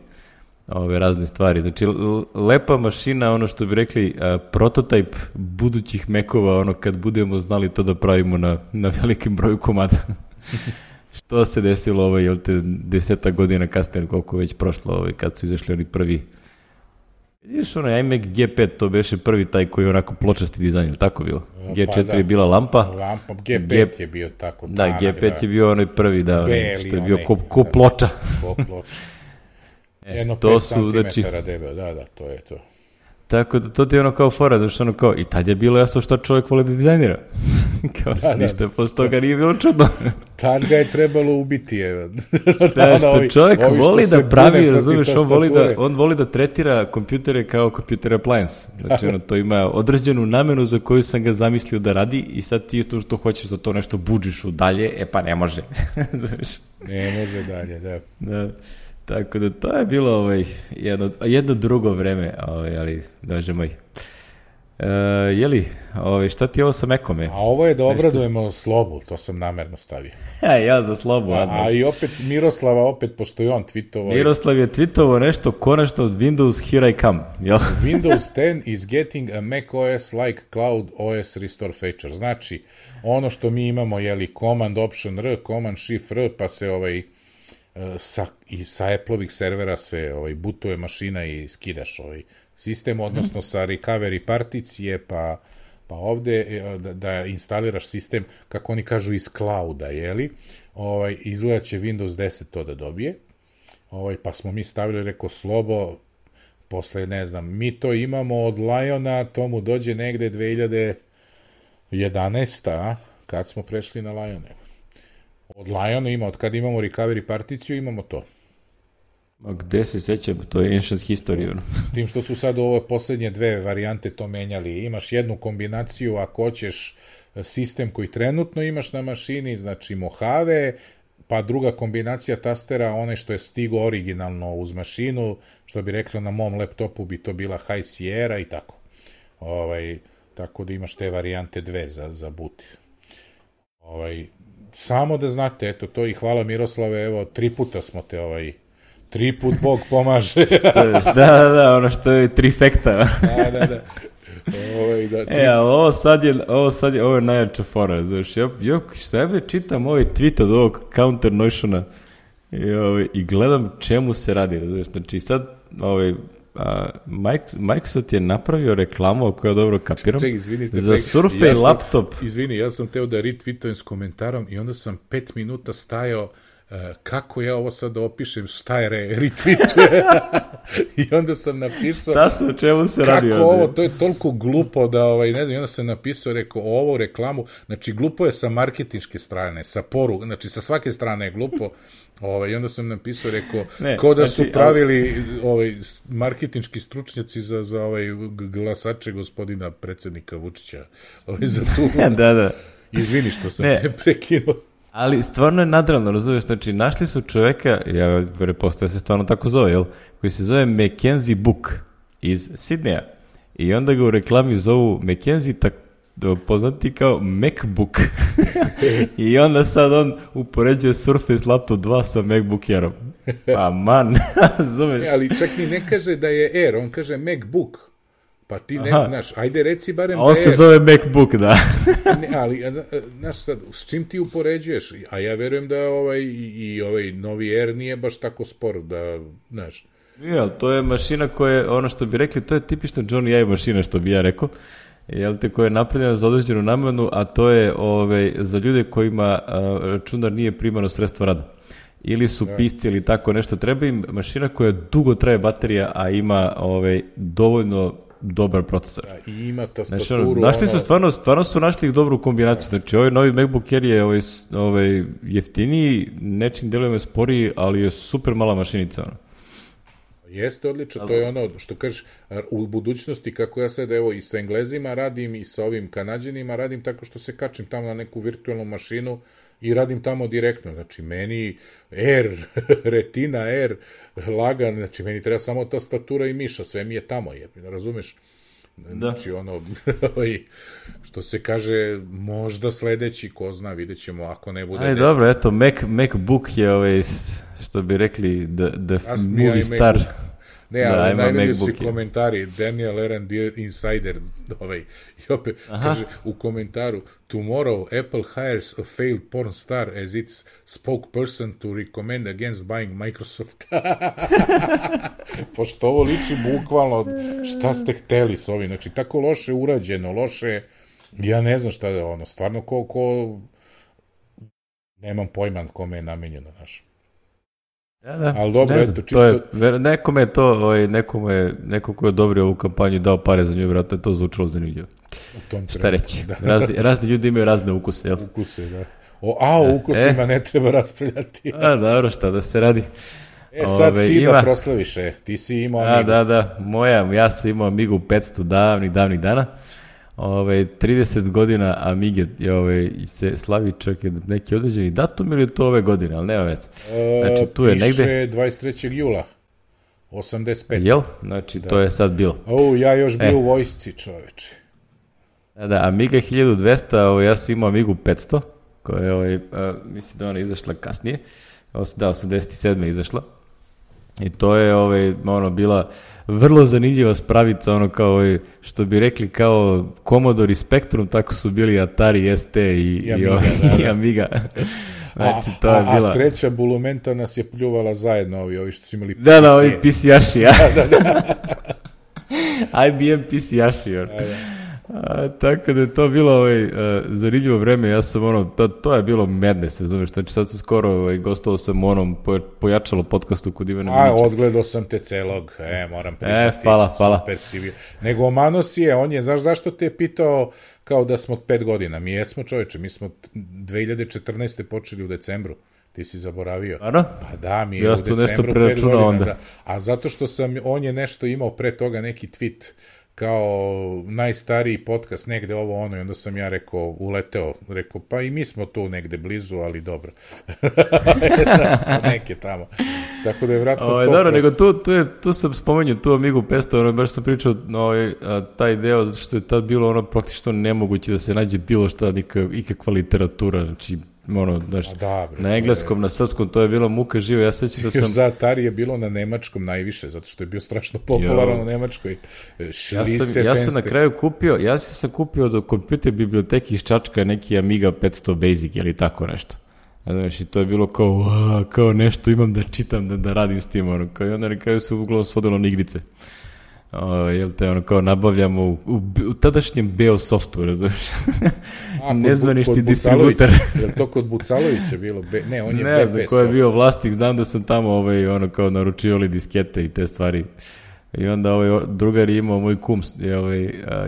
ove razne stvari. Znači, lepa mašina, ono što bi rekli, a, prototip budućih mekova, ono kad budemo znali to da pravimo na, na velikim broju komada. što se desilo, ovo, jel te, deseta godina kasnije, koliko već prošlo, ovaj, kad su izašli oni prvi Vidiš, ono, iMac G5, to beše prvi taj koji je onako pločasti dizajn, ili tako bilo? G4 pa, da. je bila lampa. Lampa, G5 G... je bio tako. Da, G5 da. je bio onaj prvi, da, onaj, što je bio ko, ko ploča. Ko ploča. E, Jedno to 5 su, znači, debel, da, da, to je to. Tako da to ti je ono kao fora, znači ono kao, i tad je bilo jasno šta čovjek voli da dizajnira. Kao, da, ništa, da, posle toga nije bilo čudno. Tad ga je trebalo ubiti, je. da, što ovi, čovjek ovi što voli da pravi, razumeš, on voli da, on voli da tretira kompjutere kao computer appliance. Znači, ono, to ima određenu namenu za koju sam ga zamislio da radi i sad ti to što hoćeš da to nešto buđiš u dalje, e pa ne može. Ne može dalje, da. Da. Tako da to je bilo ovaj, jedno, jedno drugo vreme, ovaj, ali dođe moj. E, jeli, ovaj, šta ti je ovo sa Mekome? A ovo je da obradujemo Nešto... Slobu, to sam namerno stavio. Ja, ja za Slobu. A, a i opet Miroslava, opet, pošto je on tweetovao... Miroslav je tweetovao nešto konačno od Windows Here I Come. Jel? Windows 10 is getting a Mac OS like Cloud OS restore feature. Znači, ono što mi imamo, jeli, Command Option R, Command Shift R, pa se ovaj sa, i sa Apple-ovih servera se ovaj, butuje mašina i skidaš ovaj sistem, odnosno mm. sa recovery particije, pa, pa ovde e, da, da instaliraš sistem, kako oni kažu, iz clouda, jeli? Ovaj, izgleda će Windows 10 to da dobije. Ovaj, pa smo mi stavili, reko, slobo, posle, ne znam, mi to imamo od Liona, to mu dođe negde 2011. A? Kad smo prešli na Lione? Od Liona ima, od kada imamo recovery particiju, imamo to. A gde se sećam, to je ancient history. Ono. S tim što su sad ove poslednje dve varijante to menjali. Imaš jednu kombinaciju, ako hoćeš e, sistem koji trenutno imaš na mašini, znači Mojave, pa druga kombinacija tastera, one što je stigo originalno uz mašinu, što bi rekla na mom laptopu bi to bila High Sierra i tako. Ovaj, tako da imaš te varijante dve za, za boot. Ovaj, samo da znate, eto to i hvala Miroslave, evo, tri puta smo te ovaj, tri put Bog pomaže. da, da, da, ono što je trifekta. da, da, da. Ovaj, da, tri... E, ali ovo sad je, ovo sad je, ovo je najjača fora, znaš, ja, ja šta ja čitam ovaj tweet od ovog Counter Notiona i, ovaj, i gledam čemu se radi, znaš, znači sad, ovaj, a, Mike, Microsoft je napravio reklamu koju ja dobro kapiram Ček, izvini, za Surface ja sam, laptop. Izvini, ja sam teo da retweetujem s komentarom i onda sam pet minuta stajao uh, kako ja ovo sad opišem, šta je re, retweetuje. I onda sam napisao... Šta se, o čemu se radi Kako ovo, to je toliko glupo da, ovaj, ne znam, i onda sam napisao, rekao, ovo reklamu, znači glupo je sa marketinške strane, sa poru, znači sa svake strane je glupo, Ovaj, I onda sam napisao, rekao, ne, ko da znači, su pravili ali... ovaj, marketinški stručnjaci za, za ovaj glasače gospodina predsednika Vučića. Ovaj, za tu... da, da. Izvini što sam ne. te prekinuo. Ali stvarno je nadravno, razumiješ, znači našli su čoveka, ja prepostoje se stvarno tako zove, jel? Koji se zove Mackenzie Book iz Sidneja. I onda ga u reklami zovu Mackenzie tak, poznati kao MacBook. I onda sad on upoređuje Surface Laptop 2 sa MacBook Airom. Pa man? E, ali čak ni ne kaže da je Air, on kaže MacBook. Pa ti ne, Aha. znaš, ajde reci barem on da se zove MacBook, da. ne, ali, znaš, sad, s čim ti upoređuješ? A ja verujem da ovaj, i, i ovaj novi Air nije baš tako spor, da, znaš. Ali to je mašina koja je, ono što bi rekli, to je tipična Johnny Ive mašina, što bi ja rekao jel te, koja je napravljena za određenu namenu, a to je ove, za ljude kojima a, računar nije primano sredstvo rada. Ili su da. pisci ili tako nešto. Treba im mašina koja dugo traje baterija, a ima ove, dovoljno dobar procesor. Da, I ima tastaturu. Znači, ono, našli su stvarno, stvarno su našli dobru kombinaciju. Da. Znači, ovaj novi MacBook Air je ovaj, ovaj jeftiniji, nečim delujeme sporiji, ali je super mala mašinica. Ono. Jeste odlično, to je ono što kažeš, u budućnosti kako ja sad evo i sa Englezima radim i sa ovim Kanadjanima radim tako što se kačim tamo na neku virtualnu mašinu i radim tamo direktno, znači meni Air, Retina Air, lagan, znači meni treba samo tastatura i miša, sve mi je tamo, je, razumeš? Da. Znači, ono, ovaj, što se kaže, možda sledeći, ko zna, vidjet ćemo, ako ne bude... Aj, dobro, eto, Mac, MacBook je, ovaj, što bi rekli, the, the movie star. Ne, da, ali najbolji su komentari. Daniel Aaron Insider, ovaj, i opet Aha. kaže u komentaru Tomorrow Apple hires a failed porn star as its spokesperson to recommend against buying Microsoft. Pošto ovo liči bukvalno šta ste hteli s ovim. Znači, tako loše urađeno, loše... Ja ne znam šta je ono. Stvarno, ko... ko nemam pojma kome je namenjeno, znaš. Da, da. Ali dobro, ne znam, eto, čisto... To je, nekome je to, ovaj, nekome, neko ko je odobrio ovu kampanju dao pare za nju, vjerojatno je to zvučalo zanimljivo. u tom Šta reći? Da. Razni, razni ljudi imaju razne ukuse, jel? Ukuse, da. O, a o ukusima ne treba raspravljati. A, dobro, šta da se radi. E, sad Ove, ti ima- da proslaviš, e. Ti si imao A, Amigu. da, da, moja, ja sam imao Amigu 500 davnih, davnih dana. Ove, 30 godina Amige ove, se slavi čak neki određeni datum ili to ove godine, ali nema veze. Znači, tu je piše negde, 23. jula. 85. jel? Znači, to je sad bilo. O, ja još bio E. u vojsci, čoveče. Da, da, Amiga 1200, ovo, ja sam imao Amigu 500, koja je, ovaj, a, mislim da ona izašla kasnije, da, 87. je izašla. I to je ovaj, ono, bila vrlo zanimljiva spravica, ono kao, što bi rekli kao Commodore i Spectrum, tako su bili Atari ST i, i, Amiga, ovaj, da, da. i Amiga. Znači, a, to je a, bila... a treća bulumenta nas je pljuvala zajedno, ovi, ovi što su imali Da, da, PC. ovi PC-jaši, ja. IBM PC-jaši, ono. A, tako da je to bilo ovaj, uh, zanimljivo vreme, ja sam ono, to, to je bilo madness, razumiješ, znači sad sam skoro ovaj, gostovao sam u onom po, pojačalo podcastu kod Ivana A, Milića. odgledao sam te celog, e, moram priznati. hvala, hvala. Super si bio. Nego omano si je, on je, znaš zašto te je pitao kao da smo od pet godina? Mi jesmo čoveče, mi smo t- 2014. počeli u decembru. Ti si zaboravio. Stvarno? Pa da, mi je Ja u nešto decembru pet preračunao godina. onda. Da. A zato što sam, on je nešto imao pre toga neki tweet kao najstariji podcast, negde ovo ono, i onda sam ja rekao, uleteo, rekao, pa i mi smo tu negde blizu, ali dobro. Znaš, neke tamo. Tako da je vratno Ovaj, to. dobro, nego tu, tu, je, tu sam spomenuo tu Amigu 500, ono, baš sam pričao ovaj, a, taj deo, zato što je tad bilo ono praktično nemoguće da se nađe bilo šta, nika, ikakva literatura, znači, ono, znaš, da, bre, na engleskom, na srpskom, to je bilo muka živa, ja sećam da Još sam... za Atari je bilo na nemačkom najviše, zato što je bio strašno popularan u Nemačkoj. E, Ja Schlisse sam, ja sam na kraju kupio, ja sam sam kupio do kompjuter biblioteki iz Čačka neki Amiga 500 Basic ili tako nešto. Znaš, i to je bilo kao, "Ua, kao nešto imam da čitam, da, da radim s tim, ono, kao, i onda na kraju se uglavnom svodilo na igrice. O, jel te, ono, kao nabavljamo u, u, u tadašnjem razumiješ? Kod Bu- Nezvanični kod distributer. Je li to kod Bucalovića bilo? Be, ne, on je ne znam ko je bio vlasnik, znam da sam tamo ovaj, ono kao naručivali diskete i te stvari. I onda ovaj drugar je imao, moj kum je, ovaj,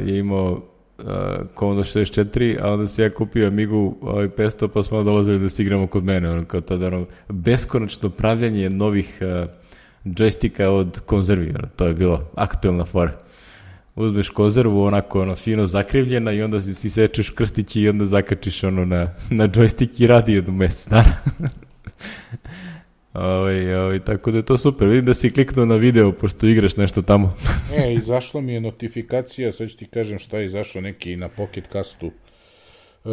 je imao a, Commodore 64, a onda se ja kupio Amigu ovaj, 500, pa smo dolazili da se igramo kod mene, ono kao tada, ono, beskonačno pravljanje novih a, džojstika od konzervi, ono, to je bilo aktuelna fora. Uzmeš konzervu onako ono fino zakrivljena i onda si, si sečeš krstići i onda zakačiš ono na, na džojstik i radi jednu mesec dana. Ovaj, ovaj, tako da je to super. Vidim da si kliknuo na video pošto igraš nešto tamo. E, izašla mi je notifikacija, sad ću ti kažem šta je izašao neki na Pocket Castu. E,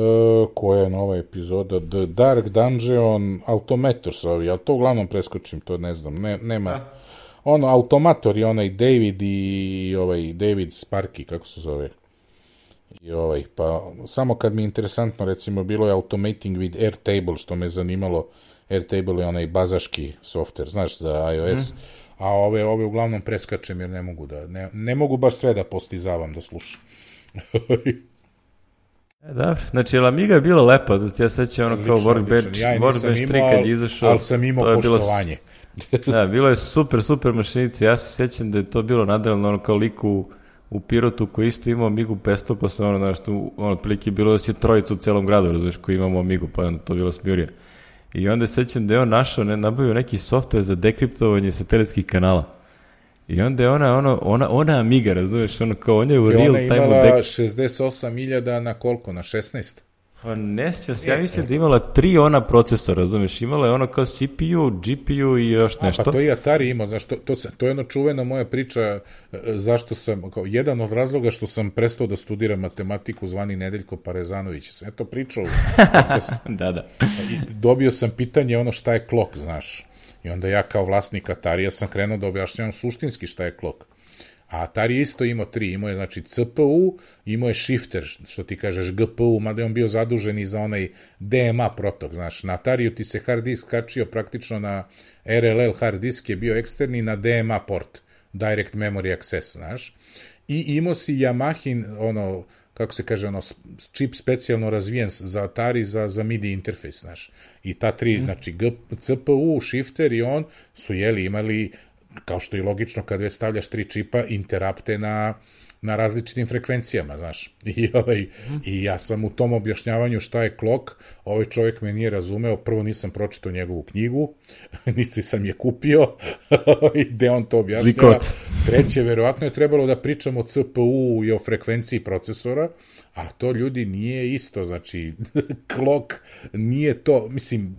koja je nova epizoda? The Dark Dungeon Automators ovi, ali to uglavnom preskočim, to ne znam, ne, nema... Ono, automator je onaj David i ovaj David Sparky, kako se zove? I ovaj, pa samo kad mi je interesantno, recimo, bilo je Automating with Airtable, što me zanimalo, Airtable je onaj bazaški software, znaš, za iOS, a ove, ove uglavnom preskačem jer ne mogu da, ne, ne mogu baš sve da postizavam da slušam. E, da, znači, jel Amiga je bila lepa, da ti ja sećam ono kao Workbench. Ja Workbench 3 imao, kad je izašao. ali sam imao to je bilo poštovanje. da, bilo je super, super mašinice. Ja se sećam da je to bilo nadrealno ono kao lik u, Pirotu koji isto imao Amigu 500, pa sam ono, znaš, tu, ono, otprilike je bilo da si trojica u celom gradu, razumiješ, koji imamo Amigu, pa onda to bilo smjurija. I onda se sećam da je on našao, ne, nabavio neki software za dekriptovanje satelitskih kanala. I onda je ona, ono, ona, ona Amiga, razumiješ, ono kao, on je u I real ona je time imala dek... 68.000 na koliko? Na 16? Pa ne sjećam se, ja mislim da imala tri ona procesora, razumiješ, imala je ono kao CPU, GPU i još A, nešto. pa to i Atari imao, znaš, to, to, to je jedna čuvena moja priča, e, zašto sam, kao jedan od razloga što sam prestao da studiram matematiku zvani Nedeljko Parezanović. Sam eto pričao, da, da. I dobio sam pitanje ono šta je klok, znaš. I onda ja kao vlasnik Atarija sam krenuo da objašnjavam suštinski šta je klok. A Atari isto imao tri, imao je znači CPU, imao je shifter, što ti kažeš GPU, mada je on bio zadužen i za onaj DMA protok, znaš, na Atariju ti se hard disk kačio praktično na RLL hard disk je bio eksterni na DMA port, Direct Memory Access, znaš, i imao si Yamahin, ono, kako se kaže, ono, čip specijalno razvijen za Atari za, za MIDI interfejs, znaš. I ta tri, mm. znači, G, CPU, shifter i on su, jeli, imali, kao što je logično kad već stavljaš tri čipa, interapte na, na različitim frekvencijama, znaš. I, ovaj, I ja sam u tom objašnjavanju šta je klok, ovaj čovjek me nije razumeo, prvo nisam pročitao njegovu knjigu, niti sam je kupio, gde on to objašnjava. Treće, verovatno je trebalo da pričamo o CPU i o frekvenciji procesora, a to ljudi nije isto, znači klok nije to, mislim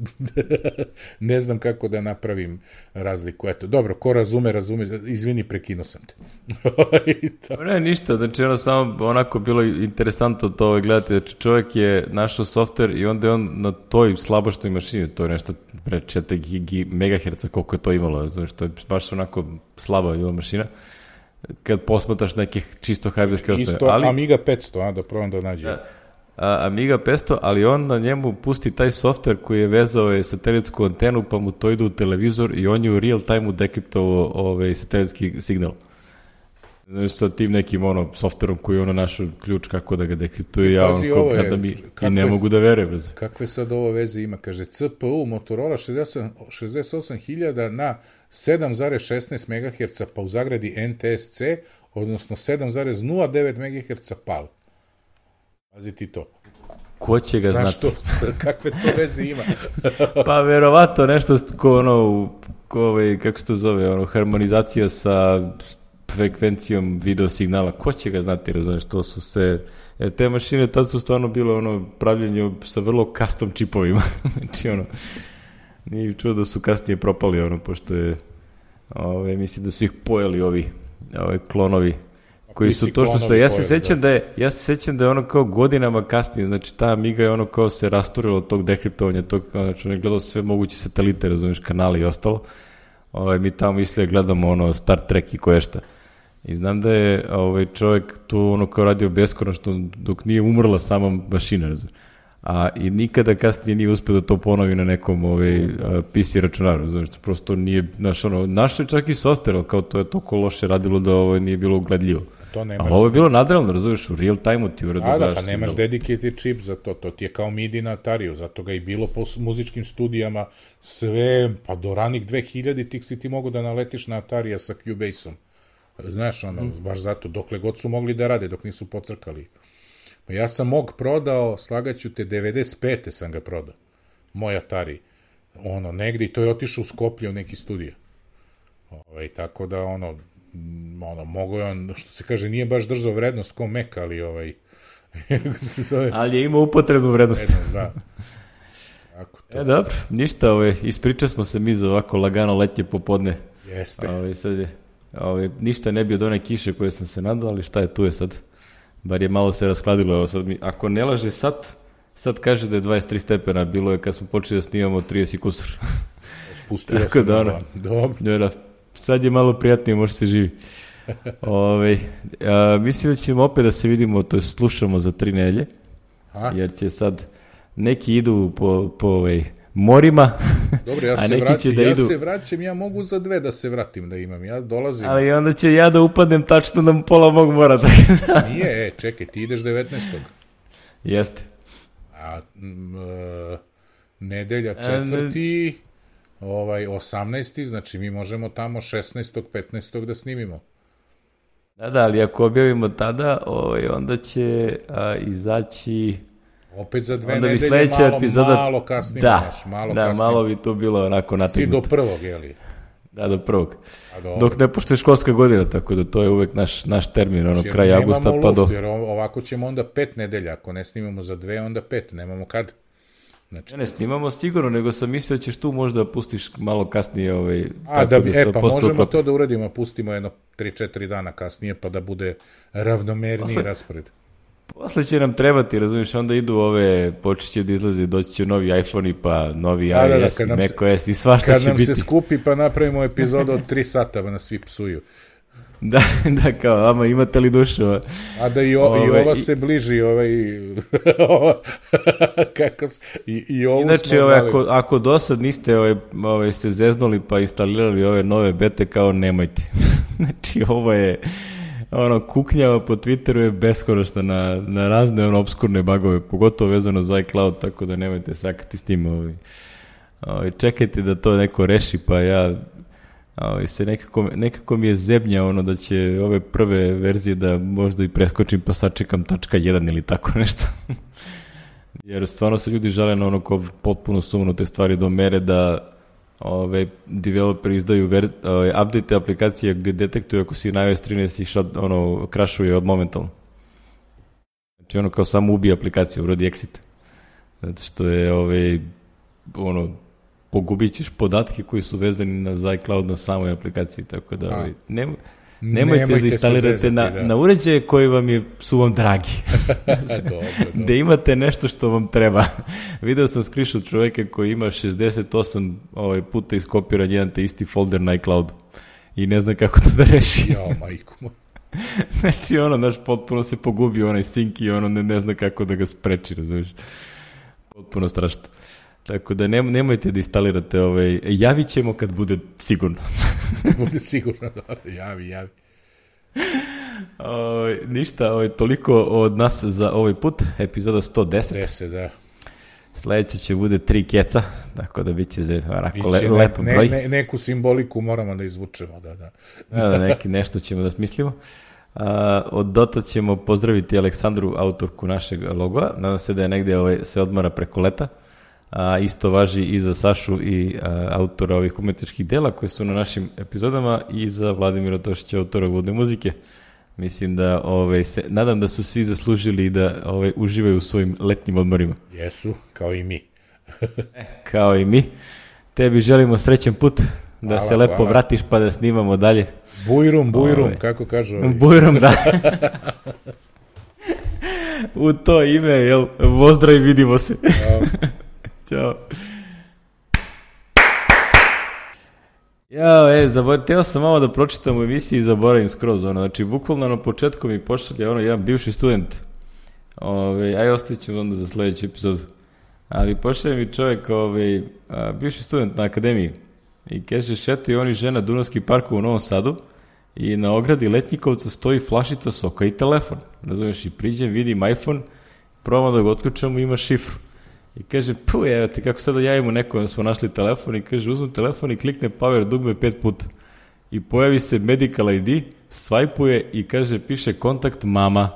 ne znam kako da napravim razliku, eto, dobro, ko razume, razume, izvini, prekinuo sam te. ne, ništa, znači ono samo onako bilo interesantno to ovaj gledati, znači čovjek je našao softver i onda je on na toj slaboštoj mašini, to je nešto pre 4 megaherca koliko je to imalo, znači to je baš onako slaba bila mašina, kad posmataš nekih čisto hardwareske ostave. Isto ali, Amiga 500, a, da probam da nađem. Da, a, Amiga 500, ali on na njemu pusti taj software koji je vezao je satelitsku antenu, pa mu to ide u televizor i on je u real time-u dekriptovao ovaj satelitski signal. Znači, sa tim nekim ono, softverom koji je ono našo ključ kako da ga dekriptuje, ja on kada mi kakve, i ne mogu da vere. Bez. Kakve sad ovo veze ima? Kaže, CPU Motorola 68.000 na 7,16 MHz, pa u zagradi NTSC, odnosno 7,09 MHz PAL. Pazi ti to. Ko će ga Znaš znati? To, kakve to veze ima? pa verovato nešto ko ono, ko, ovaj, kako se to zove, ono, harmonizacija sa frekvencijom video signala, ko će ga znati, razumiješ, to su sve, jer te mašine tad su stvarno bile ono pravljenje sa vrlo custom čipovima, znači ono, nije čuo da su kasnije propali ono, pošto je, ove, mislim da su ih pojeli ovi, ove, klonovi, koji su to što su, ja se sećam da. da je, ja se sećam da je ono kao godinama kasnije, znači ta Amiga je ono kao se rasturilo od tog dekriptovanja, tog, znači on je gledao sve moguće satelite, razumiješ, kanali i ostalo, ove, mi tamo išli gledamo ono Star Trek i koje šta. I znam da je ovaj čovjek tu ono kao radio beskonačno dok nije umrla sama mašina, razumiješ. A i nikada kasnije nije uspio da to ponovi na nekom ovaj, PC računaru, znači prosto nije, naš, ono, našo je čak i software, ali kao to je toliko loše radilo da ovo ovaj, nije bilo ugledljivo. To nemaš... Ali ovo je bilo nadrealno, razumiješ, u real time-u ti uredno A da, pa nemaš dedicated chip za to, to ti je kao MIDI na Atariju, zato ga i bilo po muzičkim studijama, sve, pa do ranih 2000 tih si ti mogu da naletiš na Atarija sa Cubase-om. Znaš, ono, mm. baš zato, dokle god su mogli da rade, dok nisu pocrkali. Pa ja sam mog prodao, slagaću te, 95. sam ga prodao. Moj Atari. Ono, negde, i to je otišao u Skoplje u neki studio. Ove, ovaj, tako da, ono, ono, mogo je on, što se kaže, nije baš držao vrednost ko Mac, ali ovaj, se zove... Ali je imao upotrebnu vrednost. Vrednost, da. Tako to. E, dobro, ništa, ovaj, ispriča smo se mi za ovako lagano letje popodne. Jeste. Ovaj, sad je Ove, ovaj, ništa ne bi od one kiše koje sam se nadao, ali šta je tu je sad? Bar je malo se raskladilo. Evo sad mi, ako ne laže sad, sad kaže da je 23 stepena, bilo je kad smo počeli da snimamo 30 kusur. Spustio Tako sam da, ono, dobro. Sad je malo prijatnije, može se živi. Ove, ovaj, a, mislim da ćemo opet da se vidimo, to je slušamo za tri nelje, jer će sad neki idu po, po ovaj, morima, Dobro, ja, a neki vratim, će da ja idu... se vraćam, ja mogu za dve da se vratim da imam, ja dolazim... Ali onda će ja da upadnem tačno na pola mog mora. Da... Nije, e, čekaj, ti ideš 19. Jeste. A m, e, nedelja četvrti, a, ne... ovaj, 18. znači mi možemo tamo 16. 15. da snimimo. Da, da, ali ako objavimo tada, ovaj, onda će a, izaći Opet za dve Onda nedelje sledeća malo, epizoda... malo kasnije. Da, naš, malo da, kasnije. malo bi to bilo onako nategnuto. Si do prvog, jeli? Da, do prvog. Dok ne pošto je školska godina, tako da to je uvek naš, naš termin, ono, znači, kraj augusta pa do... Jer ovako ćemo onda pet nedelja, ako ne snimamo za dve, onda pet, nemamo kad. Znači, ne, ne snimamo sigurno, nego sam mislio da ćeš tu možda pustiš malo kasnije ovaj, A, da, da e, pa možemo to da uradimo, pustimo jedno 3-4 dana kasnije, pa da bude ravnomerniji pa raspored. Posle će nam trebati, razumiješ, onda idu ove, počeće da izlaze, doći će novi iPhone-i, pa novi da, iOS da, da, i macOS i svašta će biti. Kad nam se skupi, pa napravimo epizodu od 3 sata, pa nas svi psuju. Da, da, kao, ama imate li dušu? A da i, o, ove, i ova se bliži, ovaj, kako se, i, i ovo Inače, ove, ako, ako do sad niste ove, ove, ste zeznuli pa instalirali ove nove bete, kao nemojte. znači, ovo je, ono, kuknjava po Twitteru je beskorašta na, na razne ono, obskurne bagove, pogotovo vezano za iCloud, tako da nemojte sakati s tim. Ovaj. Ovaj, čekajte da to neko reši, pa ja ovaj, se nekako, nekako mi je zebnja ono da će ove prve verzije da možda i preskočim pa sačekam tačka 1 ili tako nešto. Jer stvarno se ljudi žale na ono kao potpuno te stvari do mere da ove, developeri izdaju ver, ove, update aplikacije gde detektuju ako si na iOS 13 i šad, ono, krašuje od momentalno. Znači ono kao samo ubije aplikaciju, urodi exit. Zato što je ove, ono, pogubit ćeš podatke koji su vezani na iCloud na samoj aplikaciji, tako da ove, nema, Nemojte, Nemojte da instalirate zezati, na, da. na uređaje koji vam je, su vam dragi. dobro, dobro. Da imate nešto što vam treba. Video sam screenshot čoveka koji ima 68 ovaj, puta iskopiran jedan te isti folder na iCloud i ne zna kako to da reši. ja, majku znači, ono, znaš, potpuno se pogubio onaj sink i ono ne, ne zna kako da ga spreči, razumiješ? Potpuno strašno. Tako da ne, nemojte da instalirate ovaj, javit ćemo kad bude sigurno. bude sigurno, da, javi, javi. O, ovaj, ništa, o, ovaj, toliko od nas za ovaj put, epizoda 110. 10, da. Sledeće će bude tri keca, tako da bit će za onako le, lep ne, broj. Ne, neku simboliku moramo da izvučemo, da, da. da, da neki, nešto ćemo da smislimo. A, od Dota ćemo pozdraviti Aleksandru, autorku našeg logoa. Nadam se da je negde ovaj, se odmara preko leta a, isto važi i za Sašu i a, autora ovih umetničkih dela koji su na našim epizodama i za Vladimira Tošića, autora vodne muzike. Mislim da, ovaj, se, nadam da su svi zaslužili da ovaj, uživaju u svojim letnjim odmorima. Jesu, kao i mi. e, kao i mi. Tebi želimo srećen put, da hvala, se lepo hvala. vratiš pa da snimamo dalje. Bujrum, bujrum, ovaj. kako kažu ovi. Bujrum, da. u to ime, jel, pozdrav i vidimo se. Ćao. Ja, e, zabor... teo sam malo da pročitam u emisiji i zaboravim skroz, ono, znači, bukvalno na početku mi pošalje, ono, jedan bivši student, ove, aj ostavit ću onda za sledeću epizodu, ali pošalje mi čovjek, ove, a, bivši student na akademiji, i kaže, i oni žena Dunavski park u Novom Sadu, i na ogradi Letnjikovca stoji flašica soka i telefon. Razumeš, i priđem, vidim iPhone, probam da ga otključamo, ima šifru. I kaže, pu, evo ti, kako sada javimo nekom, smo našli telefon i kaže, uzmu telefon i klikne power dugme pet puta. I pojavi se medical ID, svajpuje i kaže, piše kontakt mama.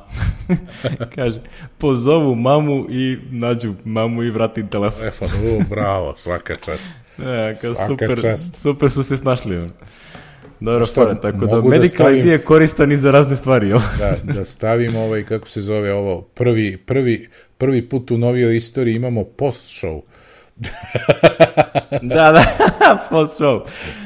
kaže, pozovu mamu i nađu mamu i vrati telefon. Telefon, u, bravo, svaka čast. Ne, kao, svaka super, čast. super su se snašli. On. Dobro, fora, tako da, da medical da stavim, ID je koristan i za razne stvari. Da, da stavimo ovaj, kako se zove ovo, prvi, prvi, prvi put u novijoj istoriji imamo post show. da, da, post show.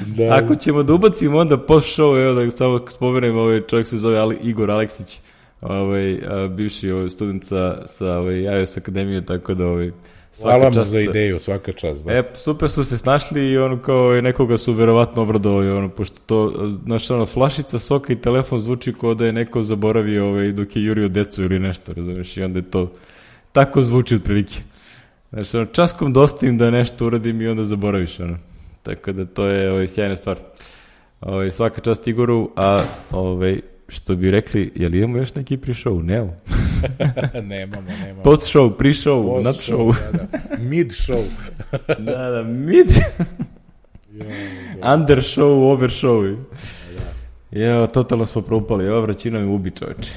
Da. Ako ćemo da ubacimo onda post show, evo da samo spomenem, ovaj čovjek se zove Ali, Igor Aleksić, ovaj, a, bivši ovaj, student sa, sa ovaj, iOS Akademije, tako da ovaj, Svaka Hvala čast. za ideju, svaka čast. Da. E, super su se snašli i ono kao nekoga su verovatno obradovali, ono, pošto to, znaš, ono, flašica soka i telefon zvuči kao da je neko zaboravio ovaj, dok je jurio decu ili nešto, razumeš, i onda je to, tako zvuči otprilike. Znaš, ono, časkom dostim da nešto uradim i onda zaboraviš, ono. Tako da to je ovaj, sjajna stvar. Ovaj, svaka čast Igoru, a ovaj, što bi rekli, je li imamo još neki pre-show? Nemo. nemamo, nemamo. Post show, pre-show, Post not show. da, da. Mid show. da, da, mid. Under show, over show. Da. Evo, totalno smo propali. Ova vraćina mi ubi čoveče.